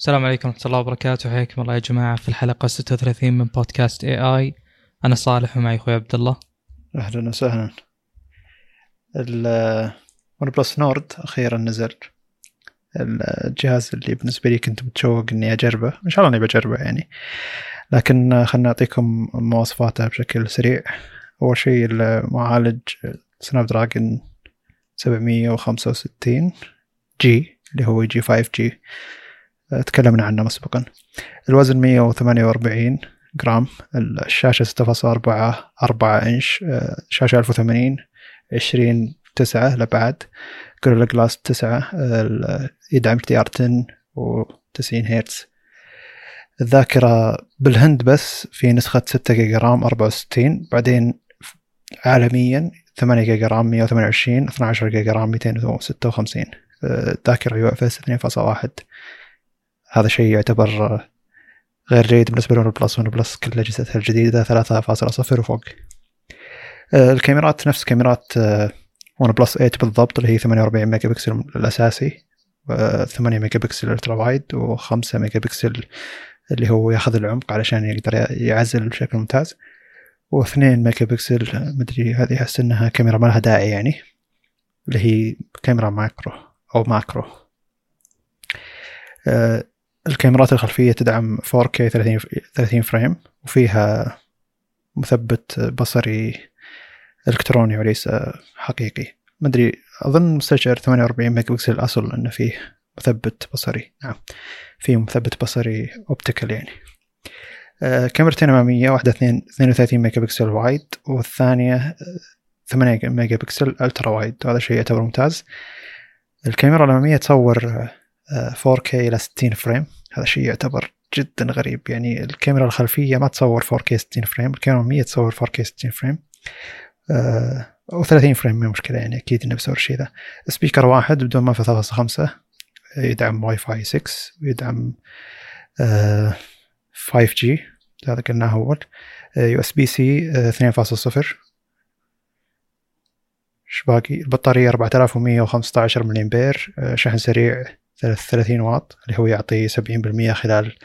السلام عليكم ورحمة الله وبركاته. حياكم الله يا جماعة في الحلقة 36 من بودكاست اي اي أنا صالح ومعي أخوي عبد الله. أهلا وسهلا. OnePlus Nord أخيرا نزل. الجهاز اللي بالنسبة لي كنت متشوق إني أجربه. إن شاء الله إني بجربه يعني. لكن خلنا نعطيكم مواصفاته بشكل سريع. أول شيء المعالج Snapdragon 765 جي اللي هو جي 5 جي تكلمنا عنه مسبقا. الوزن 148 جرام الشاشة 6.4 4 إنش شاشة 1080 20 9 الأبعاد Gorilla Glass 9 يدعم HDR 10 و90 هرتز. الذاكرة بالهند بس في نسخة 6 giga RAM 64 بعدين عالميا 8 giga RAM 128 12 giga RAM 256 الذاكرة UFS 2.1 هذا شيء يعتبر غير جيد بالنسبة ل OnePlus OnePlus كل أجهزتها الجديدة 3.0 وفوق. الكاميرات نفس كاميرات OnePlus 8 بالضبط اللي هي 48 ميجا بكسل الأساسي 8 megapixel ultra wide و5 ميجا بكسل اللي هو ياخذ العمق علشان يقدر يعزل بشكل ممتاز و2 ميجا بكسل مدري هذه أحس إنها كاميرا ما لها داعي يعني اللي هي كاميرا macro أو macro. أه الكاميرات الخلفية تدعم 4K 30 30 frame وفيها مثبت بصري إلكتروني وليس حقيقي. ما أدري أظن مستشعر 48 ميجا بكسل اصل إنه فيه مثبت بصري. نعم فيه مثبت بصري optical يعني. آه كاميرتين أمامية واحدة 32 megapixel wide والثانية 8 megapixel ultra wide وهذا شيء يعتبر ممتاز. الكاميرا الأمامية تصور 4K إلى 60 frame. هذا شيء يعتبر جدا غريب. يعني الكاميرا الخلفية ما تصور 4K 60 frame الكاميرا الاماميه تصور 4K 60 frame. أو 30 frame مو مشكلة يعني أكيد إنه بيسوي الشيء ذا. speaker واحد بدون منفذ 3.5 يدعم واي فاي 6 ويدعم 5G هذا قلناه أول. USB-C 2.0 إيش باقي؟ البطارية 4115 ملي امبير شحن سريع 30 واط اللي هو يعطي 70% خلال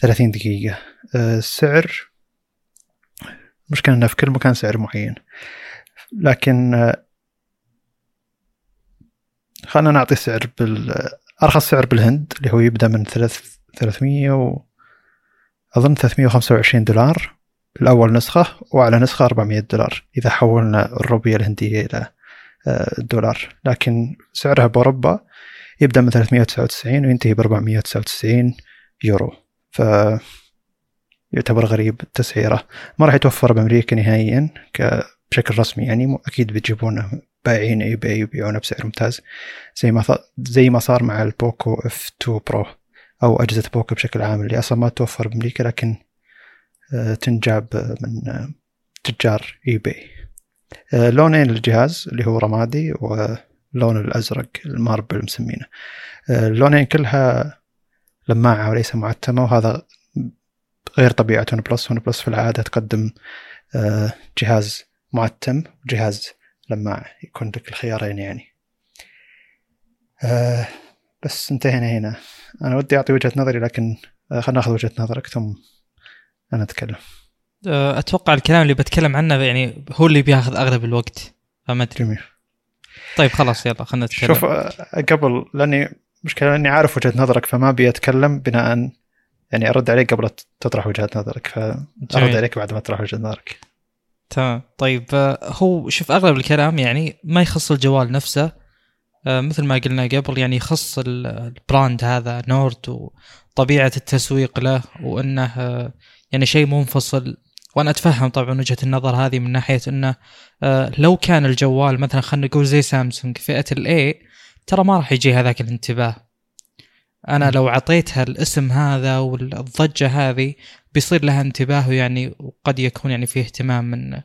30 دقيقة. السعر مشكلة انه في كل مكان سعر معين. لكن خلنا نعطي سعر بال أرخص سعر بالهند اللي هو يبدأ من ثلاث 300 و أظن 325 دولار الأول نسخة واعلى نسخة 400 دولار إذا حولنا الروبية الهندية إلى الدولار. لكن سعرها بأوروبا يبدأ من 399 وينتهي ب 499 يورو. ف يعتبر غريب التسعيره ما راح يتوفر بأمريكا نهائيا بشكل رسمي يعني أكيد بيجيبونه بايعين eBay يبيعونه بسعر ممتاز زي ما زي ما صار مع ال Poco F2 Pro أو أجهزة Poco بشكل عام اللي أصلا ما توفر بأمريكا لكن تنجاب من تجار eBay لونين الجهاز اللي هو رمادي واللون الأزرق ال marble مسمينه. اللونين كلها لماعة وليس معتمة وهذا غير طبيعة OnePlus OnePlus في العادة تقدم جهاز معتم وجهاز لماع يكون لك الخيارين يعني. بس انتهينا هنا. أنا ودي أعطي وجهة نظري لكن خلنا ناخذ وجهة نظرك ثم أنا أتكلم. أتوقع الكلام اللي بتكلم عنه يعني هو اللي بياخذ أغلب الوقت فما أدري. جميل. طيب خلاص يلا خلينا نتكلم. شوف قبل لأني مشكلة لأني عارف وجهة نظرك فما أبي أتكلم بناء يعني أرد عليك قبل تطرح وجهة نظرك فأرد عليك بعد ما تطرح وجهة نظرك. تمام. طيب هو شوف أغلب الكلام يعني ما يخص الجوال نفسه مثل ما قلنا قبل يعني يخص ال brand هذا Nord وطبيعة التسويق له وإنه يعني شيء منفصل وأنا أتفهم طبعا وجهة النظر هذه من ناحية إنه لو كان الجوال مثلا خلينا نقول زي سامسونج فئة ال A ترى ما راح يجي هذاك الانتباه. أنا لو أعطيتها الاسم هذا والضجة هذه بيصير لها انتباه يعني وقد يكون يعني في اهتمام من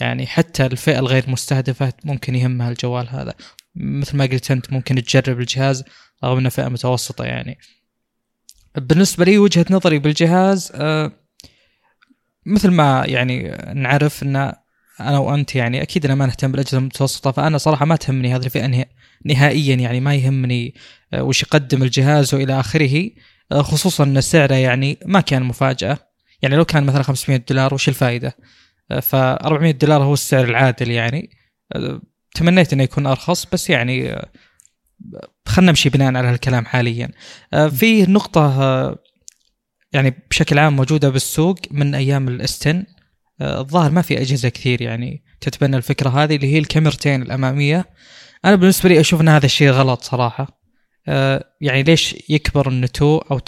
يعني حتى الفئة الغير مستهدفة ممكن يهمها الجوال هذا. مثل ما قلت أنت ممكن تجرب الجهاز رغم إنه فئة متوسطة يعني. بالنسبة لي وجهة نظري بالجهاز آه مثل ما يعني نعرف إن أنا وأنت يعني أكيد أنا ما نهتم بالأجهزة المتوسطة فأنا صراحة ما تهمني هذه الفئة نهائيا يعني ما يهمني وش يقدم الجهاز وإلى آخره آه، خصوصا إن سعره يعني ما كان مفاجأة. يعني لو كان مثلا 500 دولار وش الفائدة؟ ف 400 دولار هو السعر العادل يعني. تمنيت إنه يكون أرخص بس يعني خلينا نمشي بناء على هالكلام حاليا. في نقطة يعني بشكل عام موجودة بالسوق من أيام الأستن. الظاهر ما في أجهزة كثير يعني تتبنى الفكرة هذه اللي هي الكاميرتين الأمامية. أنا بالنسبة لي أشوف إن هذا الشيء غلط صراحة. يعني ليش يكبر النتو أو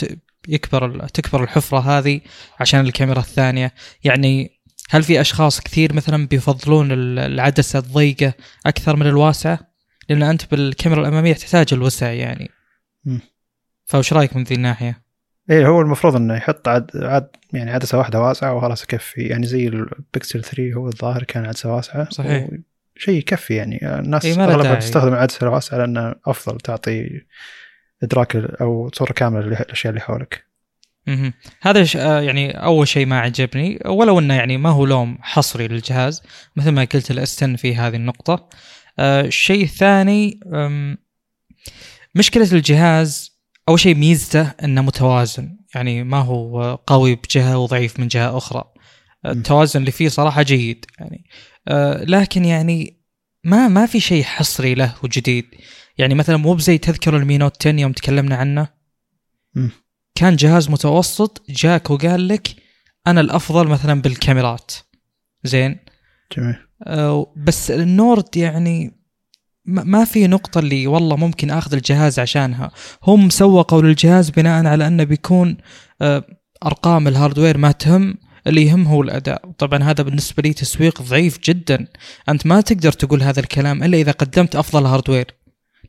يكبر تكبر الحفرة هذه عشان الكاميرا الثانية؟ يعني هل في أشخاص كثير مثلا بيفضلون العدسة الضيقة أكثر من الواسعه لأن أنت بالكاميرا الأمامية تحتاج الوسع يعني. فوش رأيك من ذي الناحية؟ إيه هو المفروض إنه يحط عد, عد يعني عدسة واحدة واسعة وخلاص يكفي. يعني زي البكسل 3 هو الظاهر كان عدسة واسعة. صحيح. شيء يكفي يعني. الناس إيه أغلبها تستخدم العدسه الواسعه لانها أفضل تعطي إدراك أو صورة كاملة للأشياء اللي حولك. أها هذا آه، يعني أول شيء ما عجبني. ولو إنه يعني ما هو لوم حصري للجهاز مثل ما قلت الاستن في هذه النقطة. آه، الشيء الثاني مشكلة الجهاز أول شيء ميزته إنه متوازن. يعني ما هو قوي بجهة وضعيف من جهة أخرى. التوازن اللي فيه صراحة جيد. يعني آه، لكن يعني ما ما في شيء حصري له وجديد. يعني مثلا مو بزي تذكر ال Mi Note 10 يوم تكلمنا عنه. كان جهاز متوسط جاك وقال لك أنا الأفضل مثلا بالكاميرات. زين؟ جميل. أه بس ال Nord يعني ما في نقطة اللي والله ممكن آخذ الجهاز عشانها، هم سوقوا للجهاز بناء على أنه بيكون أه أرقام ال hardware ما تهم اللي يهم هو الأداء، طبعا هذا بالنسبة لي تسويق ضعيف جدا، أنت ما تقدر تقول هذا الكلام إلا إذا قدمت أفضل hardware،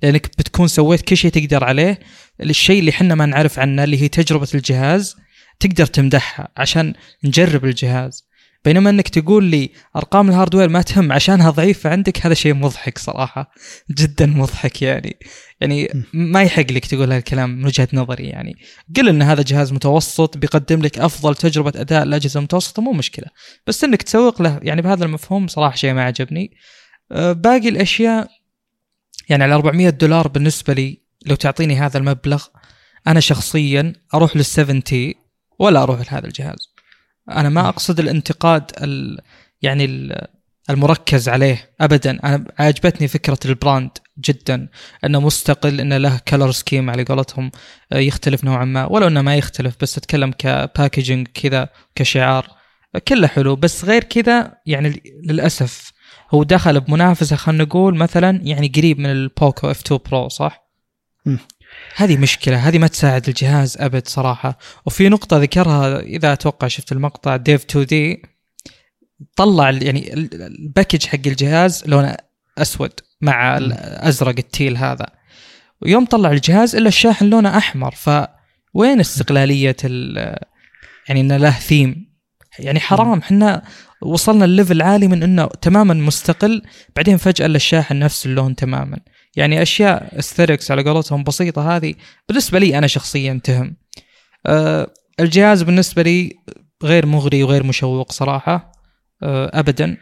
لأنك بتكون سويت كل شيء تقدر عليه. الشيء اللي إحنا ما نعرف عنه اللي هي تجربة الجهاز تقدر تمدحها عشان نجرب الجهاز. بينما انك تقول لي أرقام الهاردوير ما تهم عشانها ضعيفة عندك هذا شيء مضحك صراحة جدا مضحك يعني. يعني ما يحق لك تقول هالكلام من وجهة نظري يعني. قل إن هذا جهاز متوسط بيقدم لك أفضل تجربة أداء لاجهزه المتوسطة مو مشكلة. بس إنك تسوق له يعني بهذا المفهوم صراحة شيء ما عجبني. أه، باقي الأشياء يعني على 400 دولار بالنسبة لي لو تعطيني هذا المبلغ أنا شخصيا أروح لل 70 ولا أروح لهذا الجهاز. أنا ما أقصد الانتقاد ال يعني المركز عليه ابدا. أنا عجبتني فكرة ال brand جدا إنه مستقل إنه له color scheme على قولتهم يختلف نوعا ما. ولو إنه ما يختلف بس أتكلم ك packaging كذا كشعار كله حلو. بس غير كذا يعني للأسف هو دخل بمنافسة خلينا نقول مثلا يعني قريب من ال Poco F2 Pro صح؟ هذه مشكلة هذه ما تساعد الجهاز أبد صراحة. وفي نقطة ذكرها إذا أتوقع شفت المقطع Dave2D طلع يعني ال package حق الجهاز لونه أسود مع الازرق ال teal هذا. ويوم طلع الجهاز إلا الشاحن لونه أحمر فوين استقلالية يعني انه له ثيم يعني حرام إحنا وصلنا ل level عالي من إنه تماما مستقل بعدين فجأة الشاحن نفس اللون تماما. يعني أشياء Easter eggs على قولتهم بسيطة هذه بالنسبة لي أنا شخصيا تهم. أه الجهاز بالنسبة لي غير مغري وغير مشوق صراحة أه ابدا.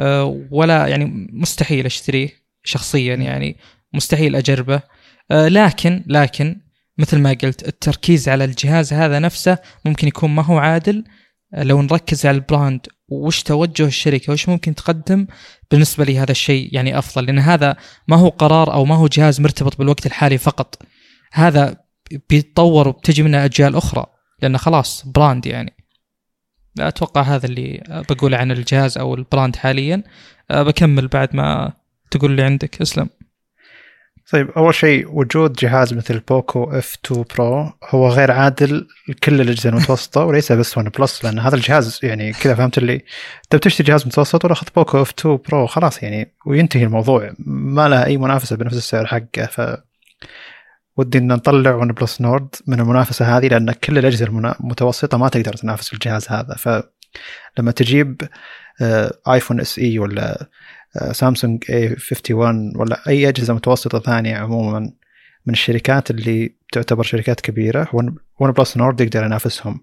أه ولا يعني مستحيل أشتريه شخصيا يعني مستحيل أجربه. أه لكن لكن مثل ما قلت التركيز على الجهاز هذا نفسه ممكن يكون ما هو عادل. لو نركز على ال brand وش توجه الشركة وش ممكن تقدم بالنسبة لي هذا الشيء يعني أفضل؟ لأن هذا ما هو قرار أو ما هو جهاز مرتبط بالوقت الحالي فقط. هذا بيتطور وبتجي منه أجيال أخرى لأنه خلاص brand يعني. أتوقع هذا اللي بقوله عن الجهاز أو ال brand حاليا. بكمل بعد ما تقول اللي عندك أسلم. طيب أول شيء وجود جهاز مثل Poco F 2 Pro هو غير عادل لكل الأجهزة المتوسطة وليس بس OnePlus لأن هذا الجهاز يعني كذا فهمت اللي أنت بتشتري جهاز متوسط ولا اخذ Poco F 2 Pro خلاص يعني وينتهي الموضوع. ما له أي منافسة بنفس السعر حقه. ف ودي إن نطلع OnePlus Nord من المنافسة هذه لأن كل الأجهزة المتوسطة ما تقدر تنافس الجهاز هذا. فلما تجيب ايفون SE ولا سامسونج A 51 ولا أي أجهزة متوسطة ثانية عموما من الشركات اللي تعتبر شركات كبيرة OnePlus Nord يقدر ينافسهم.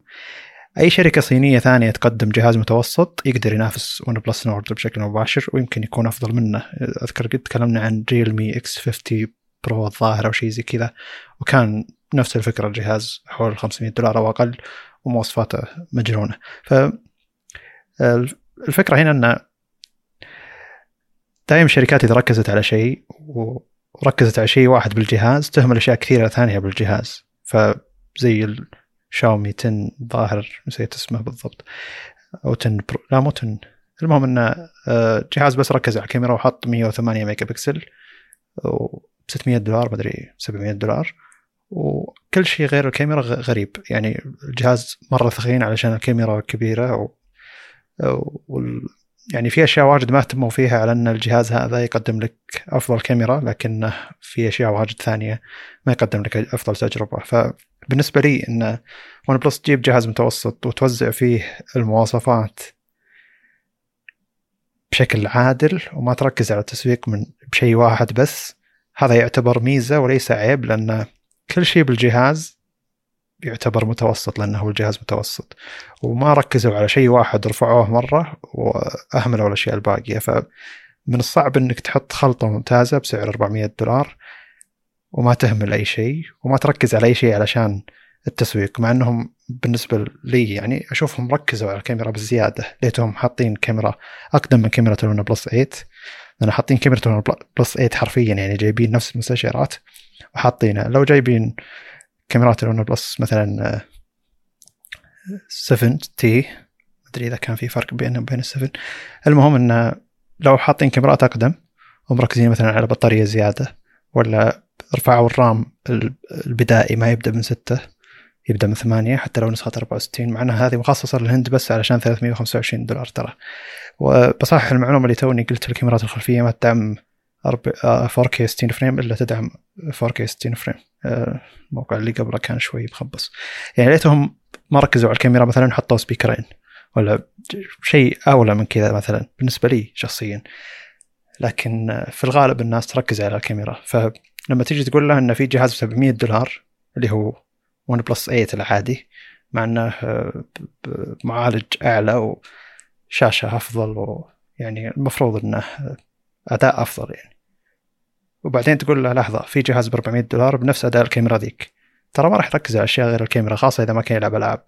أي شركة صينية ثانية تقدم جهاز متوسط يقدر ينافس OnePlus Nord بشكل مباشر ويمكن يكون أفضل منه. أذكر قد تكلمنا عن Realme X 50 Pro الظاهر أو شيء زي كذا وكان نفس الفكرة الجهاز حول 500 دولار أو أقل ومواصفاته مجنونة. ف الفكرة هنا إن دائما الشركات اذا ركزت على شيء وركزت على شيء واحد بالجهاز تهمل اشياء كثيرة ثانية بالجهاز. فزي الشاومي 10 ظاهر نسيت اسمه بالضبط. أو 10 Pro لا مو 10 المهم إنه آه، جهاز بس ركز على الكاميرا وحط 108 ميجا بكسل و 600 دولار مدري 700 دولار. وكل شيء غير الكاميرا غريب. يعني الجهاز مرة ثخين علشان الكاميرا كبيرة و... يعني في أشياء واجد ما اهتموا فيها على ان الجهاز هذا يقدم لك أفضل كاميرا لكن في أشياء واجد ثانية ما يقدم لك أفضل تجربة. فبالنسبة لي إن ون بلس تجيب جهاز متوسط وتوزع فيه المواصفات بشكل عادل وما تركز على التسويق من بشيء واحد بس هذا يعتبر ميزة وليس عيب لأن كل شيء بالجهاز يعتبر متوسط لأنه هو الجهاز متوسط. وما ركزوا على شيء واحد رفعوه مرة وأهملوا الأشياء الباقية. فمن الصعب إنك تحط خلطة ممتازة بسعر 400 دولار وما تهمل أي شيء وما تركز على أي شيء علشان التسويق. مع إنهم بالنسبة لي يعني أشوفهم ركزوا على الكاميرا بزيادة. ليتهم حاطين كاميرا أقدم من كاميرا ال OnePlus 8 لأن حاطين كاميرا ال OnePlus 8 حرفيا يعني جايبين نفس المستشعرات وحاطينها. لو جايبين كاميرات ال OnePlus مثلا 7 T مدري إذا كان في فرق بينهم وبين ال7 المهم انه لو حاطين كاميرات أقدم ومركزين مثلا على بطارية زيادة ولا رفعوا ال RAM البدائي ما يبدأ من 6 يبدأ من 8 حتى لو نسخة 64 مع انها هذه مخصصة للهند بس علشان 325 دولار ترى. وبصحح المعلومة اللي توني قلت الكاميرات الخلفية ما تدعم 4K 60 frame إلا تدعم 4K 60 frame. الموقع اللي قبله كان شوي مخبص. يعني ليتهم ما ركزوا على الكاميرا مثلا حطوا speaker ين ولا شيء أولى من كذا مثلا بالنسبة لي شخصيا. لكن في الغالب الناس تركز على الكاميرا. فلما تيجي تقول له إنه في جهاز ب 700 دولار اللي هو ون بلس 8 العادي مع إنه معالج أعلى وشاشة أفضل ويعني المفروض إنه أداء أفضل يعني. وبعدين تقول له لحظة في جهاز ب 400 دولار بنفس أداء الكاميرا ذيك. ترى ما راح يركز على أشياء غير الكاميرا خاصة إذا ما كان يلعب ألعاب.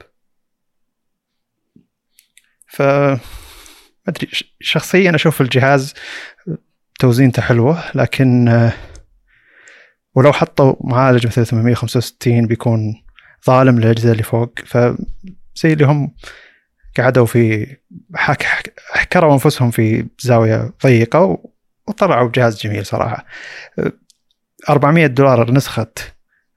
ف ما أدري شخصيا أشوف الجهاز توزينته حلوة لكن ولو حطوا معالج مثل 865 بيكون ظالم للأجهزة اللي فوق. فزي اللي هم قعدوا في حك حكروا أنفسهم في زاوية ضيقة وطلعوا بجهاز جميل صراحة. 400 دولار نسخة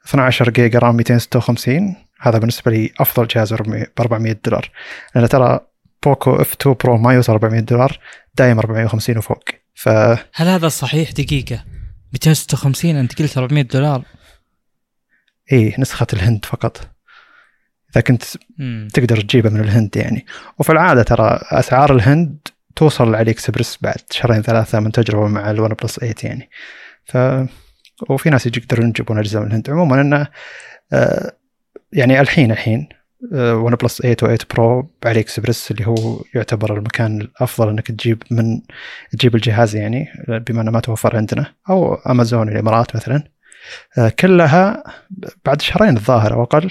12 جيجا RAM 256 هذا بالنسبة لي أفضل جهاز ب 400 دولار. لأن ترى Poco F 2 Pro ما يوصل 400 دولار دايم 450 وفوق. ف هل هذا صحيح دقيقة؟ 256 أنت قلت 400 دولار. إي نسخة الهند فقط. إذا كنت مم. تقدر تجيبه من الهند يعني. وفي العادة ترى أسعار الهند توصل AliExpress بعد شهرين ثلاثة من تجربة مع ال OnePlus 8 يعني. ف وفي ناس يقدرون يجيبون اجهزه من الهند عموما إنه آه يعني الحين الحين OnePlus 8 و 8 Pro AliExpress اللي هو يعتبر المكان الأفضل إنك تجيب من تجيب الجهاز يعني بما إنه ما توفر عندنا أو امازون الإمارات مثلا. آه، كلها بعد شهرين الظاهر أو أقل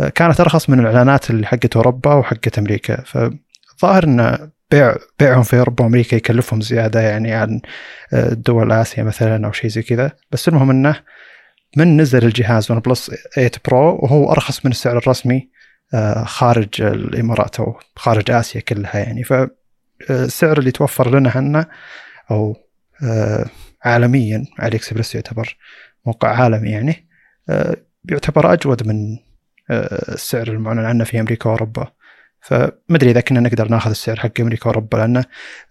آه، كانت أرخص من الإعلانات اللي حقت أوروبا وحقت أمريكا. فالظاهر ان بيع بيعهم في أوروبا وأمريكا يكلفهم زيادة يعني عن آه، دول آسيا مثلا أو شيء زي كذا. بس المهم إنه من نزل الجهاز OnePlus 8 Pro وهو أرخص من السعر الرسمي خارج الإمارات أو خارج آسيا كلها يعني. فالسعر اللي توفر لنا هنا أو عالميا AliExpress يعتبر موقع عالمي يعني آه، يعتبر أجود من آه، السعر المعلن عنه في أمريكا وأوروبا. فمدري إذا كنا نقدر ناخذ السعر حق أمريكا وأوروبا لأن آه،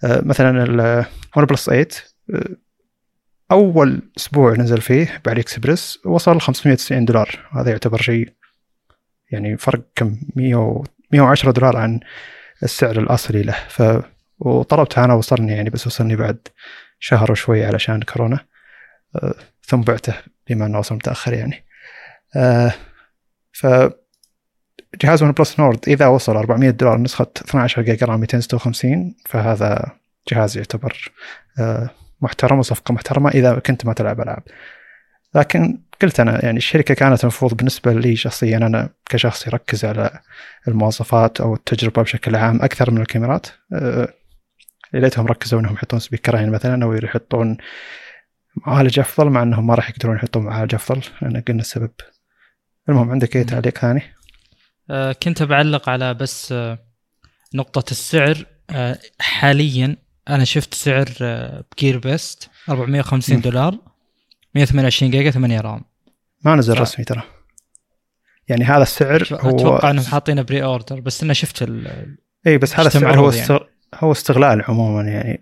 مثلا ال OnePlus 8 أول أسبوع نزل فيه ب AliExpress وصل 590 دولار. هذا يعتبر شيء يعني فرق كم 100 110 دولار عن السعر الأصلي له. ف وطلبته أنا وصلني يعني بس وصلني بعد شهر وشوي علشان كورونا ثم بعته بما أنه وصل متأخر يعني. آه ف جهاز OnePlus Nord إذا وصل 400 دولار نسخة 12 جيجا RAM 256 فهذا جهاز يعتبر آه محترم وصفقة محترمة إذا كنت ما تلعب ألعاب. لكن قلت أنا يعني الشركة كانت المفروض بالنسبة لي شخصيا أنا كشخص يركز على المواصفات أو التجربة بشكل عام أكثر من الكاميرات. أه ليتهم ركزوا إنهم يحطون سبيكرين مثلا أو يحطون معالج أفضل مع إنهم ما راح يقدرون يحطون معالج أفضل. لأن قلنا السبب. المهم عندك أي تعليق ثاني؟ أه كنت بعلق على بس أه نقطة السعر أه حاليا أنا شفت سعر بـ GearBest 450 م. دولار 128 جيجا 8 RAM ما نزل ف... رسمي ترى يعني هذا السعر هو أتوقع إنهم حاطينه pre-order بس أنا شفت ال اي بس هذا السعر هو يعني. هو استغلال عموما يعني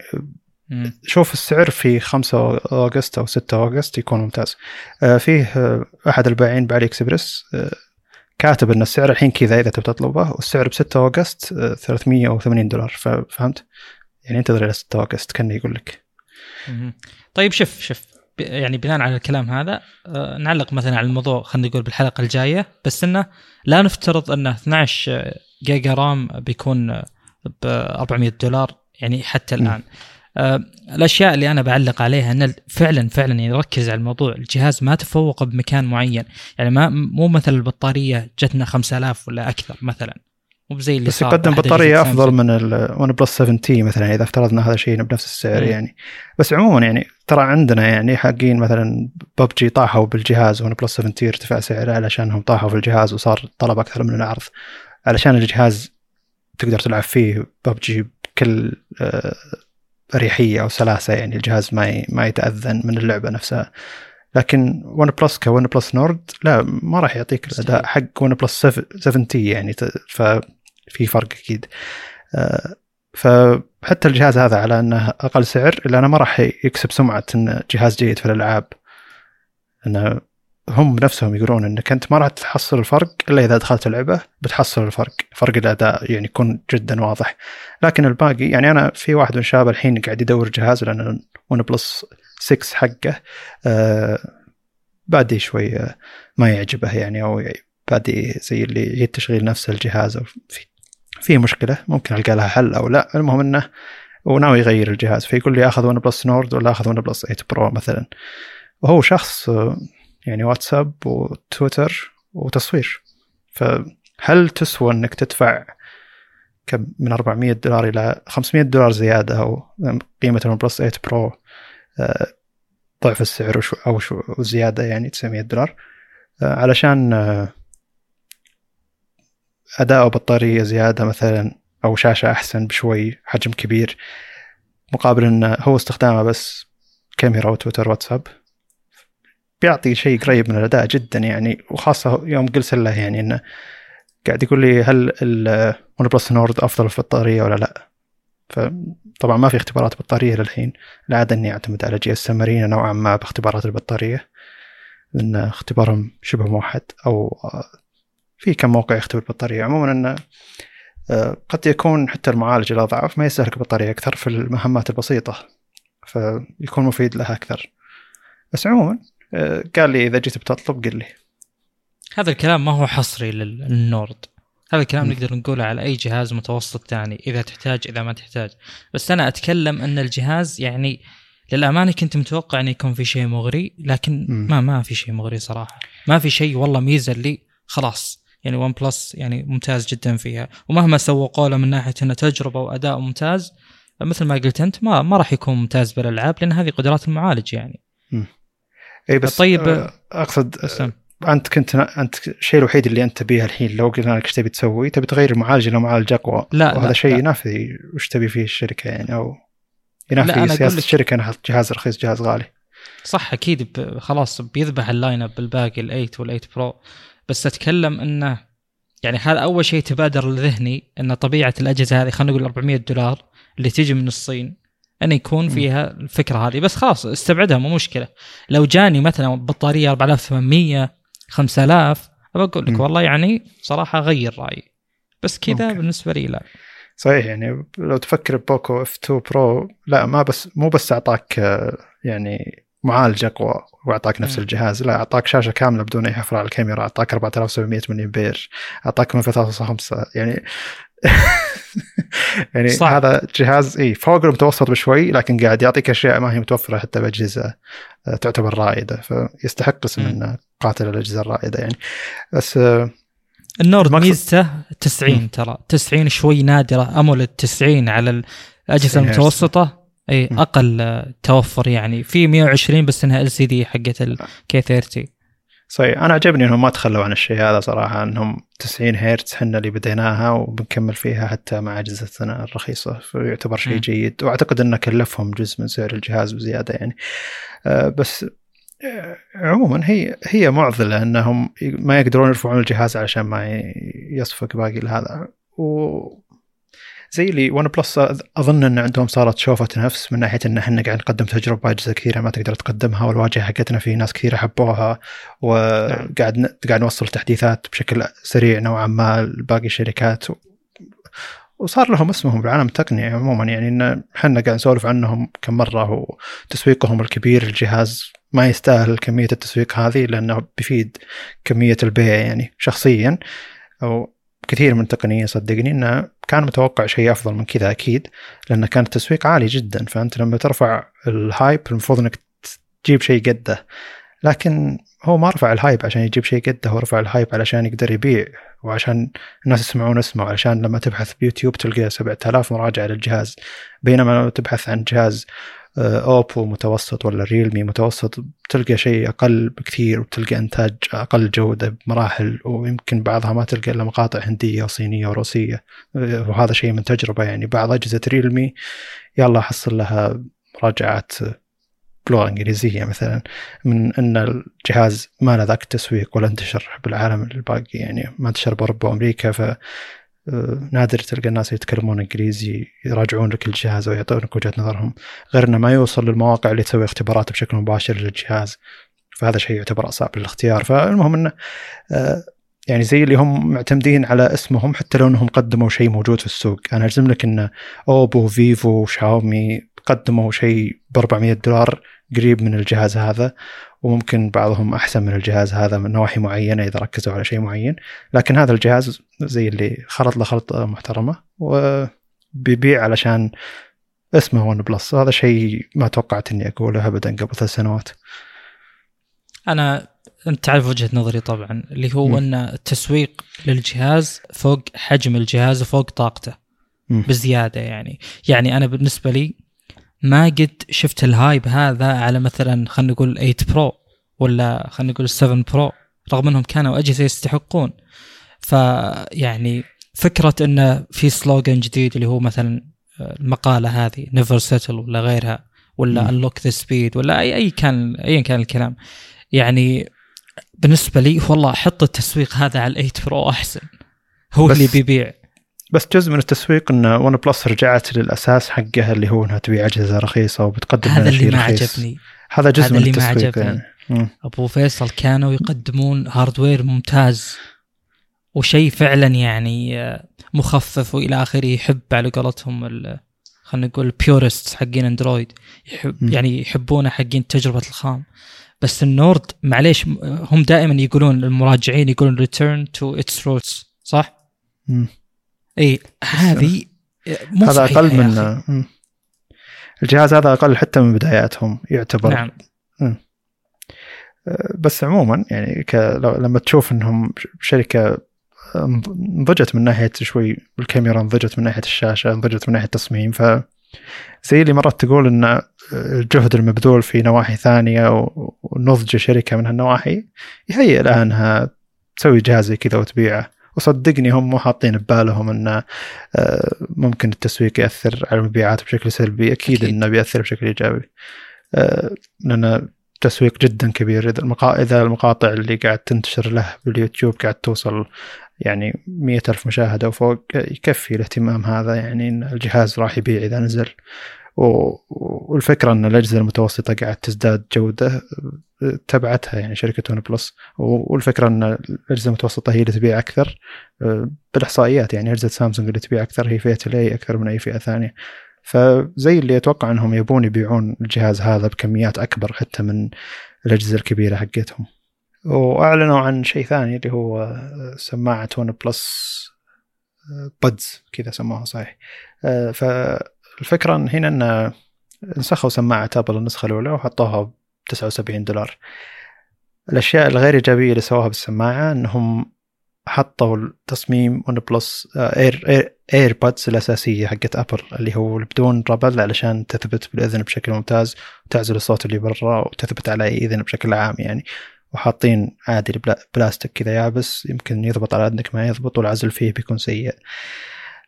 مم. شوف السعر في 5 اوغست أو 6 اوغست يكون ممتاز آه فيه آه أحد البائعين بعلي اكسبرس آه كاتب إن السعر الحين كذا إذا تبي تطلبه والسعر ب 6 اوغست 380 دولار فهمت؟ يعني انتظر إلى 6 أوغست كأنه يقول لك. طيب شوف شوف يعني بناء على الكلام هذا آه نعلق مثلا على الموضوع خلينا نقول بالحلقة الجاية بس إنه لا نفترض انه 12 جيجا رام بيكون ب 400 دولار يعني حتى الآن آه الأشياء اللي أنا بعلق عليها إن فعلا فعلا يركز على الموضوع. الجهاز ما تفوق بمكان معين. يعني ما مو مثل البطارية جتنا 5000 ولا أكثر مثلا. مو زي اللي بس يقدم بطارية أفضل من الون بلس 7 T مثلا إذا افترضنا هذا الشيء بنفس السعر يعني. بس عموما يعني ترى عندنا يعني حقين مثلا ببجي طاحوا بالجهاز ون بلس 7 T ارتفع سعره علشانهم طاحوا في الجهاز وصار طلب أكثر من العرض. علشان الجهاز تقدر تلعب فيه ببجي بكل اريحيه أو سلاسة يعني الجهاز ما ما يتأذى من اللعبة نفسها. لكن ون بلس كون بلس نورد لا ما راح يعطيك الأداء حق ون بلس 7 T يعني ففي فرق أكيد. فحتى الجهاز هذا على أنه أقل سعر الا انه ما راح يكسب سمعة انه جهاز جيد في الألعاب. إنه هم نفسهم يقولون إنك أنت ما راح تحصل الفرق إلا إذا دخلت اللعبة بتحصل الفرق فرق الأداء يعني يكون جدا واضح. لكن الباقي يعني أنا في واحد من الشباب الحين قاعد يدور جهاز لأن ون بلس 6 حقه آه بادي شوي آه ما يعجبه يعني أو بادي زي اللي يعيد تشغيل نفس الجهاز أو في في مشكلة ممكن ألقى لها حل أو لا. المهم إنه وناوي يغير الجهاز فيقول لي آخذ ون بلس نورد ولا آخذ ون بلس 8 Pro مثلا. وهو شخص آه يعني واتساب وتويتر وتصوير. فهل تسوى إنك تدفع كم من 400 دولار إلى 500 دولار زيادة أو قيمة ون بلس 8 Pro ضعف السعر أو شو زيادة يعني 900 دولار آه، علشان آه، أداء بطارية زيادة مثلا أو شاشة أحسن بشوي حجم كبير مقابل انه هو استخدامه بس كاميرا وتويتر واتساب. بيعطي شيء قريب من الأداء جدا يعني وخاصة يوم قلت له يعني إنه قاعد يقول لي هل الون بلس نورد أفضل في البطاريه ولا لأ؟ فطبعا ما في اختبارات بطاريه للحين العاده إني أعتمد على GSMArena نوعا ما باختبارات البطارية لأن اختبارهم شبه موحد أو في كم موقع يختبر البطاريه عموما إنه قد يكون حتى المعالج الاضعف ما يستهلك بطارية أكثر في المهمات البسيطة فيكون مفيد لها أكثر. بس عموما آه، قال لي إذا جيت بتطلب قل لي. هذا الكلام ما هو حصري للنورد. هذا الكلام م. نقدر نقوله على أي جهاز متوسط ثاني إذا تحتاج إذا ما تحتاج. بس أنا أتكلم أن الجهاز يعني للأمانة كنت متوقع انه يكون في شيء مغري لكن م. ما ما في شيء مغري صراحة. ما في شيء والله ميزة اللي خلاص. يعني ون بلس يعني ممتاز جدا فيها. ومهما سوقوا له من ناحية إنه تجربة وأداء ممتاز مثل ما قلت أنت ما ما راح يكون ممتاز بالألعاب لأن هذه قدرات المعالج يعني. م. اي بس طيب آه، أقصد أسلم. أنت كنت أنت الشيء الوحيد اللي أنت تبيه الحين لو قلنا لك إيش تبي تسوي تبي تغير المعالج إلى معالج أقوى. لا وهذا شيء ينافي وش تبي فيه الشركة يعني أو ينافي سياسة الشركة إنها جهاز رخيص جهاز غالي. صح أكيد خلاص بيذبح ال line up بالباقي ال8 وال8 Pro بس أتكلم إنه يعني هذا أول شيء تبادر لذهني إن طبيعة الأجهزة هذه خلينا نقول 400 دولار اللي تجي من الصين أن يكون فيها الفكرة هذه. بس خلاص استبعدها مو مشكلة. لو جاني مثلا بطارية 4800 5000 بقول لك والله يعني صراحة غير رأيي. بس كذا بالنسبة لي لا. صحيح يعني لو تفكر ببوكو F 2 Pro لا ما بس مو بس أعطاك يعني معالج أقوى وأعطاك نفس. الجهاز لا أعطاك شاشة كاملة بدون أي حفره على الكاميرا أعطاك 4700 ملي امبير أعطاك من 3.5 يعني يعني صعب. هذا جهاز إي فوق المتوسط بشوي لكن قاعد يعطيك أشياء ما هي متوفرة حتى بأجهزة آه، تعتبر رائدة فيستحق اسم. إنه قاتل الأجهزة الرائدة يعني بس آه، النورد ميزته مم. 90 ترى 90 شوي نادرة AMOLED 90 على الاجهزه 90 هرتز. المتوسطة إي. أقل توفر يعني في 120 بس إنها LCD حقت الكي 30 صحيح. أنا عجبني إنهم ما تخلوا عن الشيء هذا صراحة إنهم 90 هرتز إحنا اللي بديناها وبنكمل فيها حتى مع أجهزتنا الرخيصة. فيعتبر شيء. جيد. وأعتقد إنه كلفهم جزء من سعر الجهاز بزيادة يعني. آه، بس آه، عموما هي هي معضلة إنهم ما يقدرون يرفعون الجهاز علشان ما يصفق باقي هذا و زي اللي ون بلس أظن إن عندهم صارت شوفة نفس من ناحية إن إحنا قاعد نقدم تجربة باجهزه كثيرة ما تقدر تقدمها والواجهة حقتنا في ناس كثيرة حبوها وقاعد ن- قاعد نوصل تحديثات بشكل سريع نوعا ما لباقي الشركات. و... وصار لهم اسمهم بالعالم التقني عموما يعني إن إحنا قاعد نسولف عنهم كم مرة وتسويقهم الكبير للجهاز ما يستاهل كمية التسويق هذه لأنه بيفيد كمية البيع يعني شخصيا. أو كثير من التقنيه صدقني انه كان متوقع شيء أفضل من كذا أكيد لأنه كان التسويق عالي جدا فأنت لما ترفع الهايب المفروض إنك تجيب شيء قده لكن هو ما رفع ال hype عشان يجيب شيء قده هو رفع ال hype علشان يقدر يبيع وعشان الناس يسمعون اسمه وعشان لما تبحث بيوتيوب تلقى 7000 مراجعة للجهاز بينما لو تبحث عن جهاز اوبو متوسط ولا ريلمي متوسط تلقى شيء أقل بكثير وتلقى إنتاج أقل جودة بمراحل ويمكن بعضها ما تلقى إلا مقاطع هندية وصينية وروسية. آه، وهذا شيء من تجربة يعني. بعض أجهزة ريلمي يلا حصل لها مراجعات بلغه انجليزيه مثلا من إن الجهاز ما له ذاك التسويق ولا انتشر بالعالم الباقي يعني. ما انتشر بأوروبا وأمريكا آه، نادر تلقى الناس يتكلمون إنجليزي يراجعون لك الجهاز ويعطونك وجهة نظرهم غير انه ما يوصل للمواقع اللي تسوي اختبارات بشكل مباشر للجهاز. فهذا شيء يعتبر أصعب للاختيار. فالمهم انه آه، يعني زي اللي هم معتمدين على اسمهم حتى لو إنهم قدموا شيء موجود في السوق. أنا اجزم لك إن أوبو فيفو شاومي قدموا شيء ب 400 دولار قريب من الجهاز هذا وممكن بعضهم أحسن من الجهاز هذا من نواحي معينة إذا ركزوا على شيء معين لكن هذا الجهاز زي اللي خلط له خلطه محترمة وبيبيع علشان اسمه ون بلس هذا شيء ما توقعت إني أقوله ابدا قبل ثلاث سنوات أنا أنت تعرف وجهة نظري طبعا اللي هو. إن التسويق للجهاز فوق حجم الجهاز وفوق طاقته. بزيادة يعني يعني أنا بالنسبة لي ما قد شفت ال hype هذا على مثلا خلينا نقول 8 Pro ولا خلينا نقول 7 Pro رغم إنهم كانوا أجهزة يستحقون. فيعني فكرة انه في slogan جديد اللي هو مثلا المقالة هذه never settle ولا غيرها ولا. unlock the speed ولا اي أي كان ايا كان الكلام. يعني بالنسبة لي والله حط التسويق هذا على ال 8 Pro أحسن. هو اللي بيبيع. بس جزء من التسويق إن ون بلس رجعت للأساس حقها اللي هو إنها تبيع أجهزة رخيصة وبتقدم هذا اللي ما رخيص. عجبني هذا جزء هذا من اللي ما التسويق عجبني. يعني. أبو فيصل كانوا يقدمون hardware ممتاز وشيء فعلا يعني آه، مخفف وإلى آخره يحب على قولتهم خلينا نقول purist حقين اندرويد يحب م. يعني يحبونه حقين تجربة الخام بس ال Nord معليش م- هم دائما يقولون المراجعين يقولون return to its roots صح؟ مم. اي هذه مو هذا أقل من. الجهاز هذا أقل حتى من بداياتهم يعتبر. نعم. آه، بس عموما يعني ك... لما تشوف إنهم شركه نضجت من ناحية شوي الكاميرا نضجت من ناحية الشاشة نضجت من ناحية التصميم ف زي اللي مرات تقول إن الجهد المبذول في نواحي ثانية ونضج شركة من هالنواحي يهيئ لها إنها تسوي جهاز زي كذا وتبيعه. وصدقني هم مو حاطين ببالهم إن آه، ممكن التسويق يأثر على المبيعات بشكل سلبي أكيد, أكيد. إنه بيأثر بشكل إيجابي آه، لأن تسويق جدا كبير إذا. إذا المقاطع اللي قاعد تنتشر له باليوتيوب قاعد توصل يعني مية ألف مشاهدة وفوق يكفي الاهتمام هذا يعني إن الجهاز راح يبيع إذا نزل و- والفكرة أن الأجهزة المتوسطة قاعد تزداد جودة تبعتها يعني شركة ون بلس. والفكرة أن الأجهزة المتوسطة هي اللي تبيع أكثر بالإحصائيات. يعني أجهزة سامسونج اللي تبيع أكثر هي فئة ال A أكثر من أي فئة ثانية. فزي اللي أتوقع أنهم يبون يبيعون الجهاز هذا بكميات أكبر حتى من الأجهزة الكبيرة حقتهم. وأعلنوا عن شيء ثاني اللي هو سماعة ون بلس Buds كذا سموها صحيح. آه، فالفكرة إن هنا إن نسخوا سماعة آبل النسخة الأولى وحطوها ب 79 دولار. الأشياء الغير إيجابية اللي سووها بالسماعة إنهم حطوا التصميم ون بلس Air Air, Pods الأساسية حقت آبل اللي هو بدون ربل علشان تثبت بالإذن بشكل ممتاز وتعزل الصوت اللي برا وتثبت على أي إذن بشكل عام يعني. وحاطين عادي بلاستيك كذا يابس يمكن يضبط على إذنك ما يضبط والعزل فيه بيكون سيء.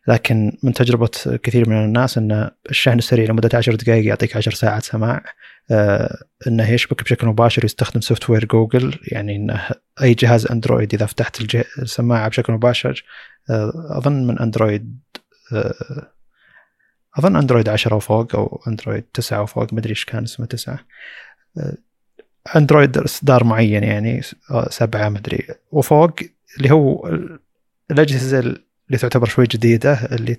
لكن من تجربة كثير من الناس أن الشحن السريع لمدة 10 دقائق يعطيك 10 ساعات سماع آه، إنه يشبك بشكل مباشر يستخدم software جوجل يعني إنه أي جهاز اندرويد إذا فتحت السماعة بشكل مباشر آه، أظن من اندرويد آه، أظن اندرويد 10 وفوق أو اندرويد 9 وفوق ما أدري إيش كان اسمه 9 اندرويد إصدار معين يعني سبعة ما أدري. وفوق اللي هو الأجهزة اللي تعتبر شوي جديدة اللي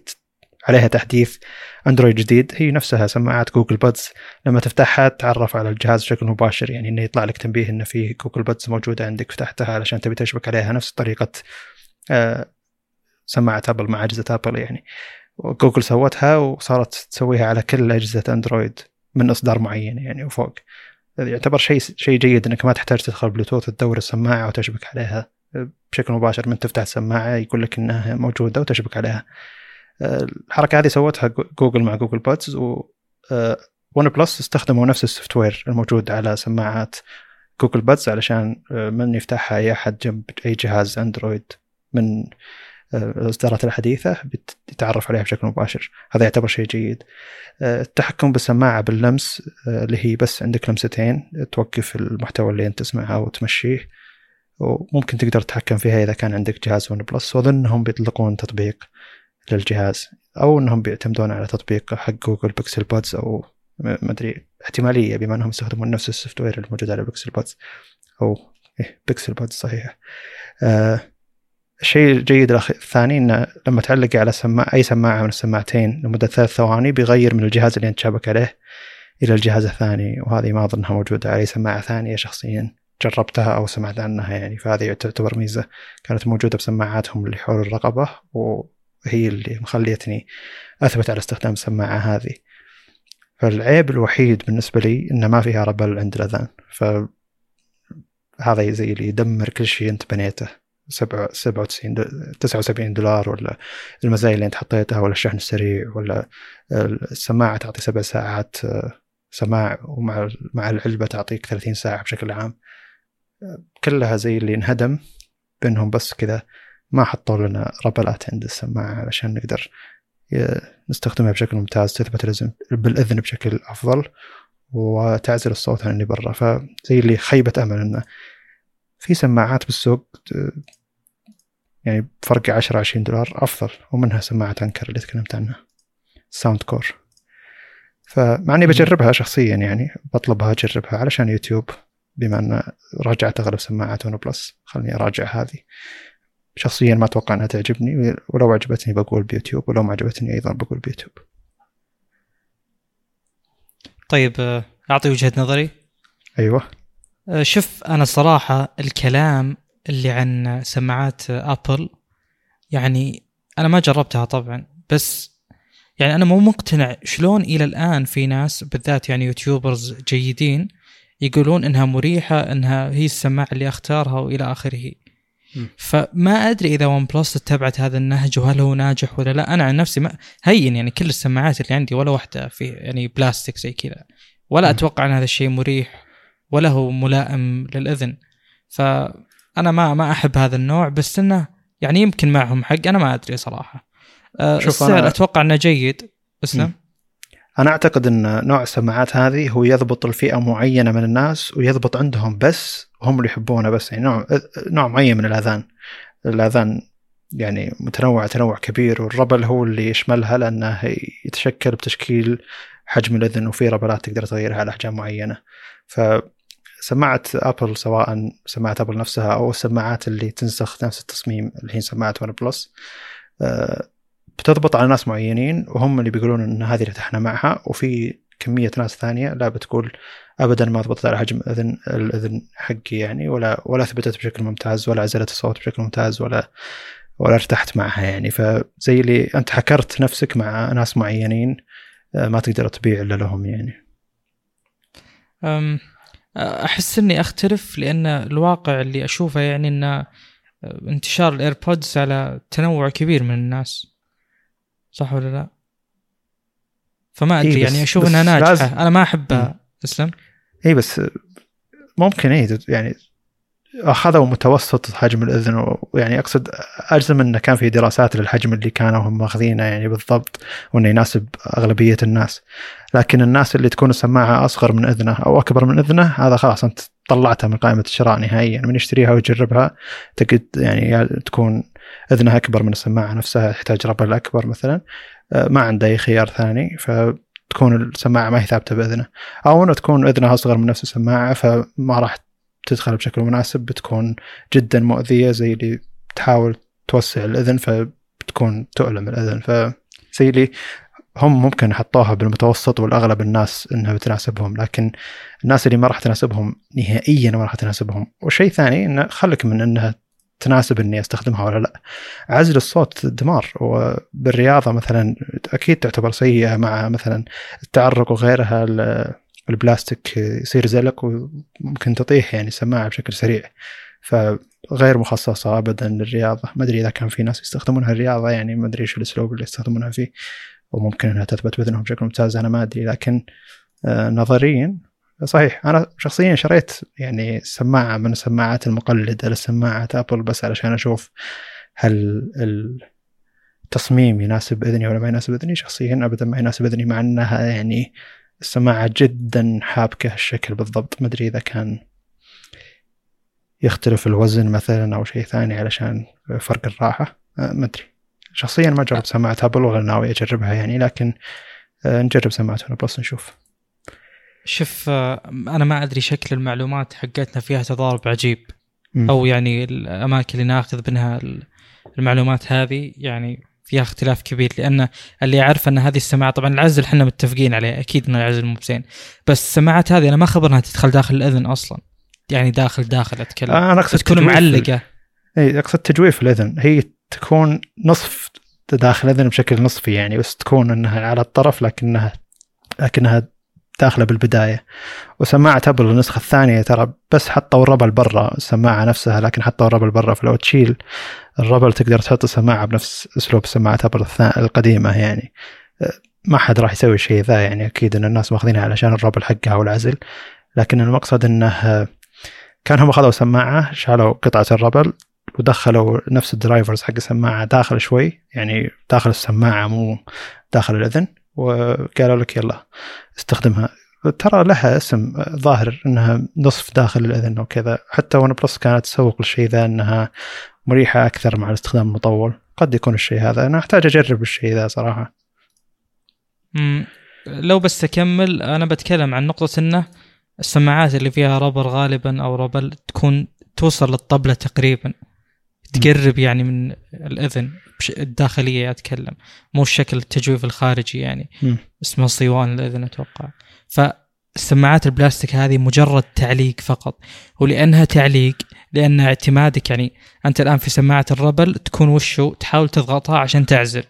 عليها تحديث أندرويد جديد هي نفسها سماعات جوجل Buds لما تفتحها تعرف على الجهاز بشكل مباشر يعني إنه يطلع لك تنبيه إنه في جوجل Buds موجودة عندك فتحتها علشان تبي تشبك عليها نفس طريقة آه، سماعة ابل مع أجهزة ابل يعني. جوجل سوتها وصارت تسويها على كل أجهزة أندرويد من إصدار معين يعني وفوق. يعتبر شيء شيء جيد إنك ما تحتاج تدخل بلوتوث تدور السماعة وتشبك عليها. بشكل مباشر من تفتح السماعة يقول لك إنها موجودة وتشبك عليها. الحركة هذه سوتها جوجل مع جوجل Buds و ون بلس استخدموا نفس ال software الموجود على سماعات جوجل Buds علشان آه، من يفتحها أي أحد جنب أي جهاز أندرويد من آه، الاصدارات الحديثة بيتعرف عليها بشكل مباشر. هذا يعتبر شيء جيد. آه، التحكم بالسماعة باللمس اللي هي بس عندك لمستين توقف المحتوى اللي أنت تسمعه وتمشيه. وممكن تقدر تتحكم فيها إذا كان عندك جهاز ون بلس واظن انهم بيطلقون تطبيق للجهاز أو إنهم بيعتمدون على تطبيق حق جوجل Pixel Buds أو ما أدري احتمالية بما أنهم يستخدمون نفس ال software الموجود على Pixel Buds أو إيه Pixel Buds صحيح. آه الشيء الجيد الثاني انه لما تعلق على سماعة أي سماعة من السماعتين لمدة ثلاث ثواني بيغير من الجهاز اللي أنت شابك عليه إلى الجهاز الثاني وهذه ما أظنها موجودة على أي سماعة ثانية شخصيا. جربتها أو سمعت عنها يعني. فهذه تعتبر ميزة كانت موجودة بسماعاتهم اللي حول الرقبة و هي اللي مخليتني أثبت على استخدام السماعة هذه. فالعيب الوحيد بالنسبة لي إنه ما فيها ربل عند الأذان. ف هذا زي اللي يدمر كل شيء أنت بنيته. 97 79 دولار ولا المزايا اللي أنت حطيتها ولا الشحن السريع ولا السماعة تعطي سبع ساعات سماع ومع مع العلبة تعطيك 30 ساعة بشكل عام. كلها زي اللي انهدم بانهم بس كذا. ما حطوا لنا ربلات عند السماعة علشان نقدر نستخدمها بشكل ممتاز تثبت بالإذن بشكل أفضل وتعزل الصوت عن اللي برا. فزي اللي خيبة أمل إنه في سماعات بالسوق يعني بفرق 10 20 دولار أفضل ومنها سماعة Anker اللي تكلمت عنها Soundcore. فمع إني بجربها شخصيا يعني بطلبها أجربها علشان يوتيوب. بما أن راجعت أغلب سماعات ون بلس. خلني أراجع هذه. شخصيا ما أتوقع أنها تعجبني ولو عجبتني بقول بيوتيوب ولو ما عجبتني أيضا بقول بيوتيوب. طيب آه، أعطي وجهة نظري. أيوه. آه، شوف أنا صراحة الكلام اللي عن سماعات أبل يعني أنا ما جربتها طبعا بس يعني أنا مو مقتنع شلون إلى الآن في ناس بالذات يعني YouTubers جيدين يقولون إنها مريحة إنها هي السماعه اللي أختارها وإلى آخره. فما أدري إذا ون بلس اتبعت هذا النهج وهل هو ناجح ولا لا. أنا عن نفسي ما هين يعني كل السماعات اللي عندي ولا واحدة في يعني بلاستيك زي كذا. ولا م. أتوقع إن هذا الشيء مريح ولا هو ملائم للإذن. فأنا ما ما أحب هذا النوع بس إنه يعني يمكن معهم حق. أنا ما أدري صراحة. أه السعر أنا... أتوقع إنه جيد. اسلم أنا أعتقد إن نوع السماعات هذه هو يضبط الفئة معينة من الناس ويضبط عندهم بس هم اللي يحبونه بس يعني نوع نوع معين من الأذان. الأذان يعني متنوع تنوع كبير والربل هو اللي يشملها لأنه يتشكل بتشكيل حجم الأذن وفي ربلات تقدر تغيرها على أحجام معينة. فسماعة أبل سواء سماعة أبل نفسها أو السماعات اللي تنسخ نفس التصميم اللي هي سماعة ون بلس آه، بتضبط على ناس معينين وهم اللي بيقولون إن هذه ارتحنا معها وفي كمية ناس ثانية لا بتقول ابدا ما ضبطت على حجم اذن الأذن حقي يعني ولا ولا ثبتت بشكل ممتاز ولا عزلت الصوت بشكل ممتاز ولا ولا ارتحت معها يعني. فزي اللي أنت حكرت نفسك مع ناس معينين آه، ما تقدر تبيع إلا لهم يعني. أم أحس إني أختلف لأن الواقع اللي أشوفه يعني ان انتشار ال AirPods على تنوع كبير من الناس. صح ولا لا؟ فما أدري إيه يعني أشوف إنها ناجحة. لازم... أنا ما احبها تسلم اي بس ممكن اي يعني أخذوا متوسط حجم الإذن ويعني أقصد أجزم انه كان في دراسات للحجم اللي كانوا هم ماخذينه يعني بالضبط وإنه يناسب أغلبية الناس. لكن الناس اللي تكون السماعه أصغر من إذنه أو أكبر من إذنه هذا خلاص أنت طلعتها من قائمة الشراء نهائيا. من يشتريها ويجربها تقد يعني تكون اذنها أكبر من السماعة نفسها يحتاج ربل اكبر مثلا. آه، ما عنده أي خيار ثاني فتكون السماعة ما هي ثابتة بأذنه. أو إنه تكون اذنها أصغر من نفس السماعة فما راح تدخل بشكل مناسب بتكون جدا مؤذية زي اللي تحاول توسع الأذن فبتكون تؤلم الأذن. فزي اللي هم ممكن حطوها بالمتوسط والأغلب الناس إنها بتناسبهم لكن الناس اللي ما راح تناسبهم نهائيا ما راح تناسبهم. وشيء ثاني إنه خلك من إنها تناسب إني أستخدمها ولا لا. عزل الصوت دمار وبالرياضة مثلا أكيد تعتبر سيئة مع مثلا التعرق وغيرها البلاستيك يصير زلق وممكن تطيح يعني سماعه بشكل سريع. فغير مخصصة ابدا للرياضة. ما أدري إذا كان في ناس يستخدمونها الرياضة يعني ما أدري إيش الأسلوب اللي يستخدمونها فيه وممكن إنها تثبت باذنهم بشكل ممتاز أنا ما أدري. لكن آه، نظريا صحيح. أنا شخصيا شريت يعني سماعة من السماعات المقلدة لسماعة آبل بس علشان أشوف هل التصميم يناسب إذني ولا ما يناسب إذني. شخصيا ابدا ما يناسب إذني مع إنها يعني السماعة جدا حابكة الشكل بالضبط. ما أدري إذا كان يختلف الوزن مثلا أو شيء ثاني علشان فرق الراحة. آه، ما أدري. شخصيا ما جربت سماعة آبل ولا ناوي أجربها يعني لكن آه، نجرب سماعة ون بلس نشوف. شوف آه، أنا ما أدري شكل المعلومات حقتنا فيها تضارب عجيب. أو يعني الأماكن اللي ناخذ منها المعلومات هذه يعني فيها اختلاف كبير لأن اللي يعرف أن هذه السماعة طبعا العزل إحنا متفقين عليه أكيد ان العزل مو بزين. بس السماعات هذه أنا ما خبر إنها تدخل داخل الأذن أصلا. يعني داخل داخل أتكلم. آه أنا أقصد تكون معلقة. إي أقصد تجويف الأذن. هي تكون نصف داخل الأذن بشكل نصفي يعني بس تكون إنها على الطرف لكنها لكنها داخلة بالبداية. وسماعة أبل النسخة الثانية ترى بس حطوا ال rubber برا السماعة نفسها لكن حطوا ال rubber برا. فلو تشيل ال rubber تقدر تحط السماعة بنفس أسلوب سماعة أبل القديمة يعني. ما حد راح يسوي الشيء ذا يعني أكيد إن الناس ماخذينها علشان ال rubber حقها والعزل. لكن المقصد إنه كان هم أخذوا سماعة شالوا قطعة ال rubber ودخلوا نفس ال drivers حق السماعة داخل شوي. يعني داخل السماعة مو داخل الأذن. وقالوا لك يلا استخدمها. ترى لها اسم ظاهر انها نصف داخل الأذن وكذا. حتى ون بلس كانت تسوق للشيء ذا انها مريحة أكثر مع الاستخدام المطول. قد يكون الشيء هذا. أنا أحتاج أجرب الشيء ذا صراحة. امم لو بس اكمل أنا بتكلم عن نقطة إنه السماعات اللي فيها rubber غالبا أو rubber تكون توصل للطبلة تقريبا. تقرب يعني من الأذن. الداخلية أتكلم مو الشكل التجويف الخارجي يعني. م. اسمه صيوان الإذن أتوقع. فالسماعات البلاستيك هذه مجرد تعليق فقط ولأنها تعليق لأن اعتمادك يعني أنت الآن في سماعة الربل تكون وشو تحاول تضغطها عشان تعزل.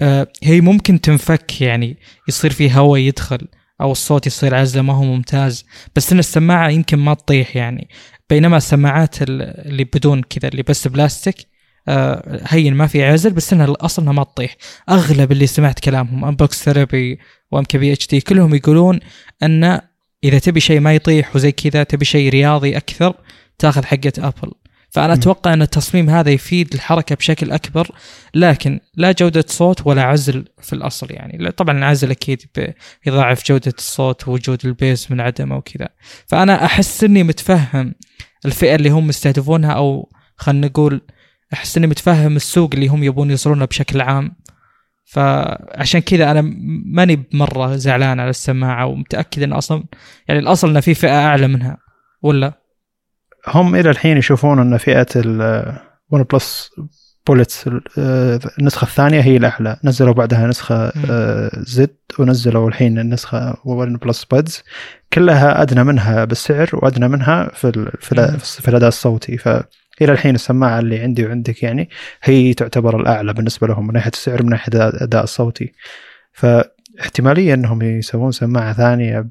آه هي ممكن تنفك يعني يصير في هواء يدخل أو الصوت يصير عزلة ما هو ممتاز. بس إن السماعة يمكن ما تطيح يعني. بينما السماعات اللي بدون كذا اللي بس بلاستيك هين ما في عزل بس إنها أصلا ما تطيح. أغلب اللي سمعت كلامهم Unbox Therapy و MKBHD كلهم يقولون إن إذا تبي شيء ما يطيح وزي كذا تبي شيء رياضي أكثر تأخذ حقة ابل فأنا أتوقع إن التصميم هذا يفيد الحركة بشكل أكبر لكن لا جودة صوت ولا عزل في الأصل يعني. طبعا العزل أكيد يضاعف جودة الصوت ووجود ال bass من عدمه وكذا. فأنا أحس إني متفهم الفئة اللي هم مستهدفونها أو خلينا نقول أحس إني متفهم السوق اللي هم يبون يوصلونه بشكل عام. فعشان كذا أنا ماني مرة زعلان على السماعة ومتأكد إن أصلا يعني الأصل إن في فئة أعلى منها ولا؟ هم إلى الحين يشوفون إن فئة الون بلس بولتس النسخة الثانية هي الأعلى. نزلوا بعدها نسخة Z آه، ونزلوا الحين النسخة ون بلس بادز كلها أدنى منها بالسعر وأدنى منها في في, في الأداء الصوتي. ف إلى الحين السماعة اللي عندي وعندك يعني هي تعتبر الأعلى بالنسبة لهم من ناحية السعر من ناحية الاداء الصوتي. فاحتمالية إنهم يسوون سماعة ثانية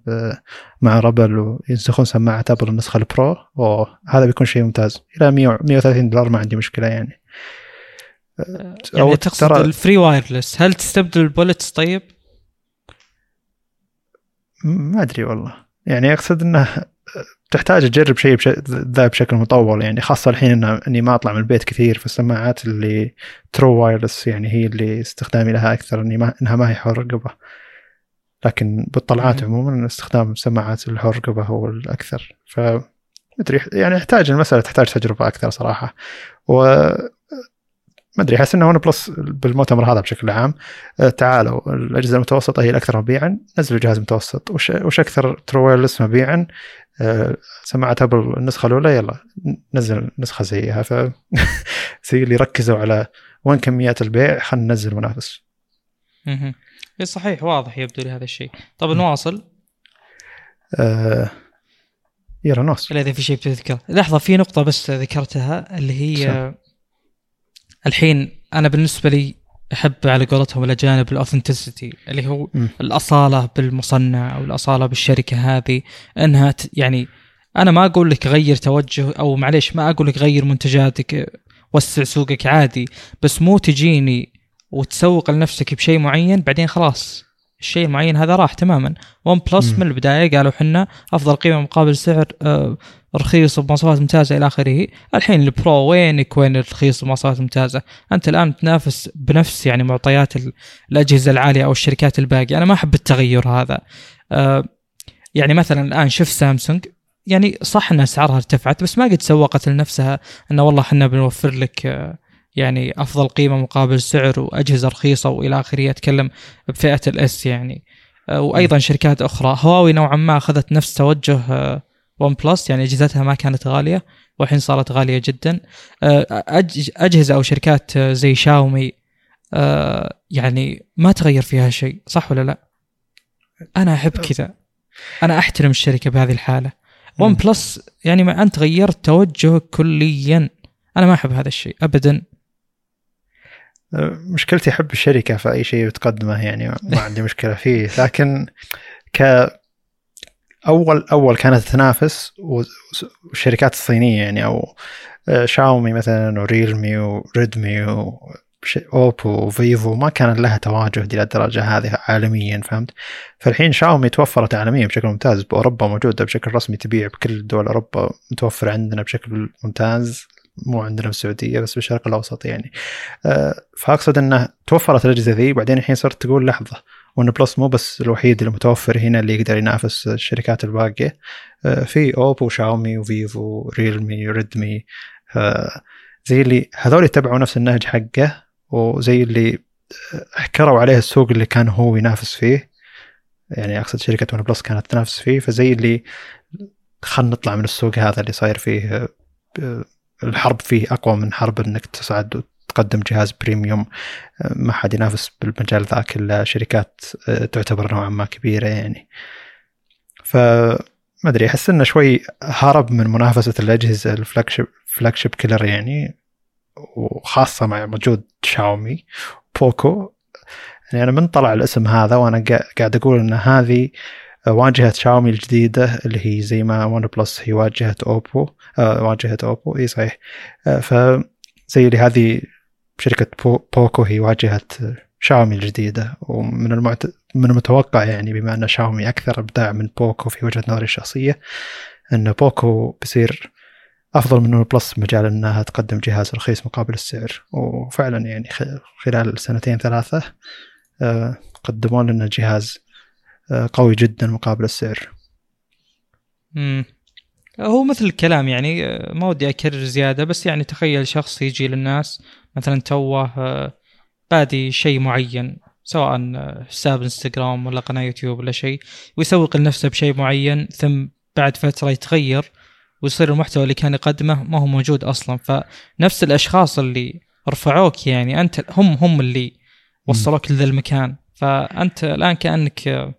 مع rubber وينسخون سماعة أبل النسخة ال Pro. وهذا بيكون شيء ممتاز. إلى 100 130 دولار ما عندي مشكلة يعني. يعني تقصد الفري وايرلس هل تستبدل البولتس طيب؟ ما أدري والله. يعني أقصد إنه تحتاج تجرب شيء ذا بشكل مطول يعني خاصة الحين إن إني ما أطلع من البيت كثير فالسماعات اللي true wireless يعني هي اللي استخدامي لها أكثر إني ما إنها ما هي حر رقبة. لكن بالطلعات عموما استخدام سماعات الحر رقبة هو الأكثر. ف مدري يعني يحتاج المسألة تحتاج تجربة أكثر صراحة. و ما أدري أحس إن ون بلس بالمؤتمر هذا بشكل عام آه، تعالوا الأجهزة المتوسطة هي الأكثر مبيعا نزلوا جهاز متوسط وش, وش أكثر true wireless مبيعا آه، سماعه ابل النسخه الأولى يلا نزل نسخة زيها ف زي اللي ركزوا على وين كميات البيع خلينا ننزل منافس. أها صحيح واضح يبدو لي هذا الشيء. طب نواصل. آه يلا نواصل. إذا في شيء بتذكر لحظة في نقطة بس ذكرتها اللي هي. الحين أنا بالنسبة لي أحب على قولتهم الأجانب الاوثنتسيتي اللي هو م. الأصالة بالمصنع أو الأصالة بالشركة هذه إنها يعني أنا ما أقول لك غير توجه أو معليش ما أقول لك غير منتجاتك وسع سوقك عادي بس مو تجيني وتسوق لنفسك بشيء معين بعدين خلاص الشيء المعين هذا راح تماما ون بلس من البداية قالوا حنا أفضل قيمة مقابل سعر آه رخيص بمواصفات ممتازة إلى آخره. الحين ال Pro وينك وين الرخيص بمواصفات ممتازة؟ أنت الآن تنافس بنفس يعني معطيات الأجهزة العالية أو الشركات الباقية. أنا ما أحب التغير هذا. آه يعني مثلا الآن شوف سامسونج يعني صح إن أسعارها ارتفعت بس ما قد سوقت لنفسها إنه والله إحنا بنوفر لك آه يعني أفضل قيمة مقابل سعر وأجهزة رخيصة وإلى آخره. أتكلم بفئة ال S يعني. آه، وأيضا شركات أخرى. هواوي نوعا ما أخذت نفس توجه ون بلس يعني أجهزتها ما كانت غالية والحين صارت غالية جدا. آه، أجهزة أو شركات زي شاومي يعني ما تغير فيها شيء صح ولا لا؟ أنا أحب كذا. أنا أحترم الشركة بهذه الحالة. ون بلس يعني ما انت غيرت توجهك كليا أنا ما أحب هذا الشيء ابدا. مشكلتي أحب الشركة في أي شيء بتقدمه يعني ما عندي مشكلة فيه. لكن ك اول أول كانت تنافس والشركات الصينية يعني أو آه، شاومي مثلا وريلمي وريدمي أوبو وفيفو ما كان لها تواجد إلى الدرجة هذه عالميا فهمت؟ فالحين شاومي توفرت عالميا بشكل ممتاز بأوروبا موجودة بشكل رسمي تبيع بكل دول أوروبا متوفر عندنا بشكل ممتاز مو عندنا في السعوديه بس بالشرق الأوسط يعني آه، فأقصد إنه توفرت الأجهزة ذي بعدين الحين صرت تقول لحظة ون بلس مو بس الوحيد المتوفر هنا اللي يقدر ينافس الشركات الباقية. آه، في أوبو شاومي وفيفو ريلمي ريدمي زي اللي هذول يتبعوا نفس النهج حقه وزي اللي حكروا عليه السوق اللي كان هو ينافس فيه. يعني أقصد شركة ون بلس كانت تنافس فيه. فزي اللي خلينا نطلع من السوق هذا اللي صاير فيه آه، الحرب فيه أقوى من حرب إنك تصعد وتقدم جهاز premium ما حد ينافس بالمجال ذاك الا شركات آه، تعتبر نوعا ما كبيرة يعني. ف ما أدري أحس إنه شوي هرب من منافسة الأجهزة ال flagship flagship killer يعني وخاصة مع وجود شاومي بوكو يعني أنا من طلع الاسم هذا وأنا قاعد أقول إن هذه واجهة شاومي الجديدة اللي هي زي ما OnePlus هي واجهة Oppo آه واجهة Oppo إي صحيح. آه فزي اللي هذه شركه بو Poco هي واجهه شاومي الجديدة ومن المعت... من المتوقع يعني بما أن شاومي أكثر إبداع من Poco في وجهة نظري الشخصية أن Poco بيصير أفضل من Plus مجال أنها تقدم جهاز رخيص مقابل السعر. وفعلا يعني خلال سنتين ثلاثة آه، قدموا لنا جهاز آه، قوي جدا مقابل السعر. امم هو مثل الكلام يعني آه، ما ودي أكرر زيادة بس يعني تخيل شخص يجي للناس مثلا توه آه، بادي شيء معين سواء حساب إنستغرام ولا قناة يوتيوب ولا شيء ويسوق لنفسه بشيء معين ثم بعد فترة يتغير ويصير المحتوى اللي كان يقدمه ما هو موجود أصلا. فنفس الأشخاص اللي رفعوك يعني أنت هم هم اللي وصلوك لذا المكان. فأنت الآن كأنك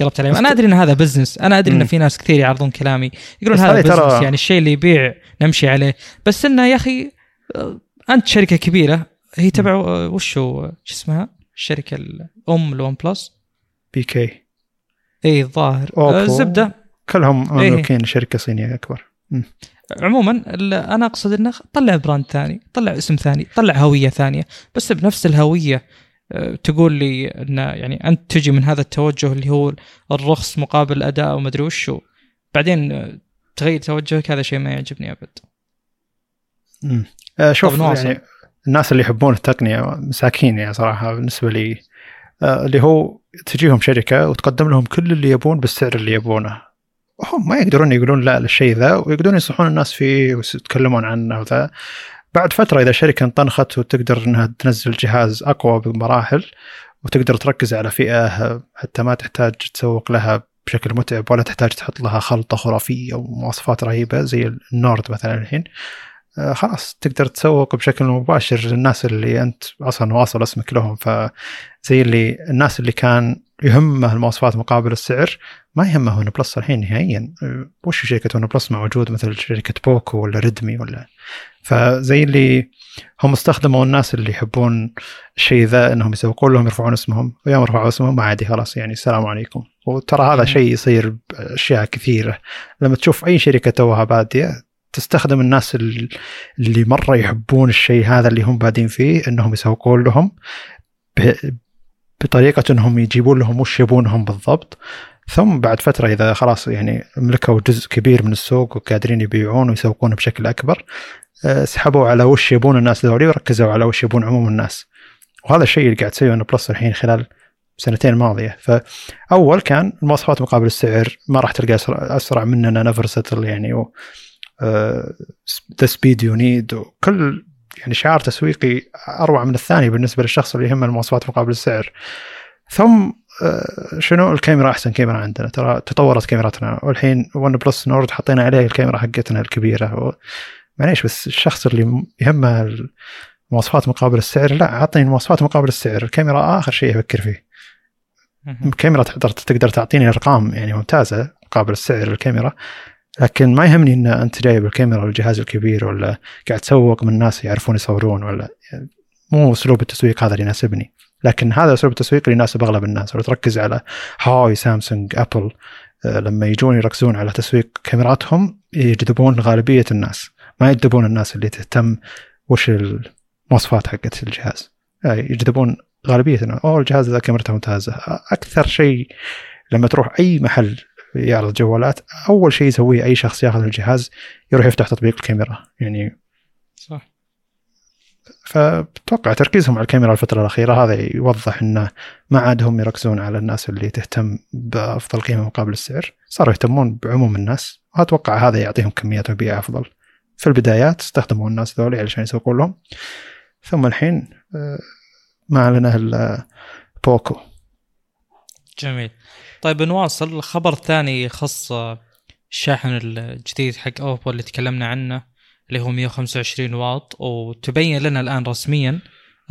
قلبت عليهم أنا أدري إن هذا business أنا أدري إن في ناس كثير يعرضون كلامي. يقولون هذا business. يعني الشيء اللي يبيع نمشي عليه. بس إنه يا أخي آه، أنت شركة كبيرة هي تبع آه، وش هو شو اسمها؟ الشركة الأم ال OnePlus. BBK. إي الظاهر. الزبدة. كلهم. مملوكين إيه. شركة صينية أكبر. م. عموما أنا أقصد إنه طلع براند ثاني طلع اسم ثاني طلع هوية ثانية. بس بنفس الهوية آه، تقول لي ان يعني أنت تجي من هذا التوجه اللي هو الرخص مقابل الاداء وما أدري وشو. بعدين آه، تغير توجهك هذا شيء ما يعجبني أبد. امم شوف يعني الناس اللي يحبون التقنية مساكين يعني صراحة بالنسبة لي اللي هو تجيهم شركة وتقدم لهم كل اللي يبون بالسعر اللي يبونه. هم ما يقدرون يقولون لا للشيء ذا ويقدرون ينصحون الناس فيه ويتكلمون عنه وذا. بعد فترة إذا شركة انطنخت وتقدر إنها تنزل جهاز أقوى بمراحل وتقدر تركز على فئة حتى ما تحتاج تسوق لها بشكل متعب ولا تحتاج تحط لها خلطة خرافية ومواصفات رهيبة زي النورد مثلا الحين آه، خلاص تقدر تسوق بشكل مباشر للناس اللي أنت أصلا واصل اسمك لهم. فزي اللي الناس اللي كان يهمه المواصفات مقابل السعر ما يهمه OnePlus الحين نهائيا. وش شركة OnePlus موجود؟ مثل شركة Poco ولا Redmi ولا. فزي اللي هم استخدموا الناس اللي يحبون الشيء ذا إنهم يسوقون لهم يرفعون اسمهم ويوم رفعوا اسمهم ما عادي خلاص يعني السلام عليكم. وترى هذا شيء يصير بأشياء كثيرة. لما تشوف أي شركة توها بادية تستخدم الناس اللي مرة يحبون الشيء هذا اللي هم بادين فيه إنهم يسوقون لهم بطريقة إنهم يجيبون لهم وش يبونهم بالضبط. ثم بعد فترة إذا خلاص يعني ملكوا جزء كبير من السوق وقادرين يبيعون ويسوقون بشكل أكبر آه، سحبوا على وش يبون الناس ذولي وركزوا على وش يبون عموم الناس. وهذا الشيء اللي قاعد تسويه Plus الحين خلال سنتين الماضيه فأول كان المواصفات مقابل السعر ما راح تلقى أسرع مننا Never Settle يعني و the speed you need وكل يعني شعار تسويقي أروع من الثاني بالنسبة للشخص اللي يهمه المواصفات مقابل السعر. ثم آه، شنو؟ الكاميرا أحسن كاميرا عندنا. ترى تطورت كاميراتنا والحين ون بلس نورد حطينا عليه الكاميرا حقتنا الكبيرة. معليش بس الشخص اللي يهمه المواصفات مقابل السعر لا اعطني المواصفات مقابل السعر. الكاميرا آخر شيء أفكر فيه. الكاميرا تقدر تقدر تعطيني أرقام يعني ممتازة مقابل السعر الكاميرا. لكن ما يهمني إن أنت جايب الكاميرا والجهاز الكبير ولا قاعد تسوق من الناس يعرفون يصورون ولا يعني مو أسلوب التسويق هذا اللي يناسبني. لكن هذا أسلوب التسويق اللي يناسب أغلب الناس. لو تركز على هاي سامسونج أبل لما يجون يركزون على تسويق كاميراتهم يجذبون غالبية الناس. ما يجذبون الناس اللي تهتم وش المواصفات حقت الجهاز. آه، يجذبون غالبية الناس. أوه الجهاز ذا كاميرته ممتازة. أكثر شيء لما تروح أي محل يعرض جوالات أول شيء يسويه أي شخص ياخذ الجهاز يروح يفتح تطبيق الكاميرا يعني صح. فبتوقع تركيزهم على الكاميرا الفترة الأخيرة هذا يوضح أنه ما عاد هم يركزون على الناس اللي تهتم بأفضل قيمة مقابل السعر. صاروا يهتمون بعموم الناس. وأتوقع هذا يعطيهم كميات مبيع أفضل. في البدايات استخدموا الناس ذولي علشان يسوقون لهم. ثم الحين آه، ما لنا إلا بوكو. جميل. طيب نواصل. الخبر الثاني يخص الشاحن الجديد حق اوبو اللي تكلمنا عنه اللي هو 125 واط. وتبين لنا الآن رسميا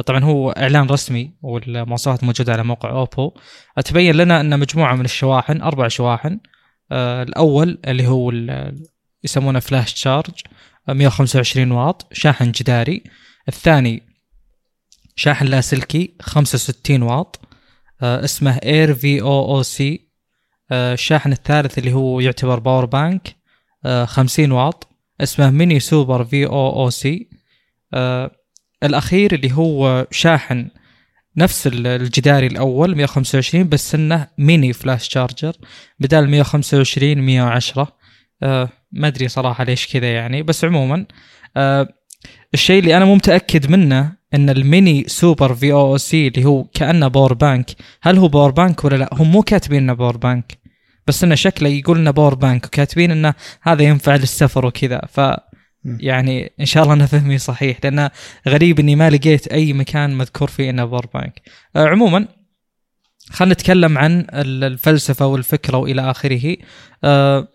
طبعا هو إعلان رسمي والمواصفات موجودة على موقع اوبو تبين لنا أن مجموعة من الشواحن أربع شواحن آه الأول اللي هو يسمونه Flash Charge 125 واط شاحن جداري. الثاني شاحن لاسلكي 65 واط. اسمه Air VOOC الشاحن الثالث اللي هو يعتبر power bank آه 50 واط. اسمه Mini Super VOOC الأخير اللي هو شاحن نفس الجداري الأول 125 بس إنه Mini Flash Charger بدال 125 110 آه ما أدري صراحة ليش كذا يعني بس عموما آه الشيء اللي أنا مو متأكد منه إن ال Mini Super VOOC اللي هو كأنه power bank هل هو power bank ولا لا؟ هم مو كاتبين إنه power bank بس إنه شكله يقول إنه power bank وكاتبين إنه هذا ينفع للسفر وكذا. ف يعني إن شاء الله أنا فهمي صحيح لأنه غريب إني ما لقيت أي مكان مذكور فيه إنه power bank. آه عموما خلينا نتكلم عن الفلسفة والفكرة وإلى آخره. آه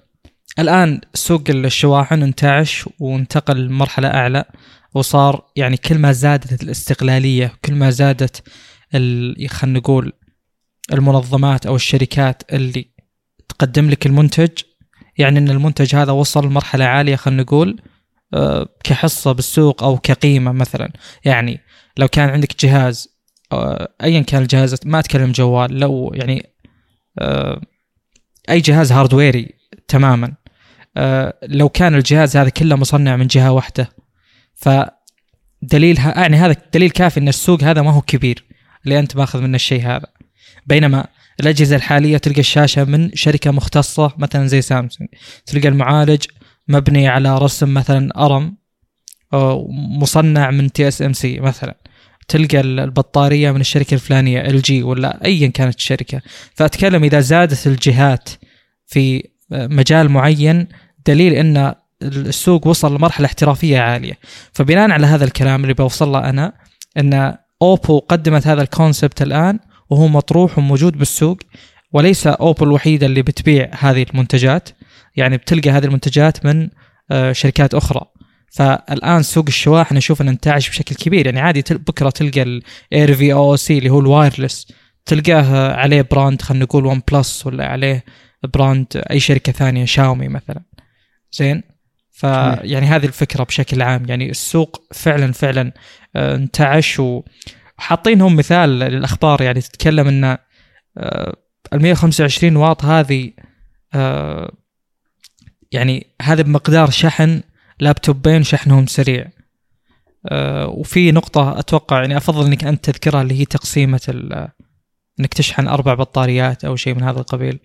الآن سوق الشواحن انتعش وانتقل لمرحلة أعلى. وصار يعني كل ما زادت الاستقلالية كل ما زادت خلينا نقول المنظمات أو الشركات اللي تقدم لك المنتج يعني إن المنتج هذا وصل لمرحلة عالية خلينا نقول آه، كحصة بالسوق أو كقيمة مثلا. يعني لو كان عندك جهاز آه، ايا كان الجهاز ما أتكلم جوال لو يعني آه، أي جهاز hardware ي تماما لو كان الجهاز هذا كله مصنع من جهة واحدة فدليلها يعني هذا دليل كافي إن السوق هذا ما هو كبير اللي أنت ماخذ منه الشيء هذا؟ بينما الأجهزة الحالية تلقى الشاشة من شركة مختصة مثلا زي سامسونج تلقى المعالج مبني على رسم مثلا ARM مصنع من TSMC مثلا تلقى البطارية من الشركة الفلانية LG ولا ايا كانت الشركة. فأتكلم إذا زادت الجهات في مجال معين دليل إن السوق وصل لمرحلة احترافية عالية. فبناء على هذا الكلام اللي بوصل له أنا إن Oppo قدمت هذا ال concept الآن وهو مطروح وموجود بالسوق وليس Oppo الوحيدة اللي بتبيع هذه المنتجات. يعني بتلقى هذه المنتجات من آه، شركات أخرى. فالآن سوق الشواحن أشوف إنه انتعش بشكل كبير. يعني عادي بكرة تلقى ال Air VOOC اللي هو ال wireless تلقاه عليه brand خلينا نقول OnePlus ولا عليه brand أي شركة ثانية شاومي مثلا. زين؟ فيعني هذه الفكرة بشكل عام يعني السوق فعلا فعلا آه، انتعش وحاطينهم مثال للأخبار يعني تتكلم إن آه، ال 125 واط هذه آه، يعني هذا بمقدار شحن لابتوبين شحنهم سريع وفي نقطة أتوقع يعني أفضل إنك أنت تذكرها اللي هي تقسيمة إنك تشحن أربع بطاريات أو شيء من هذا القبيل.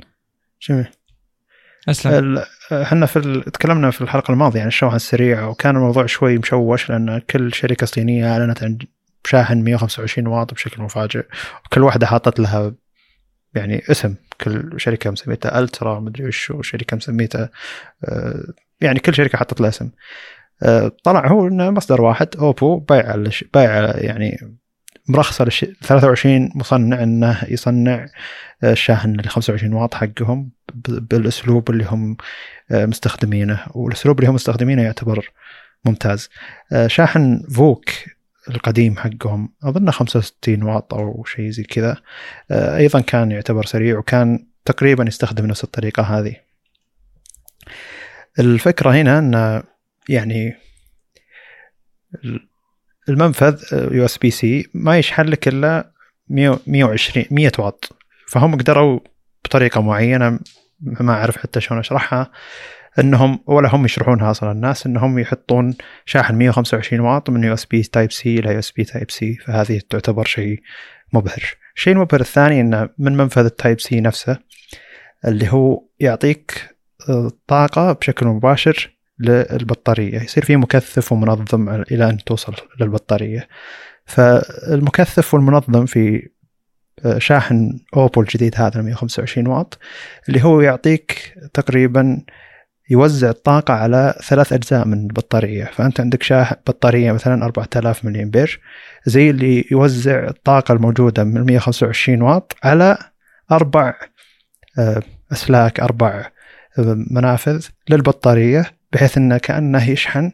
جميل. أسلم. إحنا في تكلمنا في الحلقة الماضية عن الشواحن السريعه وكان الموضوع شوي مشوش لأن كل شركة صينية أعلنت عن شاحن 125 واط بشكل مفاجئ وكل واحدة حاطت لها يعني اسم. كل شركة مسميتها ألترا مدري وش وشركة مسميتها آه، يعني كل شركة حطت لها اسم. آه، طلع هو إنه مصدر واحد أوبو بايع بايع يعني مرخصة للش... 23 مصنع إنه يصنع الشاحن ال 25 واط حقهم بالأسلوب اللي هم آه، مستخدمينه. والأسلوب اللي هم مستخدمينه يعتبر ممتاز. آه، شاحن VOOC القديم حقهم أظنه 65 واط أو شيء زي كذا. آه، أيضا كان يعتبر سريع وكان تقريبا يستخدم نفس الطريقة هذه. الفكرة هنا ان يعني المنفذ USB-C ما يشحن لك الا 120 100 واط فهم قدروا بطريقة معينة ما أعرف حتى شلون أشرحها إنهم ولا هم يشرحونها أصلا الناس إنهم يحطون شاحن 125 واط من يو اس بي تايب سي إلى يو اس بي تايب سي فهذه تعتبر شيء مبهر. الشيء المبهر الثاني انه من منفذ ال Type-C نفسه اللي هو يعطيك آه، طاقة بشكل مباشر للبطارية. يصير في مكثف ومنظم إلى أن توصل للبطارية. فالمكثف والمنظم في شاحن Oppo الجديد هذا 125 واط اللي هو يعطيك تقريبا يوزع الطاقة على ثلاث أجزاء من البطارية. فأنت عندك شاحن بطارية مثلا 4000 ملي أمبير زي اللي يوزع الطاقة الموجودة من 125 واط على أربع آه، أسلاك أربع آه، منافذ للبطارية. بحيث أنه كأنه يشحن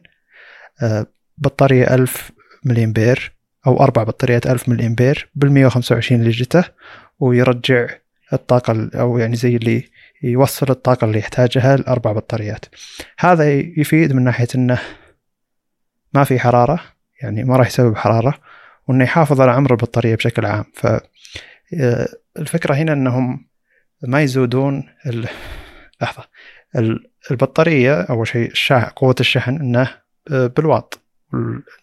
آه، بطارية 1000 ملي أمبير أو أربع بطاريات 1000 ملي أمبير بال 125 اللي جته ويرجع الطاقة أو يعني زي اللي يوصل الطاقة اللي يحتاجها لأربع بطاريات. هذا يفيد من ناحية أنه ما في حرارة يعني ما راح يسبب حرارة وأنه يحافظ على عمر البطارية بشكل عام. فالفكرة هنا أنهم ما يزودون لحظة البطارية أول شيء قوة الشحن أنه بالواط.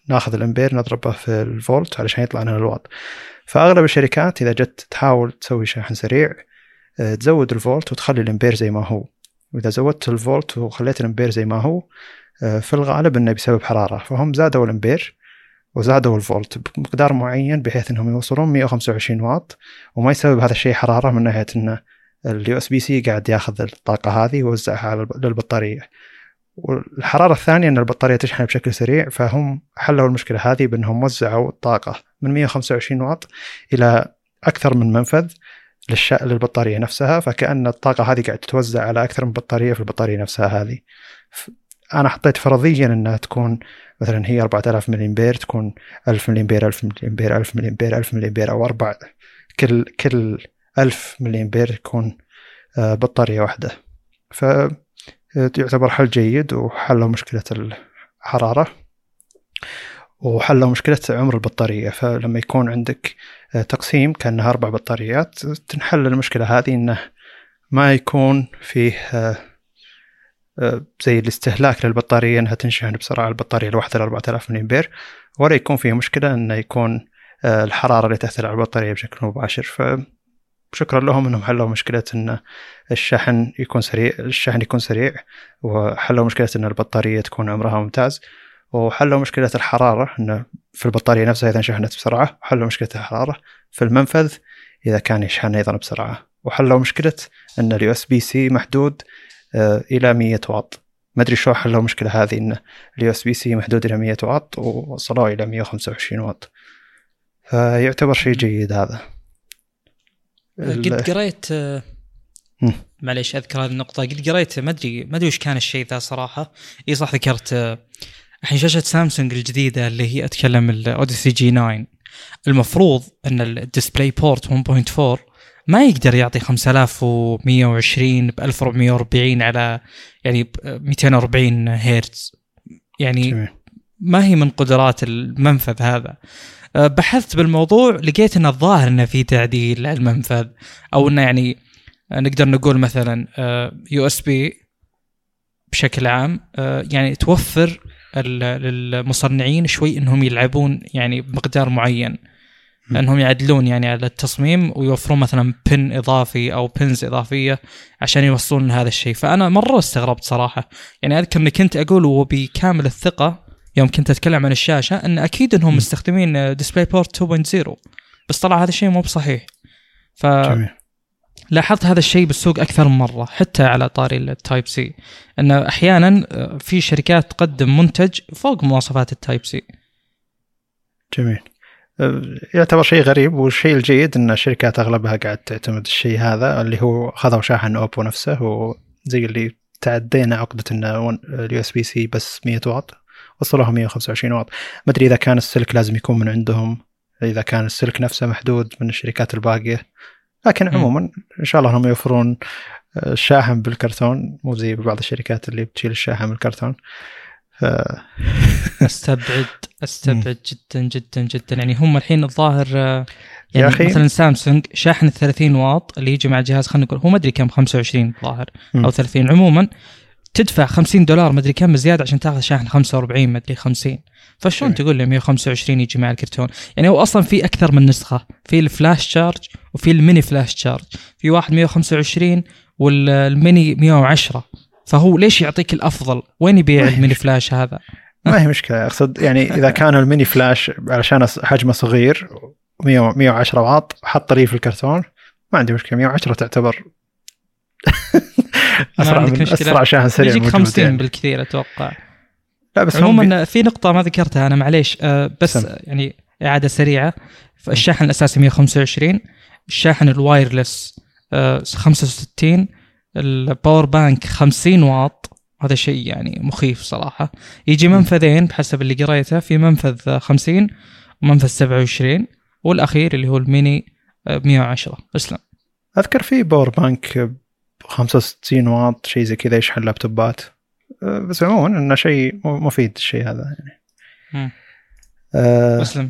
ناخذ الإمبير نضربه في الفولت علشان يطلع لنا الواط. فأغلب الشركات إذا جت تحاول تسوي شاحن سريع آه، تزود الفولت وتخلي الإمبير زي ما هو. وإذا زودت الفولت وخليت الإمبير زي ما هو آه، في الغالب إنه بسبب حرارة. فهم زادوا الإمبير وزادوا الفولت بمقدار معين بحيث إنهم يوصلون 125 واط وما يسبب هذا الشيء حرارة من ناحية إنه ال USB-C قاعد ياخذ الطاقة هذه ويوزعها على البطاريه والحرارة الثانية أن البطارية تشحن بشكل سريع فهم حلوا المشكلة هذه بأنهم وزعوا الطاقة من 125 واط إلى أكثر من منفذ للش... للبطارية نفسها فكأن الطاقة هذه قاعدة تتوزع على أكثر من بطارية في البطارية نفسها هذه. أنا حطيت فرضيا أنها تكون مثلا هي 4000 ملي امبير تكون 1000 ملي امبير 1000 ملي امبير 1000 ملي امبير 1000 ملي امبير أو أربع. كل كل 1000 ملي أمبير يكون آه، بطارية واحدة. فيعتبر حل جيد وحلوا مشكلة الحرارة وحلوا مشكلة عمر البطارية. فلما يكون عندك آه، تقسيم كأنها أربع بطاريات تنحل المشكلة هذه إنه ما يكون فيه آه، زي الاستهلاك للبطارية إنها تنشحن بسرعة البطارية الواحدة ل 4000 ملي أمبير ولا يكون فيه مشكلة إنه يكون الحرارة اللي تأثر على البطارية بشكل مباشر. ف شكرا لهم إنهم حلوا مشكلة إن الشحن يكون سريع الشحن يكون سريع وحلوا مشكلة إن البطارية تكون عمرها ممتاز وحلوا مشكلة الحرارة انه في البطارية نفسها إذا انشحنت بسرعة وحلوا مشكلة الحرارة في المنفذ إذا كان يشحن أيضا بسرعة وحلوا مشكلة إن ال USB-C محدود آه، إلى 100 واط. ما أدري شو حلوا المشكلة هذه إن ال USB-C محدود إلى 100 واط ووصلوه إلى 125 واط. فيعتبر شيء جيد هذا. قد قريت آه، معليش أذكر هذه النقطة. قد قريت ما أدري ما أدري وش كان الشيء ذا صراحة. إي صح ذكرت آه، الحين شاشة سامسونج الجديدة اللي هي أتكلم ال Odyssey G9 المفروض إن ال DisplayPort 1.4 ما يقدر يعطي 5120 ب 1440 على يعني ب 240 هرتز يعني ما هي من قدرات المنفذ هذا. بحثت بالموضوع لقيت ان الظاهر إنه في تعديل على المنفذ أو إنه يعني نقدر نقول مثلا USB بشكل عام يعني توفر للمصنعين شوي إنهم يلعبون يعني بمقدار معين. إنهم يعدلون يعني على التصميم ويوفرون مثلا pin إضافي أو pins إضافية عشان يوصلون لهذا الشيء. فأنا مرة استغربت صراحة. يعني أذكر إني كنت أقول وبكامل الثقة يوم كنت أتكلم عن الشاشة إن أكيد إنهم مستخدمين DisplayPort 2.0 بس طلع هذا الشيء مو بصحيح. ف جميل. لاحظت هذا الشيء بالسوق أكثر من مرة حتى على طاري ال Type-C انه أحيانا آه، في شركات تقدم منتج فوق مواصفات ال Type-C جميل. آه، يعتبر شيء غريب والشيء الجيد إن الشركات أغلبها قاعد تعتمد الشيء هذا اللي هو خذوا شاحن اوبو نفسه وزي اللي تعدينا عقدة إنه ال USB-C بس 100 واط. وصلوها 125 واط. ما أدري إذا كان السلك لازم يكون من عندهم إذا كان السلك نفسه محدود من الشركات الباقية. لكن عموما إن شاء الله هم يوفرون الشاحن آه، بالكرتون. مو زي بعض الشركات اللي بتشيل الشاحن من الكرتون. ف... أستبعد أستبعد جدا جدا جدا. يعني هم الحين الظاهر آه، يعني يا أخي. مثلا سامسونج شاحن ال 30 واط اللي يجي مع الجهاز خلينا نقول هو ما أدري كم 25 ظاهر أو 30 عموما تدفع 50 دولار مدري كم زيادة عشان تاخذ شاحن 45 مدري 50 فشلون تقول لي 125 يجي مع الكرتون؟ يعني هو أصلا في أكثر من نسخة في ال flash charge وفي ال mini flash charge. في واحد 125 والميني 110 فهو ليش يعطيك الأفضل؟ وين يبيع ال mini flash هذا؟ ما هي مشكلة. أقصد يعني إذا كان ال mini flash علشان حجمه صغير 110 واط حط لي في الكرتون ما عندي مشكلة. 110 تعتبر أسرع من أسرع شاحن سريع يجيك 50 يعني. بالكثير أتوقع. لا بس عموما بي... في نقطة ما ذكرتها أنا معليش. آه بس سم. يعني إعادة سريعة. الشاحن الأساسي 125 الشاحن ال wireless آه 65 ال power bank 50 واط. هذا شيء يعني مخيف صراحة. يجي منفذين بحسب اللي قريته. في منفذ 50 ومنفذ 27 والأخير اللي هو الميني 110 أسلم. أذكر في power bank 65 واط شيء زي كذا يشحن لابتوبات أه، بس عموما إنه شيء مفيد الشيء هذا يعني. أه مسلم.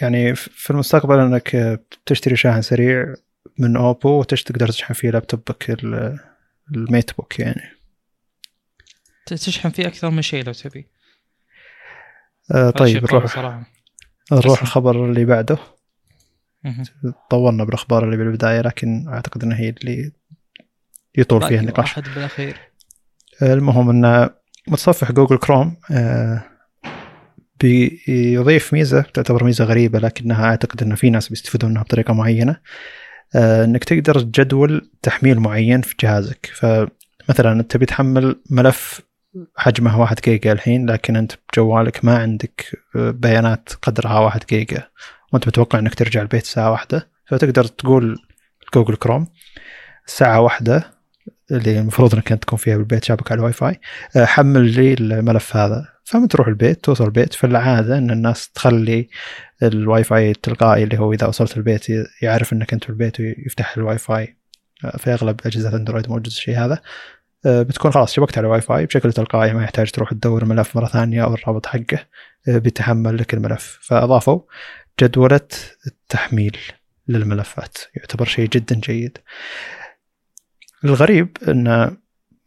يعني في المستقبل إنك تشتري شاحن سريع من اوبو وتقدر تشحن فيه لابتوبك ال MateBook يعني. تشحن فيه أكثر من شيء لو تبي. آه طيب نروح نروح الخبر اللي بعده. طولنا بالأخبار اللي بالبداية لكن أعتقد انها هي اللي يطول فيها النقاش. بالأخير. المهم ان متصفح جوجل كروم آه، بيضيف ميزة تعتبر ميزة غريبة لكنها أعتقد ان في ناس بيستفيدون منها بطريقة معينة آه، إنك تقدر تجدول تحميل معين في جهازك. فمثلا أنت تبي تحمل ملف حجمه واحد جيجا الحين لكن أنت بجوالك ما عندك آه، بيانات قدرها واحد جيجا. وانت متوقع انك ترجع البيت ساعه واحدة فتقدر تقول جوجل كروم ساعه واحدة اللي المفروض انك انت تكون فيها بالبيت شابك على الواي فاي آه، حمل لي الملف هذا. فمن تروح البيت توصل البيت في العادة إن الناس تخلي الواي فاي التلقائي اللي هو إذا وصلت البيت يعرف إنك أنت في البيت ويفتح الواي فاي آه، في أغلب أجهزة أندرويد موجود الشيء هذا. آه، بتكون خلاص شبكت على الواي فاي بشكل تلقائي ما يحتاج تروح تدور الملف مرة ثانية أو الرابط حقه. بيتحمل لك الملف. فأضافوا. جدولة التحميل للملفات. يعتبر شيء جدا جيد. الغريب إن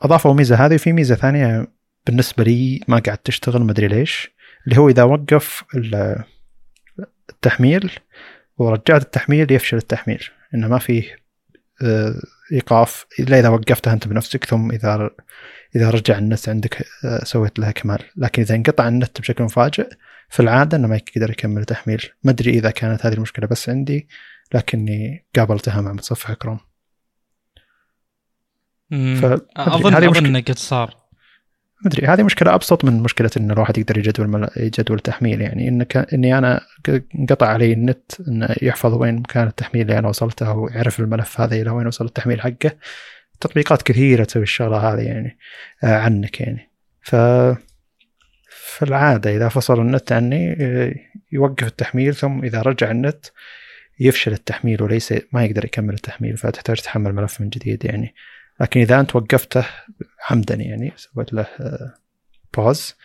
أضافوا ميزة هذه وفي ميزة ثانية بالنسبة لي ما قاعد تشتغل ما أدري ليش اللي هو إذا وقف التحميل ورجعت التحميل يفشل التحميل. إنه ما فيه آه، إيقاف. إلا إذا وقفتها أنت بنفسك ثم إذا إذا رجع النت عندك آه، سويت لها كمال. لكن إذا انقطع النت بشكل مفاجئ في العادة إنه ما يقدر يكمل تحميل. ما أدري إذا كانت هذه المشكلة بس عندي لكني قابلتها مع متصفح كروم. اظن هذه أظن إنه قد صار. ما أدري هذه مشكلة أبسط من مشكلة إن الواحد يقدر يجدول مل... يجدول تحميل. يعني انك إني أنا انقطع علي النت إنه يحفظ وين مكان التحميل اللي أنا وصلته ويعرف الملف هذا إلى وين وصل التحميل حقه. تطبيقات كثيرة تسوي الشغلة هذه يعني آه عنك يعني. ف في العاده إذا فصل النت عني آه، يوقف التحميل ثم إذا رجع النت يفشل التحميل وليس ما يقدر يكمل التحميل فتحتاج تحمل ملف من جديد يعني. لكن إذا أنت وقفته عمدا يعني سويت له pause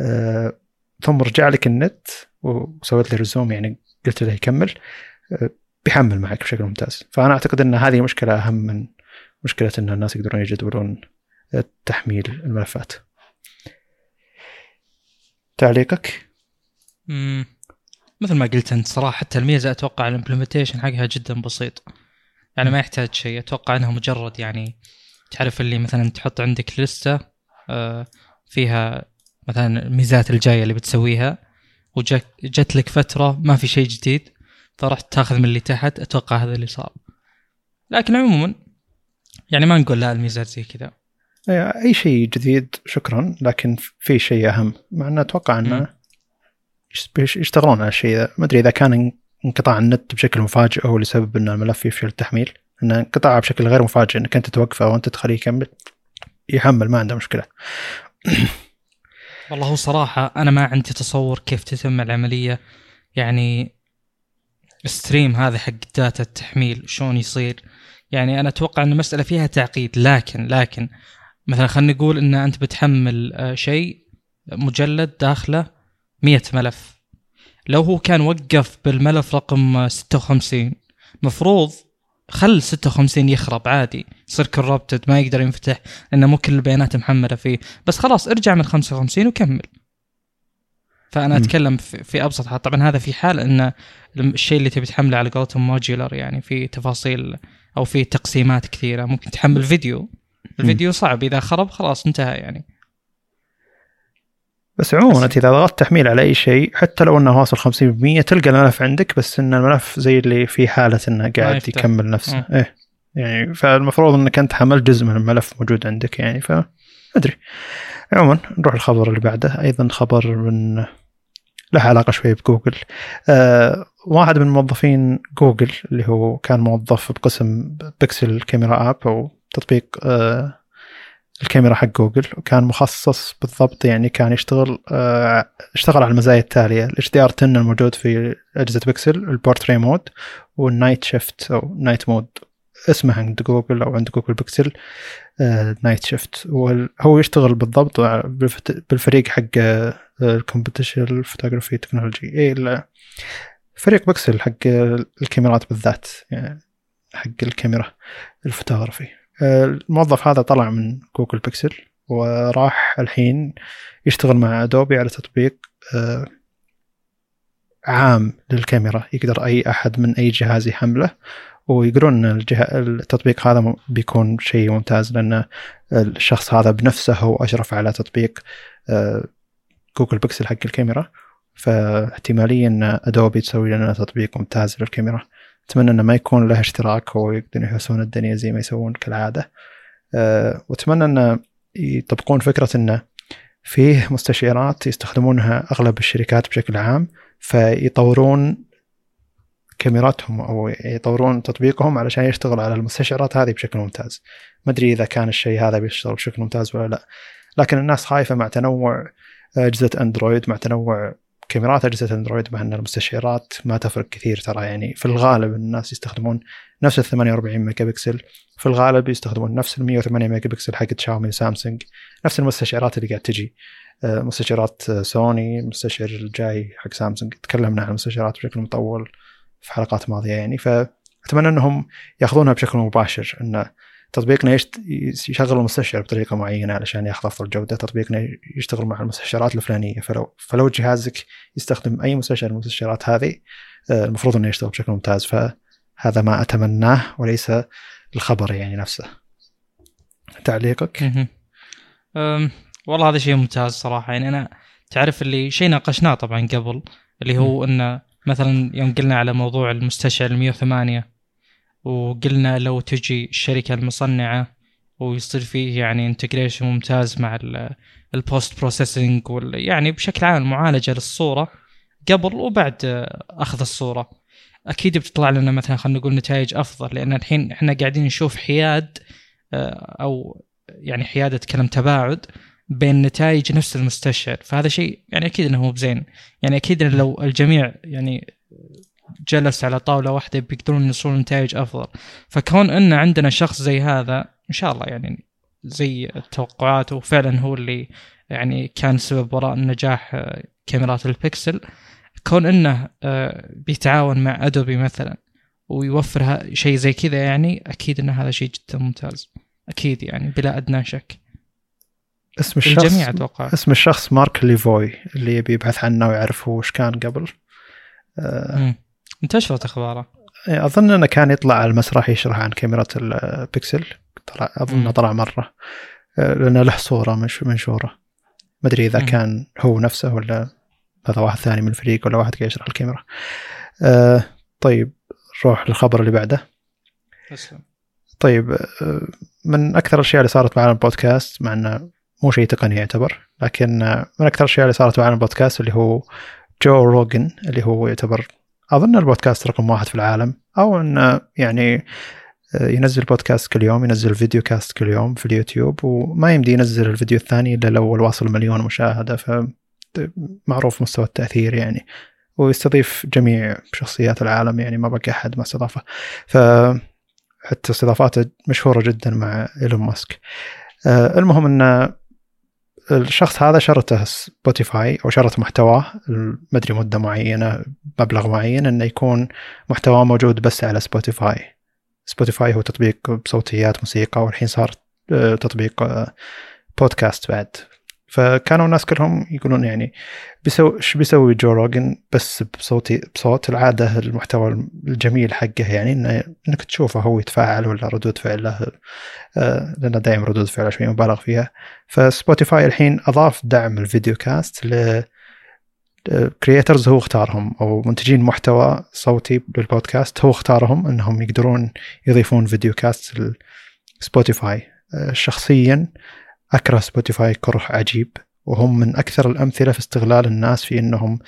آه، ثم رجع لك النت وسويت له resume يعني قلت له يكمل بيحمل معك بشكل ممتاز. فأنا أعتقد إن هذه مشكلة أهم من مشكلة ان الناس يقدرون يجدولون تحميل الملفات. تعليقك؟ امم مثل ما قلت أنت صراحة حتى الميزة أتوقع ال implementation حقها جدا بسيط. يعني ما يحتاج شيء. أتوقع إنها مجرد يعني تعرف اللي مثلا تحط عندك لستة آه، فيها مثلا الميزات الجاية اللي بتسويها وجت جت لك فترة ما في شيء جديد فرحت تاخذ من اللي تحت. أتوقع هذا اللي صار. لكن عموما يعني ما نقول لا الميزات زي كذا. أي شيء جديد شكرا لكن في شيء أهم. مع إنه أتوقع إنه يشتغلون على الشيء ذا. ما أدري إذا كان انقطاع النت بشكل مفاجئ هو اللي سبب ان الملف يفشل التحميل إن انقطاع بشكل غير مفاجئ إنك أنت توقفه وأنت تخليه يكمل يحمل ما عنده مشكلة. والله هو صراحة أنا ما عندي تصور كيف تتم العملية. يعني ال stream هذا حق data التحميل شلون يصير. يعني أنا أتوقع أن المسألة فيها تعقيد لكن لكن مثلا خلينا نقول أن أنت بتحمل آه، شيء مجلد داخله 100 ملف. لو هو كان وقف بالملف رقم 56 مفروض خل 56 يخرب عادي. يصير corrupted ما يقدر ينفتح لأنه مو كل البيانات محملة فيه. بس خلاص ارجع من 55 وكمل. فأنا م. أتكلم في, أبسط حال. طبعا هذا في حال أن الشيء اللي تبي تحمله على قولتهم modular يعني في تفاصيل أو في تقسيمات كثيرة. ممكن تحمل فيديو. الفيديو صعب. إذا خرب خلاص انتهى يعني. بس عموما انت إذا ضغطت تحميل على أي شيء حتى لو إنه واصل 50% تلقى الملف عندك بس إن الملف زي اللي في حالة إنه قاعد يكمل نفسه. م. إيه. يعني فالمفروض إنك أنت حملت جزء من الملف موجود عندك يعني ف ادري عموما نروح الخبر اللي بعده. أيضا خبر من له علاقة شوي بجوجل. آه واحد من موظفين جوجل اللي هو كان موظف بقسم Pixel Camera app أو تطبيق آه الكاميرا حق جوجل وكان مخصص بالضبط يعني كان يشتغل آه اشتغل على المزايا التالية ال HDR 10 الموجود في أجهزة بيكسل ال portrait mode وال night shift أو night mode اسمه عند جوجل أو عند جوجل بيكسل آه night shift وهو يشتغل بالضبط بالفريق حق ال computation photography technology اي فريق بيكسل حق الكاميرات بالذات يعني حق الكاميرا الفوتوغرافي. الموظف هذا طلع من جوجل بيكسل وراح الحين يشتغل مع أدوبي على تطبيق آه، عام للكاميرا. يقدر أي أحد من أي جهاز يحمله ويقولون إن التطبيق هذا بيكون شيء ممتاز لأن الشخص هذا بنفسه هو أشرف على تطبيق آه، جوجل بيكسل حق الكاميرا فاحتماليا إن أدوبي تسوي لنا تطبيق ممتاز للكاميرا. أتمنى إنه ما يكون له اشتراك ويقدرون يحسون الدنيا زي ما يسوون كالعادة. أه وأتمنى انه يطبقون فكرة انه فيه مستشعرات يستخدمونها أغلب الشركات بشكل عام فيطورون كاميراتهم أو يطورون تطبيقهم علشان يشتغل على المستشعرات هذه بشكل ممتاز. ما أدري إذا كان الشيء هذا بيشتغل بشكل ممتاز ولا لا لكن الناس خايفة مع تنوع أجهزة أندرويد مع تنوع كاميرات أجهزة أندرويد مع إن المستشعرات ما تفرق كثير ترى. يعني في الغالب الناس يستخدمون نفس ال 48 ميجا بكسل في الغالب يستخدمون نفس ال 108 ميجا بكسل حق شاومي وسامسونج نفس المستشعرات اللي قاعد تجي. آه، مستشعرات سوني المستشعر الجاي حق سامسونج. تكلمنا عن المستشعرات بشكل مطول في حلقات ماضية يعني. فأتمنى إنهم يأخذونها بشكل مباشر إن تطبيقنا يشغل المستشعر بطريقة معينة علشان ياخذ افضل جوده تطبيقنا يشتغل مع المستشعرات الفلانية. فلو فلو جهازك يستخدم أي مستشعر من المستشعرات هذه آه، المفروض إنه يشتغل بشكل ممتاز. فهذا ما أتمناه وليس الخبر يعني نفسه. تعليقك؟ والله هذا شيء ممتاز صراحة. يعني أنا تعرف اللي شيء ناقشناه طبعا قبل اللي هو إنه مثلا يوم قلنا على موضوع المستشعر ال 108 وقلنا لو تجي الشركة المصنعة ويصير فيه يعني integration ممتاز مع ال post processing يعني بشكل عام المعالجة للصورة قبل وبعد أخذ الصورة. أكيد بتطلع لنا مثلا خلينا نقول نتائج أفضل لأن الحين إحنا قاعدين نشوف حياد آه، أو يعني حياده كلام تباعد بين نتائج نفس المستشعر. فهذا شيء يعني أكيد إنه مو بزين. يعني أكيد لو الجميع يعني جلس على طاولة واحدة بيقدرون يوصلون لنتائج أفضل. فكون إن عندنا شخص زي هذا إن شاء الله يعني زي التوقعات وفعلا هو اللي يعني كان سبب وراء نجاح آه، كاميرات البكسل كون إنه آه، بيتعاون مع أدوبي مثلا ويوفر شيء زي كذا يعني أكيد إن هذا شيء جدا ممتاز. أكيد يعني بلا أدنى شك. اسم الشخص الجميع أتوقع. اسم الشخص مارك ليفوي اللي يبي يبحث عنه ويعرف هو وش كان قبل. آه انتشرت أخباره. إيه، أظن إنه كان يطلع على المسرح يشرح عن كاميرا البكسل طلع أظن طلع مرة. آه لأنه له صورة منشوره ما أدري إذا. كان هو نفسه ولا هذا واحد ثاني من الفريق ولا واحد قاعد يشرح الكاميرا. آه طيب نروح للخبر اللي بعده. اسلم طيب آه من أكثر الأشياء اللي صارت معنا البودكاست مع إنه مو شيء تقني يعتبر لكن من أكثر الأشياء اللي صارت معنا البودكاست اللي هو جو روجن اللي هو يعتبر أظن البودكاست رقم واحد في العالم أو إنه يعني آه، ينزل بودكاست كل يوم ينزل video cast كل يوم في اليوتيوب وما يمدي ينزل الفيديو الثاني إلا لو واصل مليون مشاهدة فمعروف مستوى التأثير يعني ويستضيف جميع شخصيات العالم يعني ما بقى أحد ما استضافه ف حتى استضافاته مشهورة جدا مع إيلون ماسك. آه، المهم ان الشخص هذا شرته سبوتيفاي أو شرت محتواه. ما أدري مدة معينة مبلغ معين إنه يكون محتواه موجود بس على سبوتيفاي سبوتيفاي هو تطبيق بصوتيات موسيقى والحين صار آه، تطبيق بودكاست آه، بعد. فكانوا الناس كلهم يقولون يعني بيسوي إيش بيسوي جو روجن بس بصوتي بصوت العادة المحتوى الجميل حقه؟ يعني إنك تشوفه هو يتفاعل ولا ردود فعله آه لأنه دائما ردود فعله شوي مبالغ فيها. فسبوتيفاي الحين أضاف دعم ال video cast ل creators هو اختارهم أو منتجين محتوى صوتي للبودكاست هو اختارهم إنهم يقدرون يضيفون video cast لسبوتيفاي آه شخصيا أكره سبوتيفاي كره عجيب وهم من أكثر الأمثلة في استغلال الناس في إنهم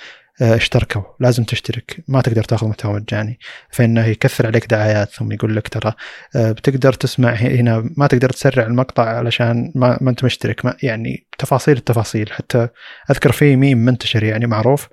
آه، اشتركوا. لازم تشترك. ما تقدر تأخذ محتوى مجاني فإنه يكثر عليك دعايات ثم يقول لك ترى آه، بتقدر تسمع هنا ما تقدر تسرع المقطع علشان ما, ما أنت مشترك. ما يعني تفاصيل التفاصيل. حتى أذكر في ميم منتشر يعني معروف.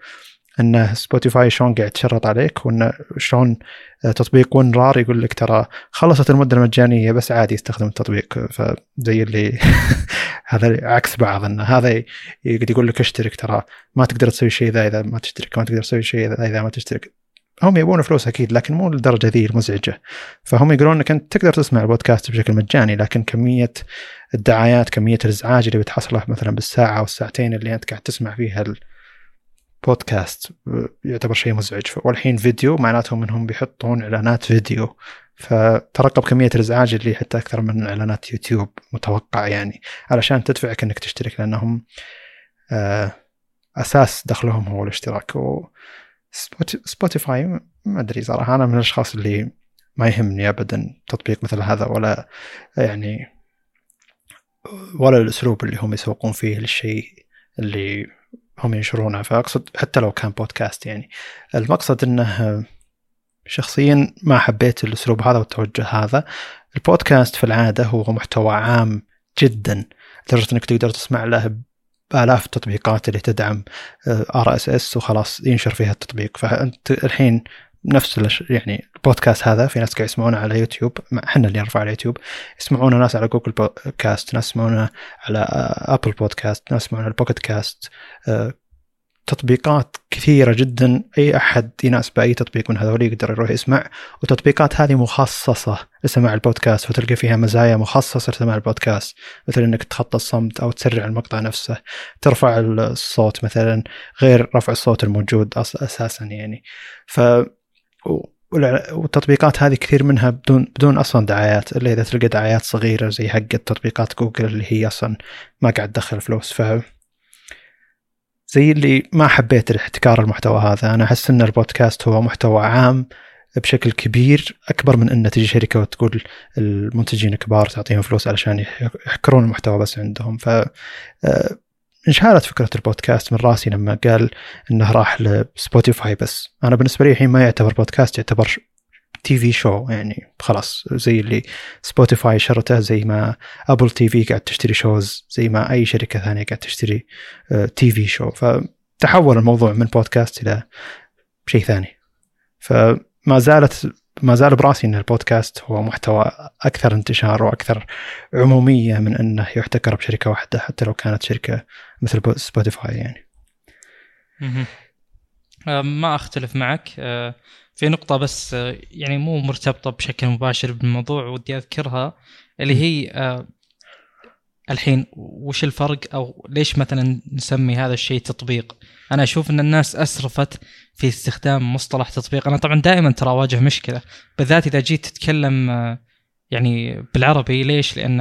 أن سبوتيفاي شلون قاعد تشرط عليك وأن شلون آه، تطبيق ون رار يقول لك ترى خلصت المدة المجانية بس عادي استخدم التطبيق. فزي اللي هذا عكس بعض أن هذا يقعد يقول لك اشترك ترى ما تقدر تسوي شيء ذا إذا ما تشترك ما تقدر تسوي شيء ذا إذا ما تشترك. هم يبون فلوس أكيد لكن مو للدرجه ذي المزعجة. فهم يقولون إنك أنت تقدر تسمع البودكاست بشكل مجاني لكن كمية الدعايات كمية الإزعاج اللي بتحصله مثلا بالساعة أو الساعتين اللي أنت قاعد تسمع فيها بودكاست يعتبر شيء مزعج. والحين فيديو معناتهم إنهم بيحطون إعلانات فيديو. فترقب كمية الإزعاج اللي حتى أكثر من إعلانات يوتيوب متوقع يعني علشان تدفعك إنك تشترك لأنهم آه، أساس دخلهم هو الاشتراك. و سبوتيفاي ما أدري صراحة أنا من الأشخاص اللي ما يهمني ابدا تطبيق مثل هذا ولا يعني ولا الأسلوب اللي هم يسوقون فيه للشيء اللي هم ينشرونها. فأقصد حتى لو كان بودكاست يعني. المقصد إنه شخصيا ما حبيت الأسلوب هذا والتوجه هذا. البودكاست في العادة هو محتوى عام جدا لدرجة إنك تقدر تسمع له بآلاف التطبيقات اللي تدعم آه، RSS وخلاص ينشر فيها التطبيق. فأنت الحين نفس يعني البودكاست هذا في ناس قاعد يسمعونه على يوتيوب إحنا اللي نرفع على يوتيوب. يسمعونه ناس على Google Podcasts ناس يسمعونه على Apple Podcasts ناس يسمعونه على ال Pocket Casts تطبيقات كثيرة جدا. أي أحد يناسب أي تطبيق من هذول يقدر يروح يسمع. وتطبيقات هذه مخصصة لسماع البودكاست وتلقى فيها مزايا مخصصة لسماع البودكاست. مثل أنك تخطى الصمت أو تسرع المقطع نفسه ترفع الصوت مثلا غير رفع الصوت الموجود أساسا يعني. ف والتطبيقات هذه كثير منها بدون بدون أصلا دعايات إلا إذا تلقى دعايات صغيرة زي حق تطبيقات جوجل اللي هي أصلا ما قاعد تدخل فلوس. ف زي اللي ما حبيت احتكار المحتوى هذا. أنا أحس إن البودكاست هو محتوى عام بشكل كبير أكبر من ان تجي شركة وتقول المنتجين كبار تعطيهم فلوس علشان يحكرون المحتوى بس عندهم. ف آه، انشالت فكرة البودكاست من راسي لما قال إنه راح ل Spotify بس أنا بالنسبة لي الحين ما يعتبر بودكاست يعتبر TV show يعني خلاص زي اللي Spotify شرته زي ما Apple TV قاعد تشتري shows زي ما أي شركة ثانية قاعد تشتري TV show فتحول الموضوع من بودكاست إلى شيء ثاني. فما زالت ما زال براسي إن البودكاست هو محتوى أكثر انتشار وأكثر عمومية من إنه يحتكر بشركة واحدة حتى لو كانت شركة مثل سبوتيفاي يعني. ما أختلف معك أه، في نقطة بس أه، يعني مو مرتبطة بشكل مباشر بالموضوع ودي أذكرها اللي هي أه، الحين وش الفرق أو ليش مثلا نسمي هذا الشيء تطبيق؟ أنا أشوف إن الناس أسرفت في استخدام مصطلح تطبيق، أنا طبعا دائما ترى أواجه مشكلة بالذات إذا جيت تتكلم يعني بالعربي. ليش؟ لأن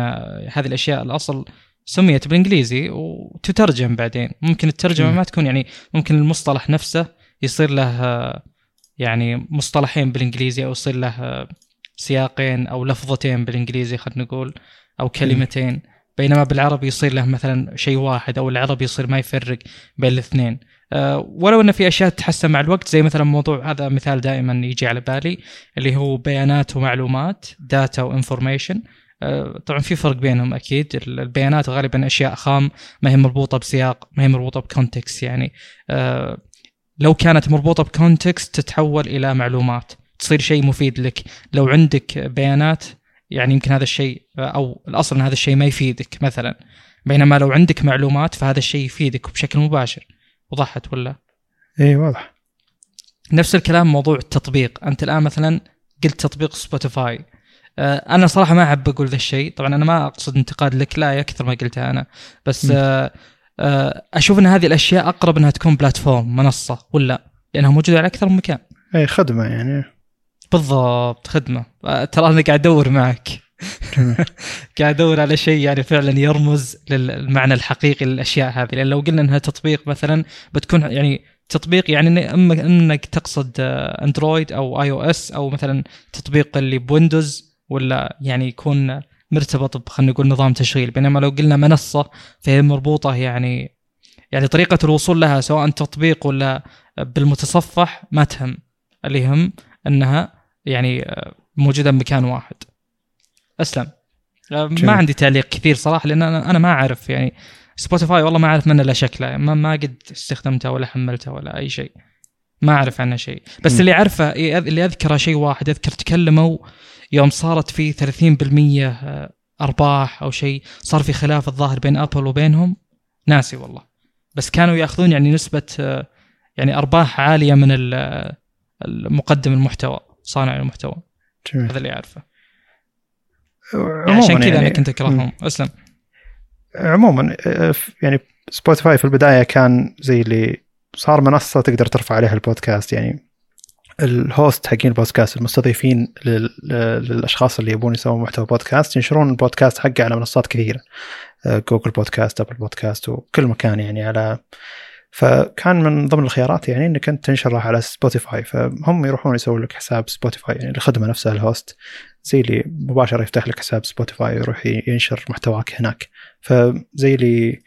هذه الأشياء الأصل سميت بالإنجليزي وتترجم بعدين، ممكن الترجمة ما تكون يعني ممكن المصطلح نفسه يصير له يعني مصطلحين بالإنجليزي أو يصير له سياقين أو لفظتين بالإنجليزي خلينا نقول أو كلمتين. بينما بالعربي يصير له مثلا شيء واحد أو العربي يصير ما يفرق بين الاثنين. أه ولو إن في أشياء تتحسن مع الوقت زي مثلا موضوع هذا مثال دائما يجي على بالي اللي هو بيانات ومعلومات data و information أه طبعا في فرق بينهم أكيد. البيانات غالبا أشياء خام ما هي مربوطة بسياق ما هي مربوطة ب context يعني. أه لو كانت مربوطة ب context تتحول إلى معلومات تصير شيء مفيد لك. لو عندك بيانات يعني يمكن هذا الشيء أو الأصل إن هذا الشيء ما يفيدك مثلا. بينما لو عندك معلومات فهذا الشيء يفيدك بشكل مباشر. وضحت ولا؟ اي واضح. نفس الكلام موضوع التطبيق. أنت الآن مثلا قلت تطبيق Spotify. آه، أنا صراحة ما أحب أقول ذا الشيء. طبعا أنا ما أقصد انتقاد لك لا أكثر ما قلتها أنا. بس آه، آه، أشوف إن هذه الأشياء أقرب إنها تكون platform منصة ولا؟ لأنها موجودة على أكثر من مكان. اي خدمة يعني. بالضبط خدمة. ترى أنا قاعد أدور معك. قاعد أدور على شيء يعني فعلا يرمز للمعنى الحقيقي للأشياء هذه. لأن لو قلنا إنها تطبيق مثلا بتكون يعني تطبيق يعني اما إنك تقصد Android أو iOS أو مثلا تطبيق اللي ب Windows ولا يعني يكون مرتبط خلينا نقول نظام تشغيل. بينما لو قلنا منصة فهي مربوطة يعني يعني طريقة الوصول لها سواء تطبيق ولا بالمتصفح ما تهم. اللي يهم إنها يعني موجودة بمكان واحد. أسلم. ما عندي تعليق كثير صراحة لأن أنا أنا ما أعرف يعني. Spotify والله ما أعرف منه إلا شكله ما, ما قد استخدمته ولا حملته ولا أي شيء. ما أعرف عنه شيء. بس م. اللي أعرفه اللي أذكره شيء واحد أذكر تكلموا يوم صارت في 30% آه، أرباح أو شيء صار في خلاف الظاهر بين Apple وبينهم. ناسي والله. بس كانوا يأخذون يعني نسبة آه، يعني أرباح عالية من المقدم المحتوى. صانع المحتوى. جميل. هذا اللي أعرفه. يعني عشان كذا يعني أنا كنت أكرههم. أسلم. عموما آه، يعني Spotify في البداية كان زي اللي صار منصة تقدر ترفع عليها البودكاست. يعني ال host حقين البودكاست المستضيفين للأشخاص اللي يبون يسوون محتوى بودكاست ينشرون البودكاست حقه على منصات كثيرة. Google Podcasts Apple Podcasts وكل مكان يعني على فكان من ضمن الخيارات يعني إنك أنت تنشره على Spotify فهم يروحون يسوون لك حساب Spotify يعني الخدمة نفسها ال host زي اللي مباشرة يفتح لك حساب Spotify ويروح ينشر محتواك هناك. فزي اللي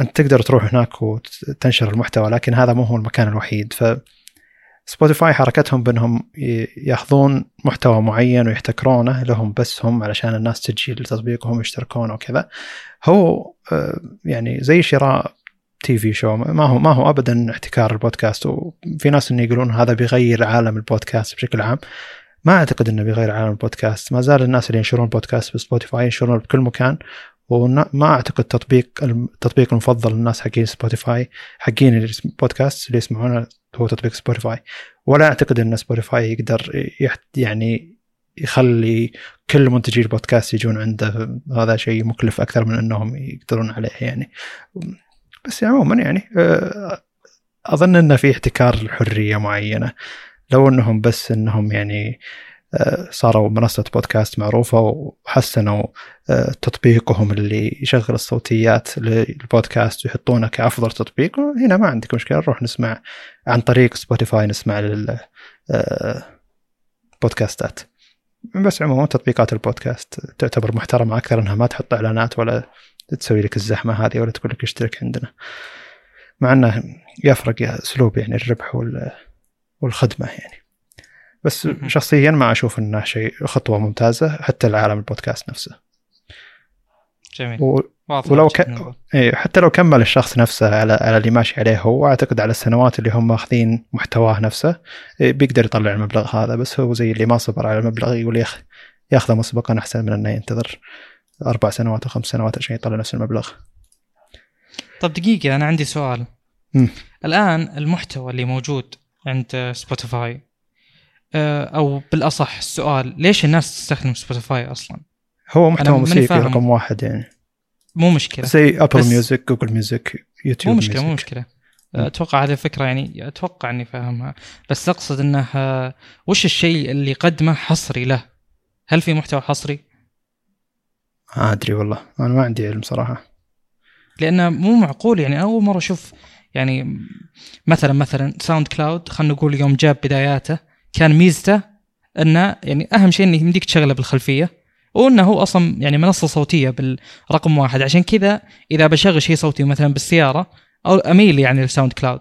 أنت تقدر تروح هناك وتنشر المحتوى لكن هذا مو هو المكان الوحيد. ف Spotify حركتهم بأنهم ياخذون محتوى معين ويحتكرونه لهم بس هم علشان الناس تجي لتطبيقهم يشتركون وكذا. هو آه، يعني زي شراء TV show ما هو ما هو ابدا احتكار البودكاست وفي ناس إنه يقولون هذا بيغير عالم البودكاست بشكل عام. ما أعتقد إنه بيغير عالم البودكاست. ما زال الناس اللي ينشرون podcast ب Spotify ينشرون بكل مكان وما أعتقد تطبيق التطبيق المفضل للناس حقين Spotify حقين البودكاست اللي يسمعونه هو تطبيق Spotify. ولا أعتقد إن Spotify يقدر يعني يخلي كل منتجي البودكاست يجون عنده هذا شيء مكلف أكثر من إنهم يقدرون عليه يعني. بس عموما يعني آه، أظن انه في احتكار لحرية معينة. لو إنهم بس إنهم يعني آه، صاروا منصة بودكاست معروفة وحسنوا آه، تطبيقهم اللي يشغل الصوتيات للبودكاست ويحطونه كأفضل تطبيق هنا ما عندك مشكلة نروح نسمع عن طريق سبوتيفاي نسمع للبودكاستات بس عموما تطبيقات البودكاست تعتبر محترمة أكثر أنها ما تحط إعلانات ولا تسوي لك الزحمة هذه ولا تقول لك اشترك عندنا. مع أنه يفرق أسلوب يعني الربح والخدمة يعني. بس شخصيا ما أشوف أنه شيء خطوة ممتازة حتى لعالم البودكاست نفسه. جميل. و... ولو ك... إيه حتى لو كمل الشخص نفسه على على اللي ماشي عليه هو أعتقد على السنوات اللي هم ماخذين محتواه نفسه إيه بيقدر يطلع المبلغ هذا. بس هو زي اللي ما صبر على المبلغ يقول يخ ياخذه مسبقا أحسن من إنه ينتظر. أربع سنوات أو خمس سنوات عشان يطلع نفس المبلغ. طب دقيقة أنا عندي سؤال. م. الآن المحتوى اللي موجود عند Spotify آه، أو بالأصح السؤال ليش الناس تستخدم Spotify أصلا؟ هو محتوى موسيقي رقم واحد يعني. مو مشكلة. زي Apple Music، Google Music، YouTube مو مشكلة مو مشكلة. أتوقع هذه الفكرة يعني أتوقع إني فاهمها بس أقصد انه وش الشيء اللي قدمه حصري له هل في محتوى حصري ما أدري والله أنا ما عندي علم صراحة لأنه مو معقول يعني أول مرة أشوف يعني مثلا مثلا SoundCloud خلينا نقول يوم جاب بداياته كان ميزته إنه يعني أهم شيء إنه يمديك تشغله بالخلفية وإنه هو أصلا يعني منصة صوتية بالرقم واحد عشان كذا إذا بشغل شيء صوتي مثلا بالسيارة أو أميل يعني لل SoundCloud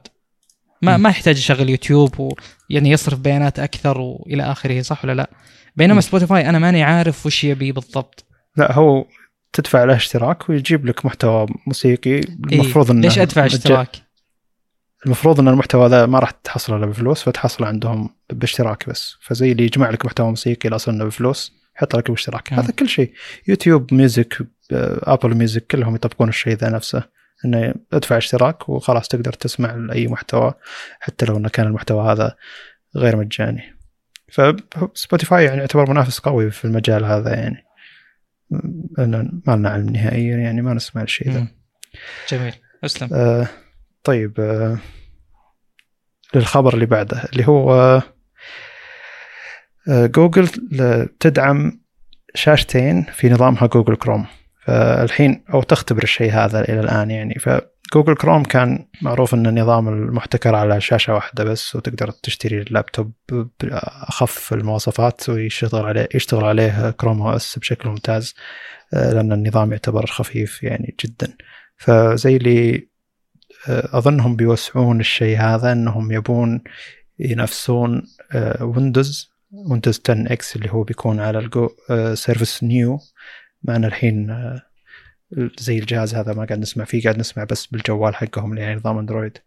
ما م. ما يحتاج يشغل يوتيوب ويعني يصرف بيانات أكثر وإلى آخره صح ولا لا؟ بينما م. Spotify أنا ماني عارف وش يبي بالضبط لا هو تدفع له اشتراك ويجيب لك محتوى موسيقي. إيه، المفروض إنه ليش أدفع اشتراك؟ المفروض إن المحتوى ذا ما راح تحصله الا بفلوس فتحصل عندهم باشتراك بس. فزي اللي يجمع لك محتوى موسيقي الاصل إنه بفلوس يحط لك باشتراك. هذا كل شيء. YouTube Music Apple Music كلهم يطبقون الشيء ذا نفسه. إنه ادفع اشتراك وخلاص تقدر تسمع اي محتوى حتى لو إنه كان المحتوى هذا غير مجاني. ف Spotify يعني يعتبر منافس قوي في المجال هذا يعني. لأن ما لنا علم نهائيا يعني ما نسمع الشيء ذا. جميل. أسلم. آه طيب آه للخبر اللي بعده اللي هو آه جوجل تدعم شاشتين في نظامها Google Chrome. فالحين أو تختبر الشيء هذا إلى الآن يعني. ف Google Chrome كان معروف إن النظام المحتكر على شاشة واحدة بس وتقدر تشتري اللابتوب بأخف المواصفات ويشتغل عليه يشتغل عليه Chrome OS بشكل ممتاز آه، لأن النظام يعتبر خفيف يعني جدا. فزي اللي آه، أظنهم بيوسعون الشيء هذا إنهم يبون ينافسون Windows Windows 10 X اللي هو بيكون على الجو Surface Neo معنا الحين آه، زي الجهاز هذا ما قاعد نسمع فيه قاعد نسمع بس بالجوال حقهم يعني نظام Android.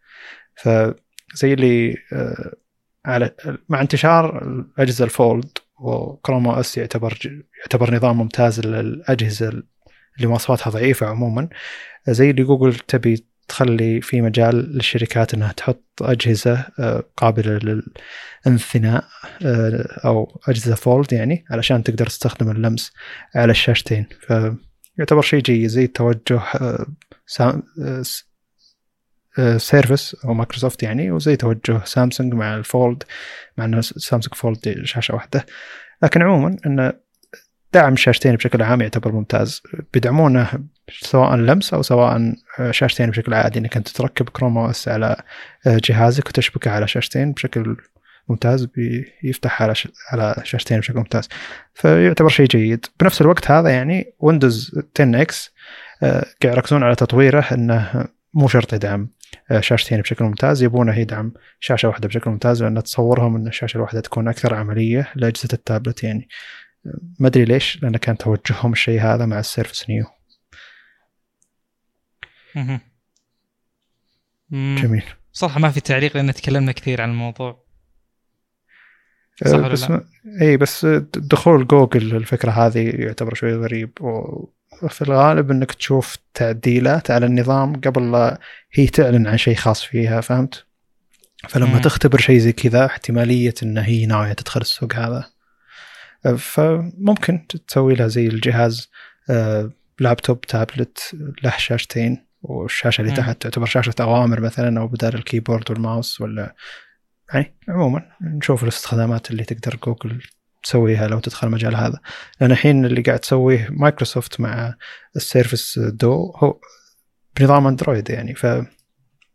فزي اللي آه، على مع انتشار الأجهزة ال fold و Chrome OS يعتبر يعتبر نظام ممتاز للأجهزة اللي مواصفاتها ضعيفة عموما. زي اللي جوجل تبي تخلي في مجال للشركات إنها تحط أجهزة آه، قابلة للانثناء آه، أو أجهزة fold يعني علشان تقدر تستخدم اللمس على الشاشتين. فيعتبر شيء جيد زي توجه Surface آه، أو مايكروسوفت يعني وزي توجه سامسونج مع ال Fold مع إنه Samsung Fold شاشة واحدة. لكن عموما إنه دعم الشاشتين بشكل عام يعتبر ممتاز. بيدعمونه سواء لمس أو سواء شاشتين بشكل عادي. إنك أنت تركب Chrome OS على جهازك وتشبكه على شاشتين بشكل ممتاز بيفتح على على شاشتين بشكل ممتاز. فيعتبر شيء جيد. بنفس الوقت هذا يعني Windows 10 X قاعد يركزون على تطويره إنه مو شرط يدعم آه، شاشتين بشكل ممتاز يبونه يدعم شاشة واحدة بشكل ممتاز. لأن تصورهم إن الشاشة الواحدة تكون أكثر عملية لأجهزة التابلت يعني. ما أدري ليش لأن كان توجههم الشيء هذا مع ال Surface Neo. جميل. صراحة ما في تعليق لأن تكلمنا كثير عن الموضوع. صح أه، بس. اي بس دخول جوجل الفكرة هذه يعتبر شوي غريب وفي الغالب إنك تشوف تعديلات على النظام قبل لا هي تعلن عن شيء خاص فيها فهمت؟ فلما مم. تختبر شيء زي كذا احتمالية إن هي ناوية تدخل السوق هذا أه، فممكن تسوي لها زي الجهاز أه، laptop tablet له شاشتين والشاشة اللي تحت تعتبر شاشة أوامر مثلا أو بدال ال keyboard وال mouse ولا يعني عموما نشوف الاستخدامات اللي تقدر جوجل تسويها لو تدخل المجال هذا لأن الحين اللي قاعد تسويه مايكروسوفت مع ال Surface Duo هو بنظام Android يعني ف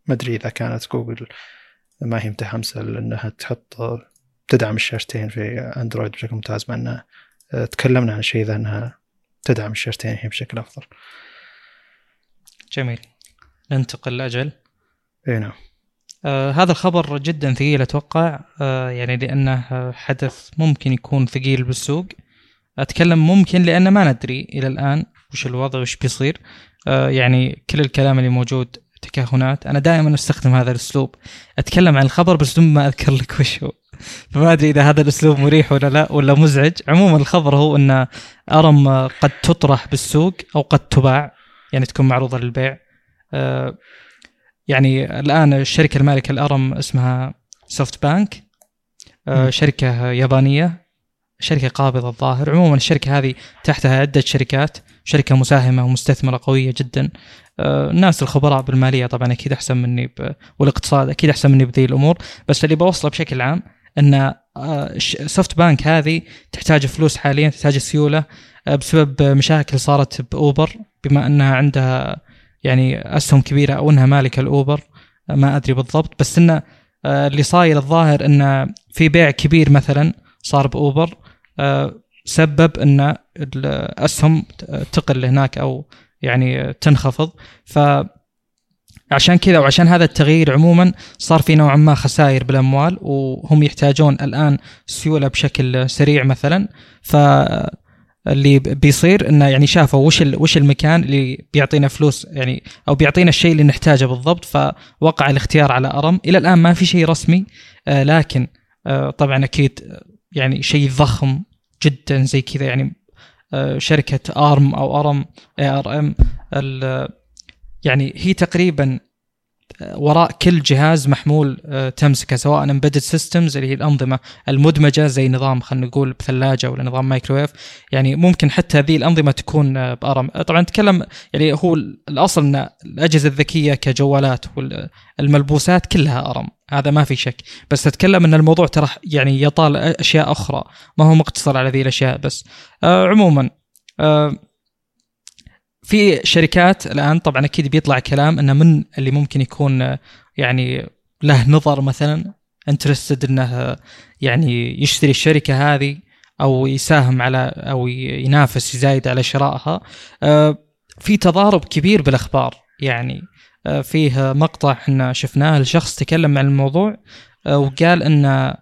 ما أدري إذا كانت جوجل ما هي متحمسة لأنها تحط تدعم الشاشتين في Android بشكل ممتاز مع إنها تكلمنا عن شيء ذا إنها تدعم الشاشتين هي بشكل أفضل. جميل. ننتقل لأجل. إي نعم. آه هذا الخبر جدا ثقيل أتوقع. آه يعني لأنه حدث ممكن يكون ثقيل بالسوق. أتكلم ممكن لأن ما ندري إلى الآن وش الوضع وش بيصير. آه يعني كل الكلام اللي موجود تكهنات. أنا دائما أستخدم هذا الأسلوب. أتكلم عن الخبر بس دون ما أذكر لك وش هو. فما أدري إذا هذا الأسلوب مريح ولا لا ولا مزعج. عموما الخبر هو إن أرم قد تطرح بالسوق أو قد تباع يعني تكون معروضة للبيع. آه يعني الآن الشركة المالكة الأرم اسمها سوفت بانك آه شركة يابانية شركة قابضة الظاهر. عموما الشركة هذه تحتها عدة شركات شركة مساهمة ومستثمرة قوية جدا. آه الناس الخبراء بالمالية طبعا أكيد أحسن مني ب... والاقتصاد أكيد أحسن مني بذي الأمور. بس اللي بوصله بشكل عام إن SoftBank هذه تحتاج فلوس حاليا تحتاج سيولة آه، بسبب مشاكل صارت ب Uber بما أنها عندها يعني أسهم كبيرة أو إنها مالكة ال Uber ما أدري بالضبط بس انه آه، اللي صاير الظاهر انه في بيع كبير مثلا صار ب Uber آه، سبب إن الأسهم تقل هناك أو يعني تنخفض. ف عشان كذا وعشان هذا التغيير عموما صار في نوعا ما خسائر بالأموال وهم يحتاجون الآن سيولة بشكل سريع مثلا. ف اللي بيصير إنه يعني شافوا وش وش المكان اللي بيعطينا فلوس يعني أو بيعطينا الشيء اللي نحتاجه بالضبط فوقع الاختيار على أرم. إلى الآن ما في شيء رسمي آه لكن آه طبعا أكيد يعني شيء ضخم جدا زي كذا يعني آه شركة Arm أو Arm A R M يعني هي تقريبا وراء كل جهاز محمول آه، تمسكه سواء embedded systems اللي هي الأنظمة المدمجة زي نظام خلينا نقول بثلاجه ولا نظام مايكرويف يعني ممكن حتى هذه الأنظمة تكون آه، ب Arm. طبعا نتكلم يعني هو الأصل إن الأجهزة الذكية كجوالات والملبوسات كلها Arm. هذا ما في شك. بس اتكلم إن الموضوع ترى يعني يطال أشياء أخرى. ما هو مقتصر على ذي الأشياء بس. آه عموما آه في شركات الآن طبعا أكيد بيطلع كلام إنه من اللي ممكن يكون يعني له نظر مثلا انترستد إنه يعني يشتري الشركة هذه أو يساهم على أو ينافس يزايد على شرائها. آه، في تضارب كبير بالأخبار. يعني آه، فيه مقطع إحنا شفناه لشخص تكلم عن الموضوع آه، وقال إن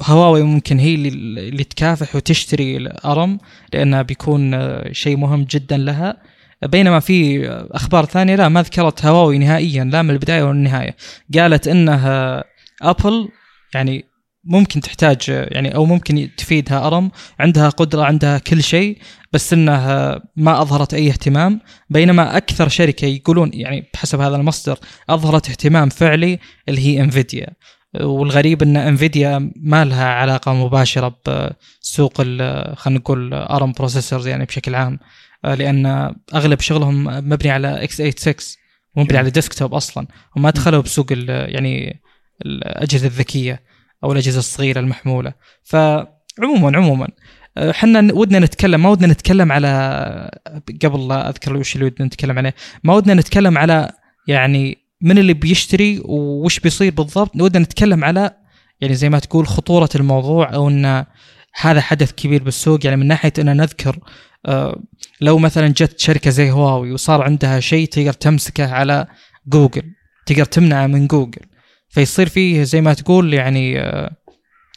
هواوي ممكن هي اللي, اللي تكافح وتشتري الأرم لأنها بيكون شيء مهم جدا لها. بينما في أخبار ثانية لا ما ذكرت هواوي نهائيا لا من البداية ولا النهاية. قالت إنها ابل يعني ممكن تحتاج يعني أو ممكن تفيدها أرم. عندها قدرة عندها كل شيء بس إنها ما أظهرت أي اهتمام. بينما أكثر شركة يقولون يعني بحسب هذا المصدر أظهرت اهتمام فعلي اللي هي Nvidia والغريب إن Nvidia ما لها علاقة مباشرة بسوق خلينا نقول Arm processors يعني بشكل عام. لأن أغلب شغلهم مبني على X 86 مبني على desktop أصلا. وما دخلوا بسوق يعني الأجهزة الذكية أو الأجهزة الصغيرة المحمولة. فعموما عموما إحنا ودنا نتكلم ما ودنا نتكلم على قبل لا أذكر وش اللي ودنا نتكلم عليه ما ودنا نتكلم على يعني من اللي بيشتري وش بيصير بالضبط ودنا نتكلم على يعني زي ما تقول خطورة الموضوع أو أن هذا حدث كبير بالسوق. يعني من ناحية أن نذكر آه، لو مثلا جت شركة زي هواوي وصار عندها شيء تقدر تمسكه على جوجل تقدر تمنعه من جوجل. فيصير فيه زي ما تقول يعني آه،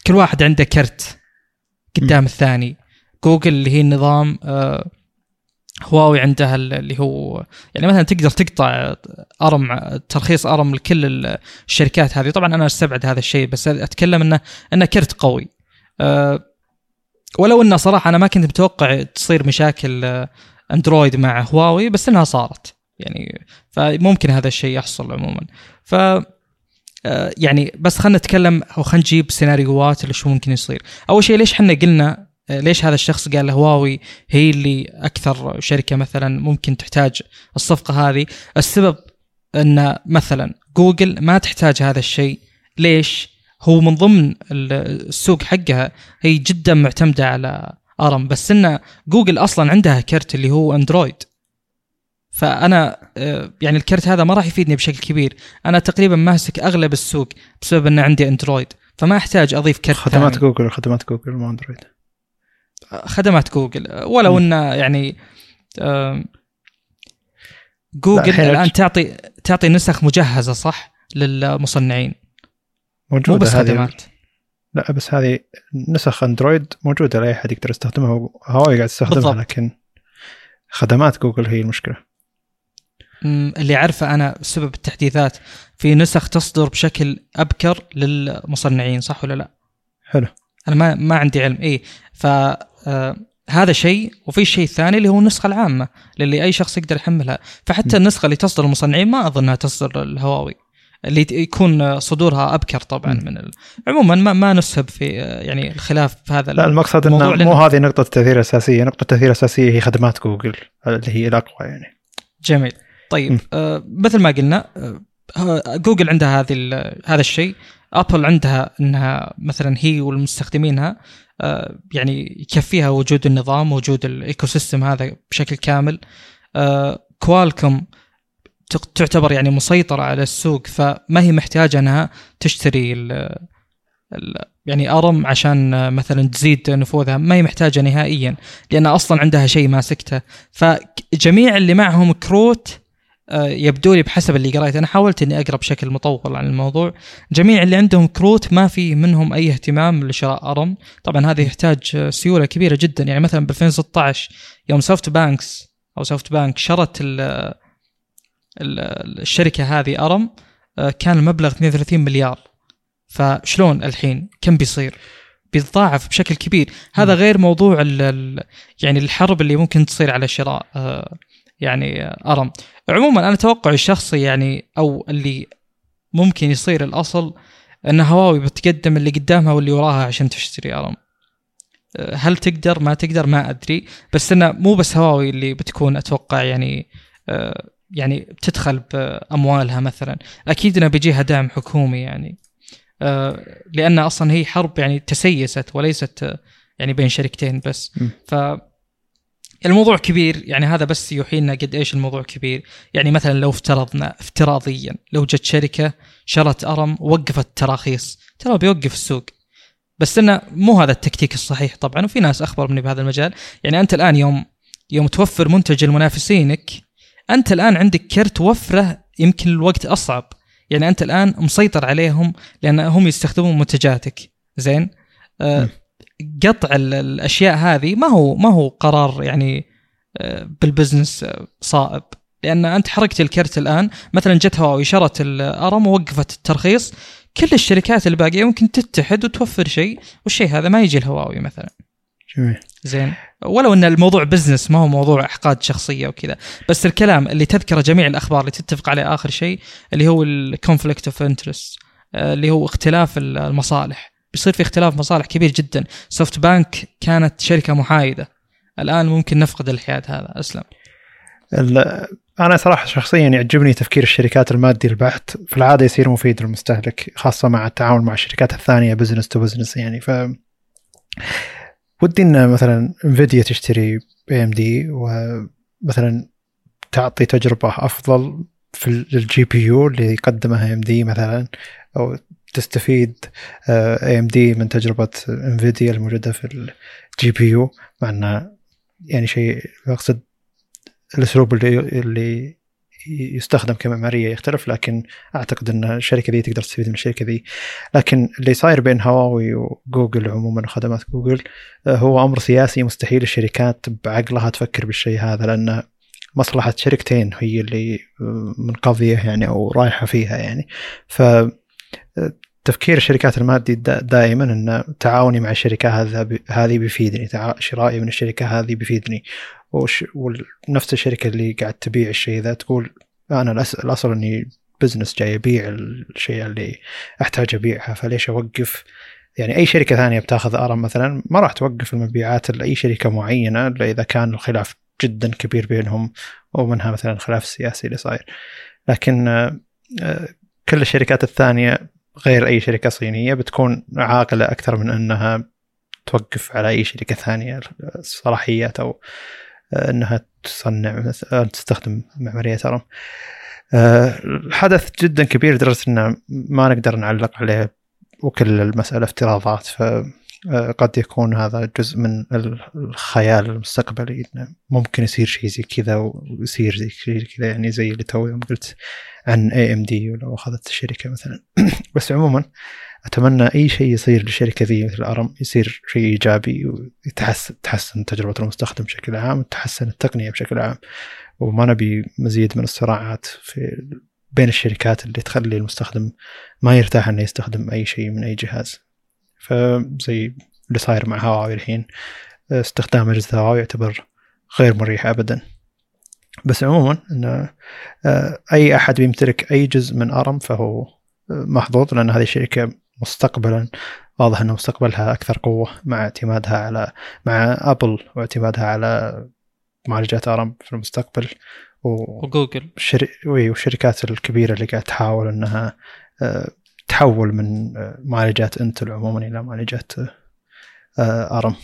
كل واحد عنده كرت قدام الثاني. جوجل اللي هي النظام آه، هواوي عندها اللي هو يعني مثلا تقدر تقطع أرم ترخيص أرم لكل الشركات هذه. طبعا أنا أستبعد هذا الشيء بس أتكلم إنه إنه كرت قوي. أه ولو إنه صراحة أنا ما كنت متوقع تصير مشاكل أندرويد مع هواوي بس إنها صارت. يعني فممكن هذا الشيء يحصل عموما. ف أه يعني بس خلينا نتكلم أو خلينا نجيب سيناريوهات اللي شو ممكن يصير. أول شيء ليش إحنا قلنا ليش هذا الشخص قال هواوي هي اللي أكثر شركة مثلا ممكن تحتاج الصفقة هذه. السبب أن مثلا جوجل ما تحتاج هذا الشيء. ليش؟ هو من ضمن السوق حقها. هي جدا معتمدة على أرم. بس إن جوجل أصلا عندها كرت اللي هو أندرويد. فأنا آه، يعني الكرت هذا ما راح يفيدني بشكل كبير. أنا تقريبا ماسك أغلب السوق بسبب إن عندي Android. فما أحتاج أضيف كرت خدمات ثاني. جوجل خدمات جوجل مو Android. خدمات جوجل. ولو انه يعني جوجل الآن تعطي تعطي نسخ مجهزة صح؟ للمصنعين. موجودة مو بس خدمات. لا بس هذه نسخ Android موجودة لأي أحد يقدر يستخدمها. هواوي قاعد يستخدمها بالضبط. لكن خدمات جوجل هي المشكلة. اللي عارفه أنا سبب التحديثات في نسخ تصدر بشكل أبكر للمصنعين صح ولا لا؟ حلو. أنا ما ما عندي علم. اي ف آه، هذا شيء وفي الشيء الثاني اللي هو النسخة العامة اللي أي شخص يقدر يحملها. فحتى م. النسخة اللي تصدر المصنعين ما أظنها تصدر الهواوي اللي يكون صدورها أبكر طبعا م. من ال... عموما ما, ما نسهب في يعني الخلاف في هذا لا المقصد إنه مو هذه نقطة التأثير الأساسية. نقطة التأثير الأساسية هي خدمات جوجل اللي هي الأقوى يعني. جميل. طيب آه مثل ما قلنا آه جوجل عندها هذه هذا الشيء. Apple عندها إنها مثلا هي والمستخدمينها. يعني يكفيها وجود النظام وجود ال ecosystem هذا بشكل كامل. Qualcomm آه، تعتبر يعني مسيطرة على السوق فما هي محتاجة أنها تشتري ال ال يعني ARM عشان مثلا تزيد نفوذها. ما هي محتاجة نهائيا لأن أصلا عندها شيء ماسكته فجميع اللي معهم كروت آه، يبدو لي بحسب اللي قريته أنا حاولت إني أقرأ بشكل مطول عن الموضوع. جميع اللي عندهم كروت ما في منهم أي اهتمام لشراء ARM. طبعا هذا يحتاج سيولة كبيرة جدا. يعني مثلا ب 2016 يوم SoftBanks أو SoftBank شرت ال ال الشركة هذه ARM آه، كان المبلغ 32 مليار. فشلون الحين؟ كم بيصير؟ بيتضاعف بشكل كبير. هذا غير موضوع ال يعني الحرب اللي ممكن تصير على شراء آه، يعني أرم. عموما أنا توقعي الشخصي يعني أو اللي ممكن يصير الأصل أن هواوي بتقدم اللي قدامها واللي وراها عشان تشتري أرم. هل تقدر؟ ما تقدر ما أدري. بس إنه مو بس هواوي اللي بتكون أتوقع يعني يعني بتدخل بأموالها مثلا. أكيد إنه بيجيها دعم حكومي يعني. لأن أصلا هي حرب يعني تسيست وليست يعني بين شركتين بس. ف الموضوع كبير يعني هذا بس يوحي لنا قد إيش الموضوع كبير. يعني مثلا لو افترضنا افتراضيا لو جت شركة شرت أرم ووقفت التراخيص ترى بيوقف السوق. بس إنه مو هذا التكتيك الصحيح طبعا وفي ناس أخبر مني بهذا المجال. يعني أنت الآن يوم يوم توفر منتج لمنافسينك أنت الآن عندك كرت وفرة يمكن الوقت أصعب. يعني أنت الآن مسيطر عليهم لأن هم يستخدمون منتجاتك. زين؟ آه قطع الأشياء هذه ما هو ما هو قرار يعني آه، بالبزنس آه، صائب. لأن أنت حرقت الكرت الآن مثلا جت هواوي شرت الأرم ووقفت الترخيص كل الشركات الباقية ممكن تتحد وتوفر شيء والشيء هذا ما يجي الهواوي مثلا. جميل. زين. ولو إن الموضوع business ما هو موضوع أحقاد شخصية وكذا. بس الكلام اللي تذكره جميع الأخبار اللي تتفق عليه آخر شيء اللي هو ال conflict of interest اللي هو اختلاف المصالح. بيصير في اختلاف مصالح كبير جدا. SoftBank كانت شركة محايدة. الآن ممكن نفقد الحياد هذا. أسلم. أنا صراحة شخصيا يعجبني تفكير الشركات المادي البحت في العادة يصير مفيد للمستهلك خاصة مع التعاون مع الشركات الثانية business to business يعني. ف ودي إن مثلا Nvidia تشتري AMD ومثلا تعطي تجربة أفضل في ال GPU اللي قدمها AMD مثلا أو تستفيد AMD من تجربة Nvidia الموجودة في ال GPU مع انه يعني شيء أقصد الأسلوب اللي اللي يستخدم كمعمارية يختلف لكن أعتقد إن الشركة ذي تقدر تستفيد من الشركة ذي لكن اللي صاير بين هواوي وجوجل عموما وخدمات جوجل آه، هو أمر سياسي مستحيل الشركات بعقلها تفكر بالشيء هذا لأن مصلحة شركتين هي اللي آه، منقضية يعني أو رايحة فيها يعني. ف تفكير الشركات المادي دائما إن تعاوني مع الشركة هذه بيفيدني شرائي من الشركة هذه بيفيدني. ونفس الشركة اللي قاعد تبيع الشيء ذا تقول أنا الأصل إني بزنس جاي أبيع الشيء اللي أحتاج أبيعها فليش أوقف؟ يعني أي شركة ثانية بتاخذ أرم مثلا ما راح توقف المبيعات لاي شركة معينة إلا إذا كان الخلاف جدا كبير بينهم ومنها مثلا الخلاف السياسي اللي صاير. لكن آه، كل الشركات الثانية غير أي شركة صينية بتكون عاقلة أكثر من أنها توقف على أي شركة ثانية الصلاحيات أو أنها تصنع تستخدم معمارية ARM. الحدث جدا كبير لدرجه إنه ما نقدر نعلق عليه وكل المسألة افتراضات فقد يكون هذا جزء من الخيال المستقبلي ممكن يصير شيء زي كذا ويصير زي كذا يعني زي اللي تو يوم قلت. عن AMD ولو أخذت الشركة مثلا. بس عموما أتمنى أي شيء يصير للشركة ذي مثل ARM يصير شيء إيجابي ويتحسن تحسن تجربة المستخدم بشكل عام وتحسن التقنية بشكل عام. وما نبي مزيد من الصراعات في بين الشركات اللي تخلي المستخدم ما يرتاح إنه يستخدم أي شيء من أي جهاز. فزي اللي صاير مع هواوي الحين استخدام أجهزة هواوي يعتبر غير مريح ابدا. بس عموما انه آه، أي أحد بيمتلك أي جزء من أرم فهو آه، محظوظ لأن هذه الشركة مستقبلا واضح ان مستقبلها أكثر قوة مع اعتمادها على مع أبل واعتمادها على معالجات أرم في المستقبل. و... وجوجل. الشر... والشركات الكبيرة اللي قاعد تحاول إنها آه، تحول من معالجات إنتل عموما إلى معالجات أرم.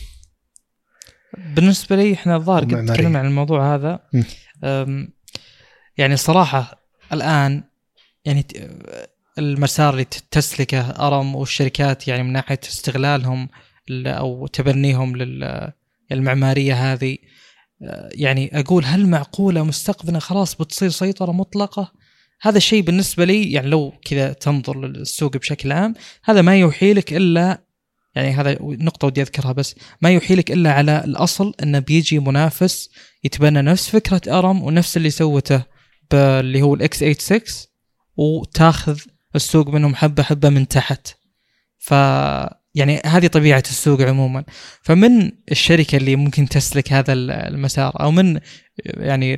بالنسبة لي إحنا الظاهر قد تكلمنا عن الموضوع هذا. يعني صراحة الآن يعني المسار اللي تسلكه أرم والشركات يعني من ناحية استغلالهم أو تبنيهم للمعماريه هذه يعني أقول هل معقولة مستقبلا خلاص بتصير سيطرة مطلقة؟ هذا الشيء بالنسبة لي يعني لو كذا تنظر للسوق بشكل عام هذا ما يوحي لك إلا يعني هذا نقطة ودي أذكرها بس ما يوحي لك إلا على الأصل أنه بيجي منافس يتبنى نفس فكرة أرم ونفس اللي سوته اللي هو الإكس 86 وتاخذ السوق منهم حبة حبة من تحت. ف يعني هذه طبيعة السوق عموما. فمن الشركة اللي ممكن تسلك هذا المسار أو من يعني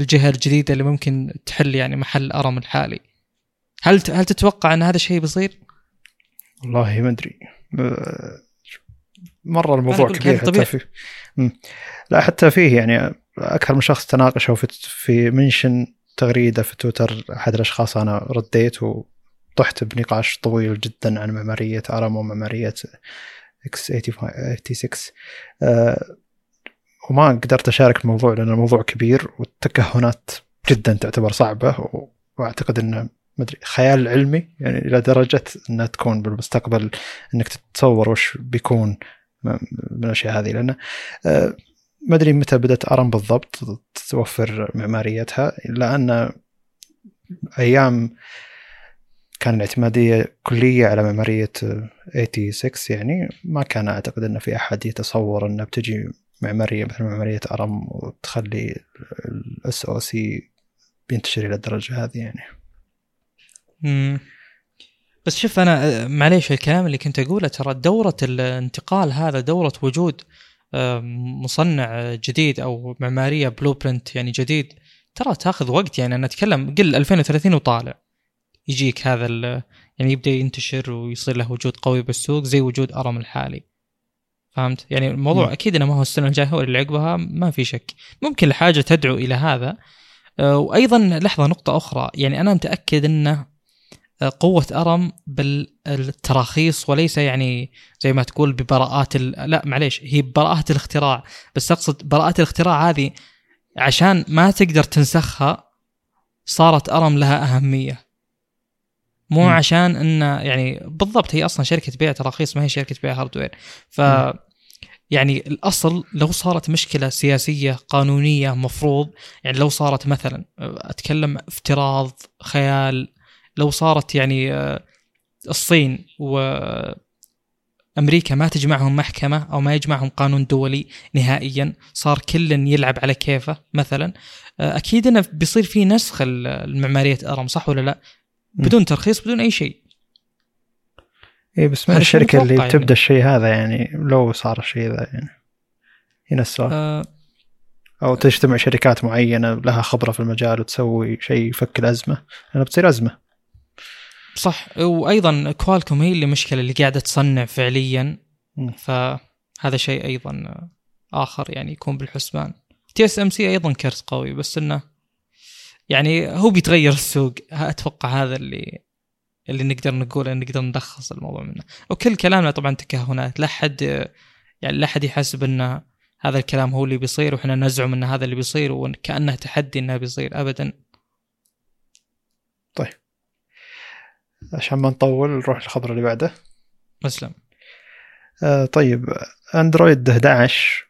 الجهة الجديدة اللي ممكن تحل يعني محل أرم الحالي؟ هل هل تتوقع أن هذا الشيء بيصير؟ والله ما أدري. مرة الموضوع كبير حتى فيه. لا حتى فيه يعني أكثر من شخص تناقشوا في في منشن تغريدة في تويتر أحد الأشخاص أنا رديت وطحت بنقاش طويل جدا عن معماريه ارم ومعماريه إكس 86 أه وما قدرت أشارك الموضوع لأن الموضوع كبير والتكهنات جدا تعتبر صعبة وأعتقد انه مدري خيال علمي؟ يعني إلى درجة إنها تكون بالمستقبل إنك تتصور وش بيكون من الأشياء هذه. لأن آه، ما أدري متى بدأت ARM بالضبط توفر معماريتها. الا ان أيام كان الاعتمادية كلية على معمارية 86 يعني ما كان أعتقد أن في أحد يتصور أن بتجي معمارية مثل معمارية ARM وتخلي ال SoC بينتشر إلى الدرجة هذه يعني. مم. بس شوف أنا معليش الكلام اللي كنت أقوله ترى دورة الانتقال هذا دورة وجود مصنع جديد أو معمارية بلو برنت يعني جديد ترى تاخذ وقت يعني أنا أتكلم قل 2030 وطالع يجيك هذا يعني يبدأ ينتشر ويصير له وجود قوي بالسوق زي وجود أرم الحالي فهمت؟ يعني الموضوع م. أكيد إنه ما هو السنة الجاية هو اللي عقبها ما في شك ممكن لحاجه تدعو إلى هذا أه، وأيضا لحظة نقطة أخرى يعني أنا متأكد إنه قوة أرم بالتراخيص وليس يعني زي ما تقول ببراءات لا معليش هي براءات الاختراع بس أقصد براءات الاختراع هذه عشان ما تقدر تنسخها صارت أرم لها أهمية مو مم. عشان انه يعني بالضبط هي أصلا شركة بيع تراخيص ما هي شركة بيع هاردوير ف مم. يعني الأصل لو صارت مشكلة سياسية قانونية مفروض يعني لو صارت مثلا أتكلم افتراض خيال لو صارت يعني آه، الصين وأمريكا ما تجمعهم محكمة أو ما يجمعهم قانون دولي نهائيا صار كل يلعب على كيفه مثلا آه، أكيد إنه بيصير في نسخ المعمارية أرم صح ولا لا؟ بدون ترخيص بدون أي شيء. اي بس من الشركة اللي يعني. الشيء هذا يعني لو صار الشيء ذا يعني هنا السؤال. آه، أو تجتمع شركات معينة لها خبرة في المجال وتسوي شيء يفك الأزمة. لانها بتصير أزمة. صح. وأيضا Qualcomm هي اللي مشكلة اللي قاعدة تصنع فعليا. فهذا شيء أيضا آخر يعني يكون بالحسبان. TSMC أيضا كرت قوي بس إنه يعني هو بيتغير السوق. أتوقع هذا اللي اللي نقدر نقول نقدر نلخص الموضوع منه. وكل كلامنا طبعا تكهنات. لا حد يعني لا حد يحسب إن هذا الكلام هو اللي بيصير وإحنا نزعم إن هذا اللي بيصير وكأنه تحدي إنه بيصير ابدا. عشان ما نطول نروح للخبر اللي بعده. مسلم آه طيب Android 11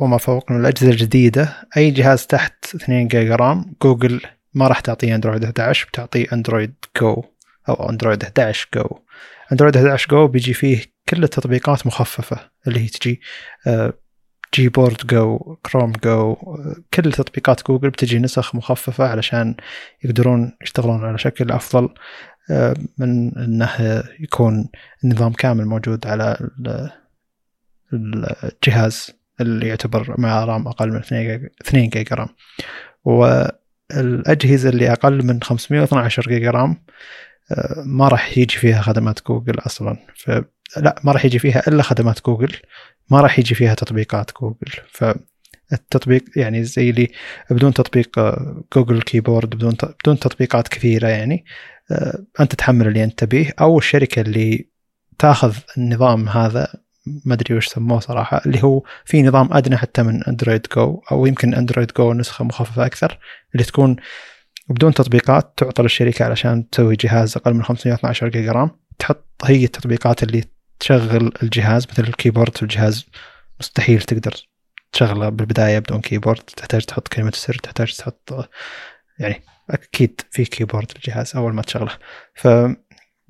وما فوق من الأجهزة الجديدة. أي جهاز تحت 2 giga RAM؟ Google ما راح تعطيه Android 11 بتعطيه Android Go أو Android 11 Go. Android 11 Go بيجي فيه كل التطبيقات مخففة اللي هي تجي آه، Gboard Go Chrome Go آه، كل تطبيقات جوجل بتجي نسخ مخففة علشان يقدرون يشتغلون على شكل أفضل. آه، من انه يكون النظام كامل موجود على ال- الجهاز اللي يعتبر مع RAM أقل من 2 giga- 2 giga RAM. والأجهزة اللي أقل من 512 giga RAM آه، ما راح يجي فيها خدمات جوجل أصلا. فلا ما راح يجي فيها إلا خدمات جوجل. ما راح يجي فيها تطبيقات جوجل. فالتطبيق يعني زي اللي بدون تطبيق آه، Google keyboard بدون بدون تطبيقات كثيرة يعني أنت تحمل اللي أنت تبيه أو الشركة اللي تاخذ النظام هذا ما أدري وش سموه صراحة اللي هو في نظام أدنى حتى من Android Go أو يمكن Android Go نسخة مخففة أكثر اللي تكون بدون تطبيقات تعطى للشركة علشان تسوي جهاز أقل من 512 giga RAM تحط هي التطبيقات اللي تشغل الجهاز مثل ال keyboard في الجهاز مستحيل تقدر تشغله بالبداية بدون keyboard تحتاج تحط كلمة السر تحتاج تحط يعني أكيد في keyboard الجهاز أول ما تشغله. ف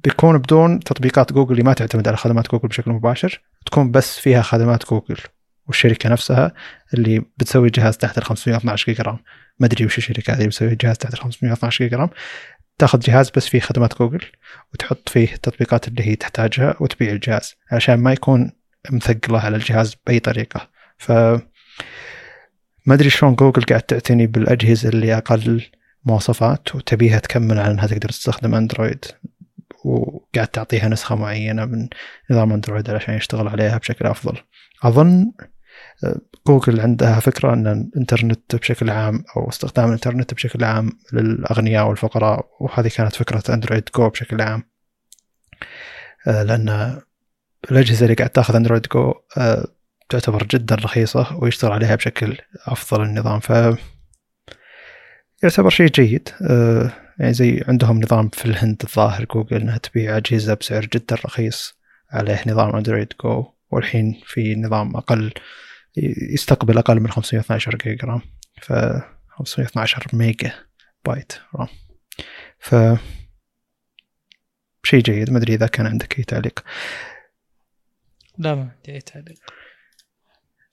بيكون بدون تطبيقات جوجل اللي ما تعتمد على خدمات جوجل بشكل مباشر تكون بس فيها خدمات جوجل والشركة نفسها اللي بتسوي جهاز تحت ال 512 giga RAM. ما أدري وش الشركة هذه بتسوي جهاز تحت ال 512 giga RAM. تاخذ جهاز بس فيه خدمات جوجل وتحط فيه التطبيقات اللي هي تحتاجها وتبيع الجهاز عشان ما يكون مثقلة على الجهاز بأي طريقة. ف ما أدري شلون جوجل قاعد تعتني بالأجهزة اللي أقل مواصفات وتبيها تكمل على أنها تقدر تستخدم Android وقاعد تعطيها نسخة معينة من نظام Android علشان يشتغل عليها بشكل أفضل. أظن آه، جوجل عندها فكرة أن الإنترنت بشكل عام أو استخدام الإنترنت بشكل عام للأغنياء والفقراء وهذه كانت فكرة Android Go بشكل عام. آه، لأن الأجهزة اللي قاعد تاخذ Android Go آه، تعتبر جدا رخيصة ويشتغل عليها بشكل أفضل النظام ف يعتبر شيء جيد. آه، يعني زي عندهم نظام في الهند الظاهر جوجل إنها تبيع أجهزة بسعر جدا رخيص عليه نظام Android Go والحين في نظام أقل يستقبل أقل من 512 giga RAM. ف 512 megabyte RAM. ف شيء جيد. ما أدري إذا كان عندك أي تعليق. لا ما عندي أي تعليق.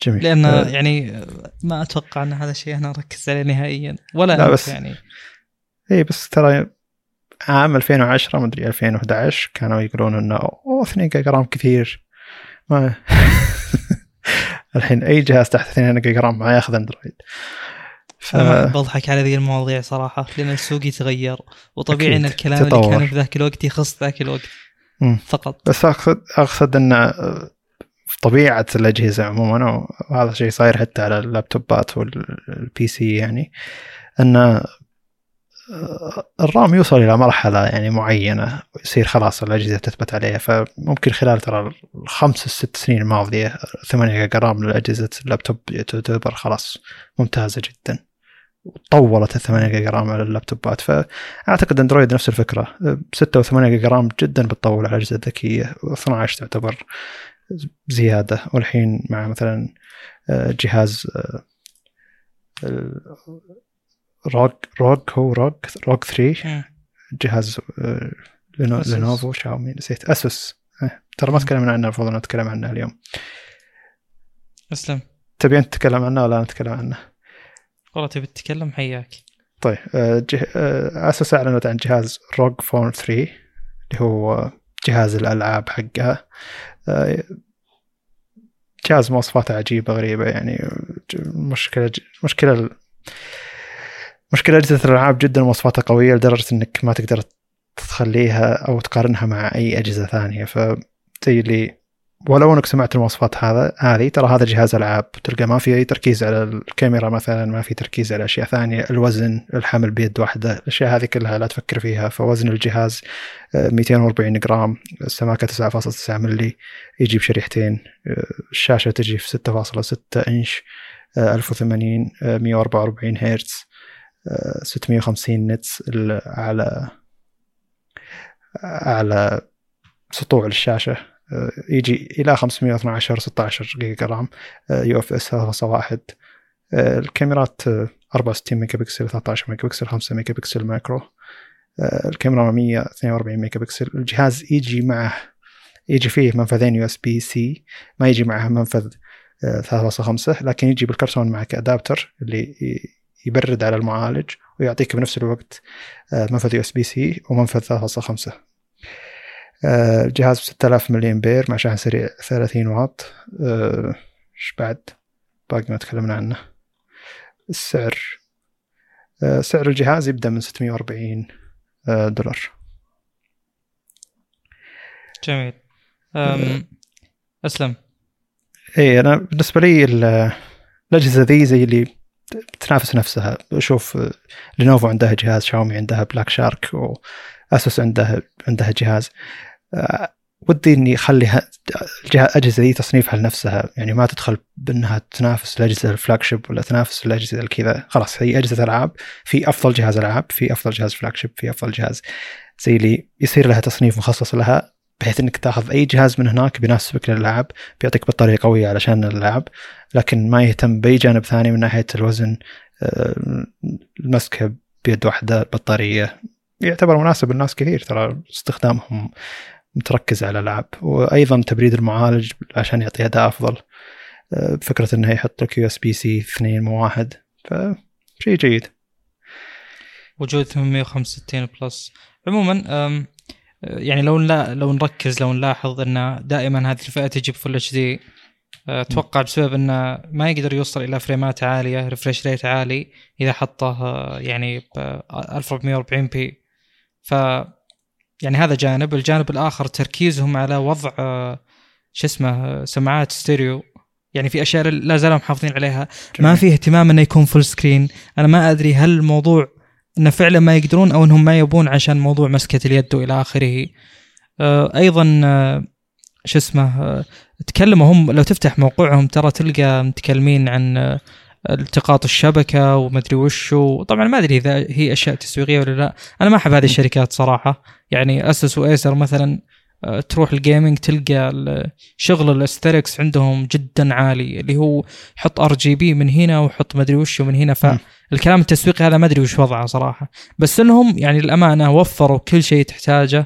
جميل. لأن آه، يعني ما أتوقع أن هذا الشيء أنا اركز عليه نهائيا. ولا لا بس- يعني. إي بس ترى عام 2010 ما أدري 2011 كانوا يقولون إنه أوه 2 جيجا RAM كثير. ما الحين أي جهاز تحت 2 جيجا RAM ما ياخذ أندرويد. ف... أنا اضحك على ذي المواضيع صراحة لأن السوق يتغير. وطبيعي إن الكلام تطور. اللي كان في ذاك الوقت يخص ذاك الوقت مم. فقط. بس اقصد أقصد إن في طبيعة الأجهزة عموما وهذا شيء صاير حتى على اللابتوبات وال PC يعني إن ال RAM يوصل إلى مرحلة يعني معينة ويصير خلاص الأجهزة تثبت عليها. فممكن خلال ترى الخمس الست سنين الماضية 8 جيجا RAM لأجهزة اللابتوب تعتبر خلاص ممتازة جدا. طولت ال 8 جيجا RAM على اللابتوبات. فأعتقد أندرويد نفس الفكرة 6 و8 جيجا RAM جدا بتطول على الأجهزة الذكية و12 تعتبر زيادة. والحين مع مثلا آه، جهاز ROG ROG هو ROG ROG 3 جهاز آه، لينوفو شاومي نسيت. ASUS إيه، ترى ما تكلمنا عنه المفروض نتكلم عنه اليوم. أسلم. تبي أنت تتكلم عنه ولا نتكلم عنه؟ والله تبي تتكلم حياك. طيب آه، آه، اسوس أعلنت عن جهاز روج فون 3 اللي هو جهاز الألعاب حقها. جهاز مواصفاته عجيبه غريبة يعني مشكلة مشكلة مشكلة أجهزة الألعاب جدا مواصفاتها قوية لدرجة إنك ما تقدر تخليها أو تقارنها مع أي أجهزة ثانية. فزي اللي ولو انك سمعت المواصفات هذا هذه ترى هذا جهاز ألعاب. تلقى ما في أي تركيز على الكاميرا مثلا ما في تركيز على أشياء ثانية. الوزن الحمل بيد واحدة. الأشياء هذه كلها لا تفكر فيها. فوزن الجهاز 240 جرام. السماكة 9.9 ملي يجي بشريحتين الشاشة تجي في 6.6 إنش. 1080 144 هرتز. 650 نتس على على سطوع الشاشة. يجي إلى 512 16 جيجا RAM UFS 3.1 الكاميرات 64 ميجا بكسل 13 ميجا بكسل 5 ميجا بكسل macro الكاميرا 142 ميجا بكسل الجهاز يجي معه يجي فيه منفذين USB-C ما يجي معه منفذ 3.5 لكن يجي بالكرتون معك adapter اللي يبرد على المعالج ويعطيك بنفس الوقت آه، منفذ USB-C ومنفذ 3.5 الجهاز ب 6000 ملي امبير مع شحن سريع 30 واط. إيش بعد؟ باقي ما تكلمنا عنه. السعر. سعر الجهاز يبدأ من 640 دولار. جميل. أسلم. إي أنا بالنسبة لي الأجهزة ذي زي اللي تنافس نفسها. شوف لينوفو عندها جهاز شاومي عندها Black Shark و ASUS عندها عندها جهاز. ودي إني أخلي الاجهزه دي تصنيفها لنفسها. يعني ما تدخل بأنها تنافس الأجهزة ال flagship ولا تنافس الأجهزة الكذا. خلاص هي أجهزة ألعاب. في أفضل جهاز ألعاب في أفضل جهاز flagship في أفضل جهاز زي اللي يصير لها تصنيف مخصص لها بحيث إنك تأخذ أي جهاز من هناك بيناسبك للألعاب بيعطيك بطارية قوية علشان الألعاب لكن ما يهتم بأي جانب ثاني من ناحية الوزن آه، المسكة بيد واحدة البطاريه يعتبر مناسب للناس كثير ترى استخدامهم. متركز على الألعاب. وأيضا تبريد المعالج عشان يعطي أداء أفضل. آه، فكرة إنه يحط لك USB-C 2 مو واحد. فشيء جيد. وجود 865 Plus. عموما يعني لو لو نركز لو نلاحظ إن دائما هذه الفئة تجي ب Full HD أتوقع بسبب إنه ما يقدر يوصل إلى frame ات عالية refresh rate عالي إذا حطه يعني ب 1440p ف يعني هذا جانب. الجانب الآخر تركيزهم على وضع شو اسمه سماعات ستيريو. يعني في أشياء لا زالوا محافظين عليها. ما في اهتمام إنه يكون full screen أنا ما أدري هل الموضوع إنه فعلا ما يقدرون أو إنهم ما يبون عشان موضوع مسكة اليد وإلى آخره. آه، أيضا آه، شو اسمه آه، تكلموا هم لو تفتح موقعهم ترى تلقى متكلمين عن التقاط الشبكة ومدري وش طبعا ما أدري إذا هي أشياء تسويقية ولا لا. أنا ما أحب هذه الشركات صراحة. يعني ASUS و Acer مثلا تروح ال gaming تلقى شغل ال asterisks عندهم جدا عالي اللي هو حط RGB من هنا وحط مدري وش من هنا. فالكلام التسويقي هذا ما أدري وش وضعه صراحة. بس إنهم يعني الامانه وفروا كل شيء تحتاجه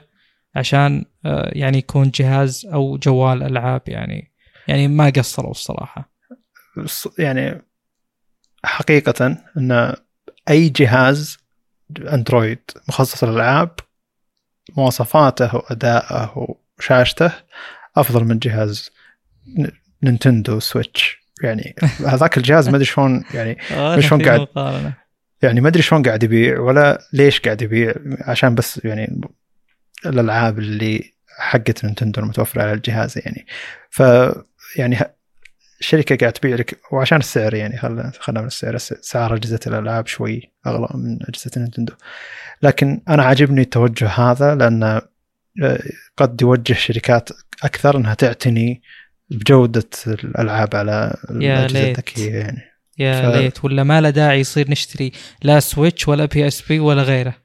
عشان آه، يعني يكون جهاز أو جوال ألعاب يعني. يعني ما قصروا الصراحة. يعني حقيقة إن أي جهاز أندرويد مخصص للألعاب مواصفاته وأدائه وشاشته أفضل من جهاز Nintendo Switch. يعني هذاك الجهاز ما أدري شلون يعني ما شلون قاعد يعني ما أدري شلون قاعد يبيع ولا ليش قاعد يبيع عشان بس يعني الألعاب اللي حقت Nintendo المتوفرة على الجهاز يعني. ف يعني الشركة قاعد تبيع لك وعشان السعر يعني خلينا خلينا من السعر سعر أجهزة الألعاب شوي أغلى من أجهزة Nintendo. لكن أنا عاجبني التوجه هذا لأن آه، قد يوجه شركات أكثر إنها تعتني بجودة الألعاب على الأجهزة الذكية يعني. يا ف- ليت. ولا ما له داعي يصير نشتري لا Switch ولا PSP ولا غيره.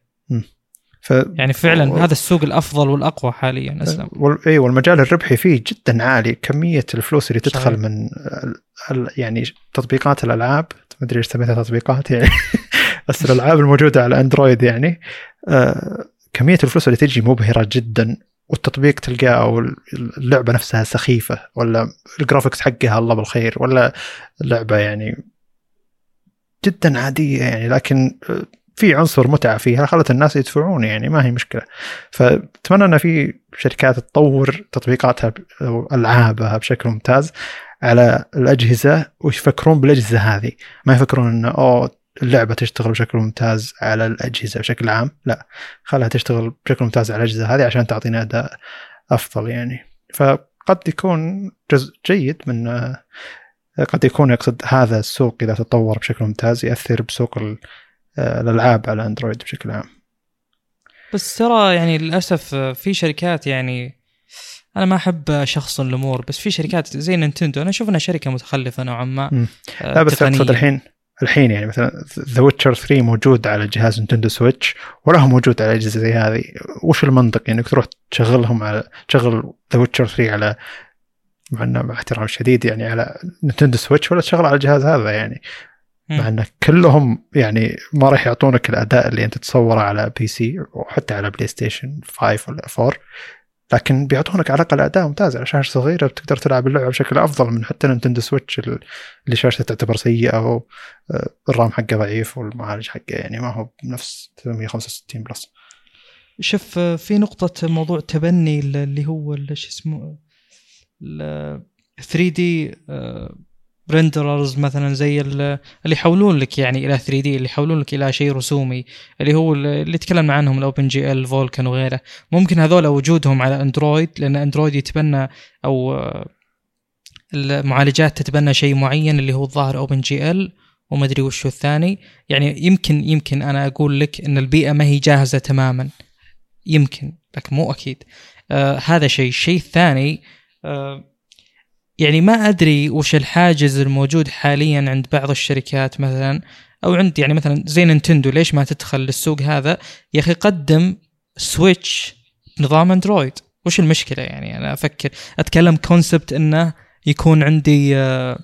ف يعني فعلا و- هذا السوق الأفضل والأقوى حاليا أسلم. وال... اي والمجال الربحي فيه جدا عالي. كمية الفلوس اللي تدخل صحيح. من ال... ال... يعني تطبيقات الألعاب ما أدري إيش سميتها تطبيقات يعني. بس الألعاب الموجودة على أندرويد يعني آه... كمية الفلوس اللي تجي مبهرة جدا والتطبيق تلقاه أو اللعبة نفسها سخيفة ولا الجرافكس حقها الله بالخير ولا لعبه يعني جدا عادية يعني. لكن آه، في عنصر متعة فيها خلت الناس يدفعون يعني ما هي مشكلة. فأتمنى إن في شركات تطور تطبيقاتها أو ألعابها بشكل ممتاز على الأجهزة ويفكرون بالأجهزة هذه. ما يفكرون انه أوه اللعبة تشتغل بشكل ممتاز على الأجهزة بشكل عام لا. خلها تشتغل بشكل ممتاز على الأجهزة هذه عشان تعطينا أداء أفضل يعني. فقد يكون جزء جيد من قد يكون يقصد هذا السوق إذا تطور بشكل ممتاز ياثر بسوق الألعاب على أندرويد بشكل عام. بس ترى يعني للأسف في شركات يعني أنا ما أحب شخص الأمور بس في شركات زي نينتندو. أنا أشوف إنها شركة متخلفة نوعا ما. آه، لا بس. أقصد الحين الحين يعني مثلا The Witcher 3 موجود على جهاز Nintendo Switch ولا هو موجود على أجهزة زي هذه. وش المنطق؟ يعني تروح تشغلهم على تشغل The Witcher 3 على مع إنه مع احترام شديد يعني على Nintendo Switch ولا تشغل على الجهاز هذا يعني. مع. إن كلهم يعني ما راح يعطونك الأداء اللي أنت تتصوره على PC وحتى على PlayStation 5 ولا 4 لكن بيعطونك على الأقل أداء ممتاز على شاشة صغيرة بتقدر تلعب اللعبة بشكل أفضل من حتى Nintendo Switch اللي شاشته تعتبر سيئة وال RAM حقه ضعيف والمعالج حقه يعني ما هو بنفس 365 Plus شوف آه، في نقطة موضوع تبني ال- اللي هو شو اسمه ال 3D renderers مثلا زي ال- اللي يحولون لك يعني إلى 3D اللي يحولون لك إلى شيء رسومي اللي هو ال- اللي تكلمنا عنهم ال OpenGL Vulkan وغيره. ممكن هذول وجودهم على Android لأن Android يتبنى أو المعالجات تتبنى شيء معين اللي هو الظاهر OpenGL وما أدري وش الثاني. يعني يمكن يمكن أنا أقول لك إن البيئة ما هي جاهزة تماما. يمكن لكن مو أكيد. آه هذا شيء. الشيء الثاني آه يعني ما أدري وش الحاجز الموجود حاليا عند بعض الشركات مثلا أو عند يعني مثلا زي Nintendo ليش ما تدخل للسوق هذا؟ يا أخي قدم Switch نظام أندرويد. وش المشكلة يعني؟ أنا أفكر أتكلم كونسبت إنه يكون عندي آه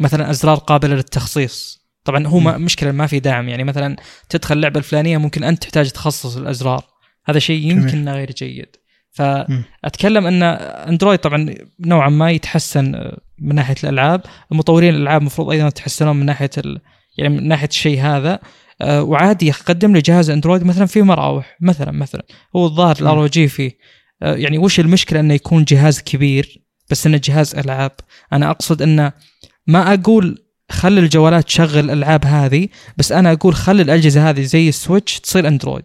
مثلا أزرار قابلة للتخصيص. طبعا هو ما مشكلة ما في دعم يعني مثلا تدخل اللعبه الفلانية ممكن أنت تحتاج تخصص الأزرار. هذا شيء يمكن جميل. غير جيد. فأتكلم أن أندرويد طبعا نوعا ما يتحسن آه، من ناحية الألعاب. مطورين الألعاب المفروض أيضا يتحسنون من ناحية ال... يعني من ناحية الشيء هذا. آه، وعادي يقدم لي جهاز Android مثلا فيه مراوح مثلا مثلا. هو الظاهر. ال RGB. آه، يعني وش المشكلة أنه يكون جهاز كبير بس إنه جهاز ألعاب؟ أنا أقصد انه ما أقول خلي الجوالات تشغل الألعاب هذه بس أنا أقول خلي الأجهزة هذه زي ال Switch تصير Android.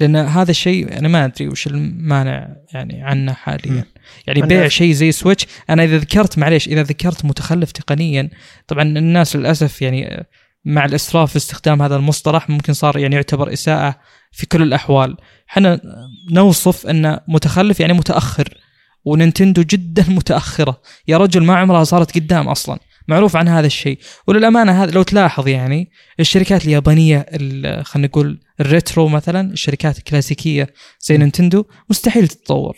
لأن هذا الشيء أنا ما أدري وش المانع يعني عنه حاليا. مم. يعني بيع شيء زي Switch أنا إذا ذكرت معليش إذا ذكرت متخلف تقنيا طبعا الناس للأسف يعني مع الإسراف في استخدام هذا المصطلح ممكن صار يعني يعتبر إساءة في كل الأحوال. إحنا نوصف انه متخلف يعني متأخر و Nintendo جدا متأخرة. يا رجل ما عمرها صارت قدام أصلا. معروف عن هذا الشيء وللأمانة هذا لو تلاحظ يعني الشركات اليابانية ال- خلينا نقول ال retro مثلا الشركات الكلاسيكية زي. Nintendo مستحيل تتطور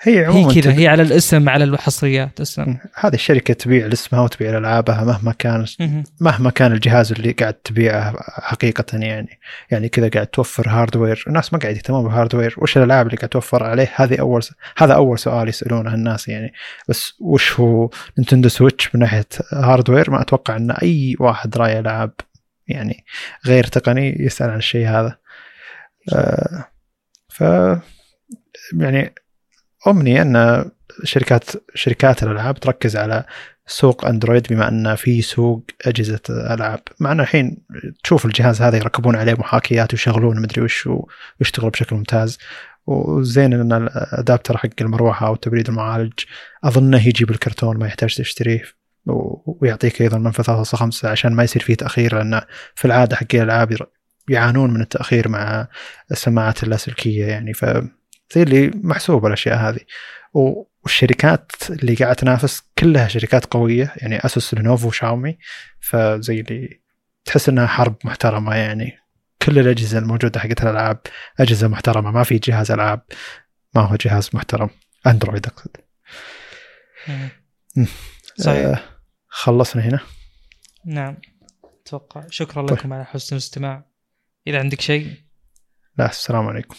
هي هي عموما كذا تب- هي على الاسم على الحصريات اسلم هذه الشركة تبيع لاسمها وتبيع العابها مهما كان مهم. مهما كان الجهاز اللي قاعد تبيعه حقيقة يعني. يعني كذا قاعد توفر hardware الناس ما قاعد يهتمون بال hardware وش الألعاب اللي قاعد توفر عليه؟ هذه أول س... هذا أول سؤال يسألونه الناس يعني. بس وش هو Nintendo Switch من ناحية hardware ما أتوقع إن أي واحد راعي ألعاب يعني غير تقني يسأل عن الشيء هذا. آه ف يعني أمني أن شركات شركات الألعاب تركز على سوق أندرويد بما أن في سوق أجهزة العاب مع أن الحين تشوف الجهاز هذا يركبون عليه محاكيات ويشغلون مدري وش ويشتغل بشكل ممتاز. وزين أن الأدابتر حق المروحة أو تبريد المعالج أظنه يجي بالكرتون ما يحتاج تشتريه. ويعطيك أيضا منفذ 3.5 عشان ما يصير فيه تأخير لأن في العادة حق الألعاب يعانون من التأخير مع السماعات اللاسلكية يعني. ف زي اللي محسوبة الاشياء هذه. والشركات اللي قاعدة تنافس كلها شركات قوية يعني اسوس لينوفو وشاومي فزي اللي تحس إنها حرب محترمة يعني. كل الأجهزة الموجودة حقت الألعاب أجهزة محترمة ما في جهاز ألعاب ما هو جهاز محترم. اندرويد أقصد. صحيح. آه خلصنا هنا. نعم. أتوقع. شكرا طيب. لكم على حسن الاستماع. إذا عندك شيء؟ لا السلام عليكم.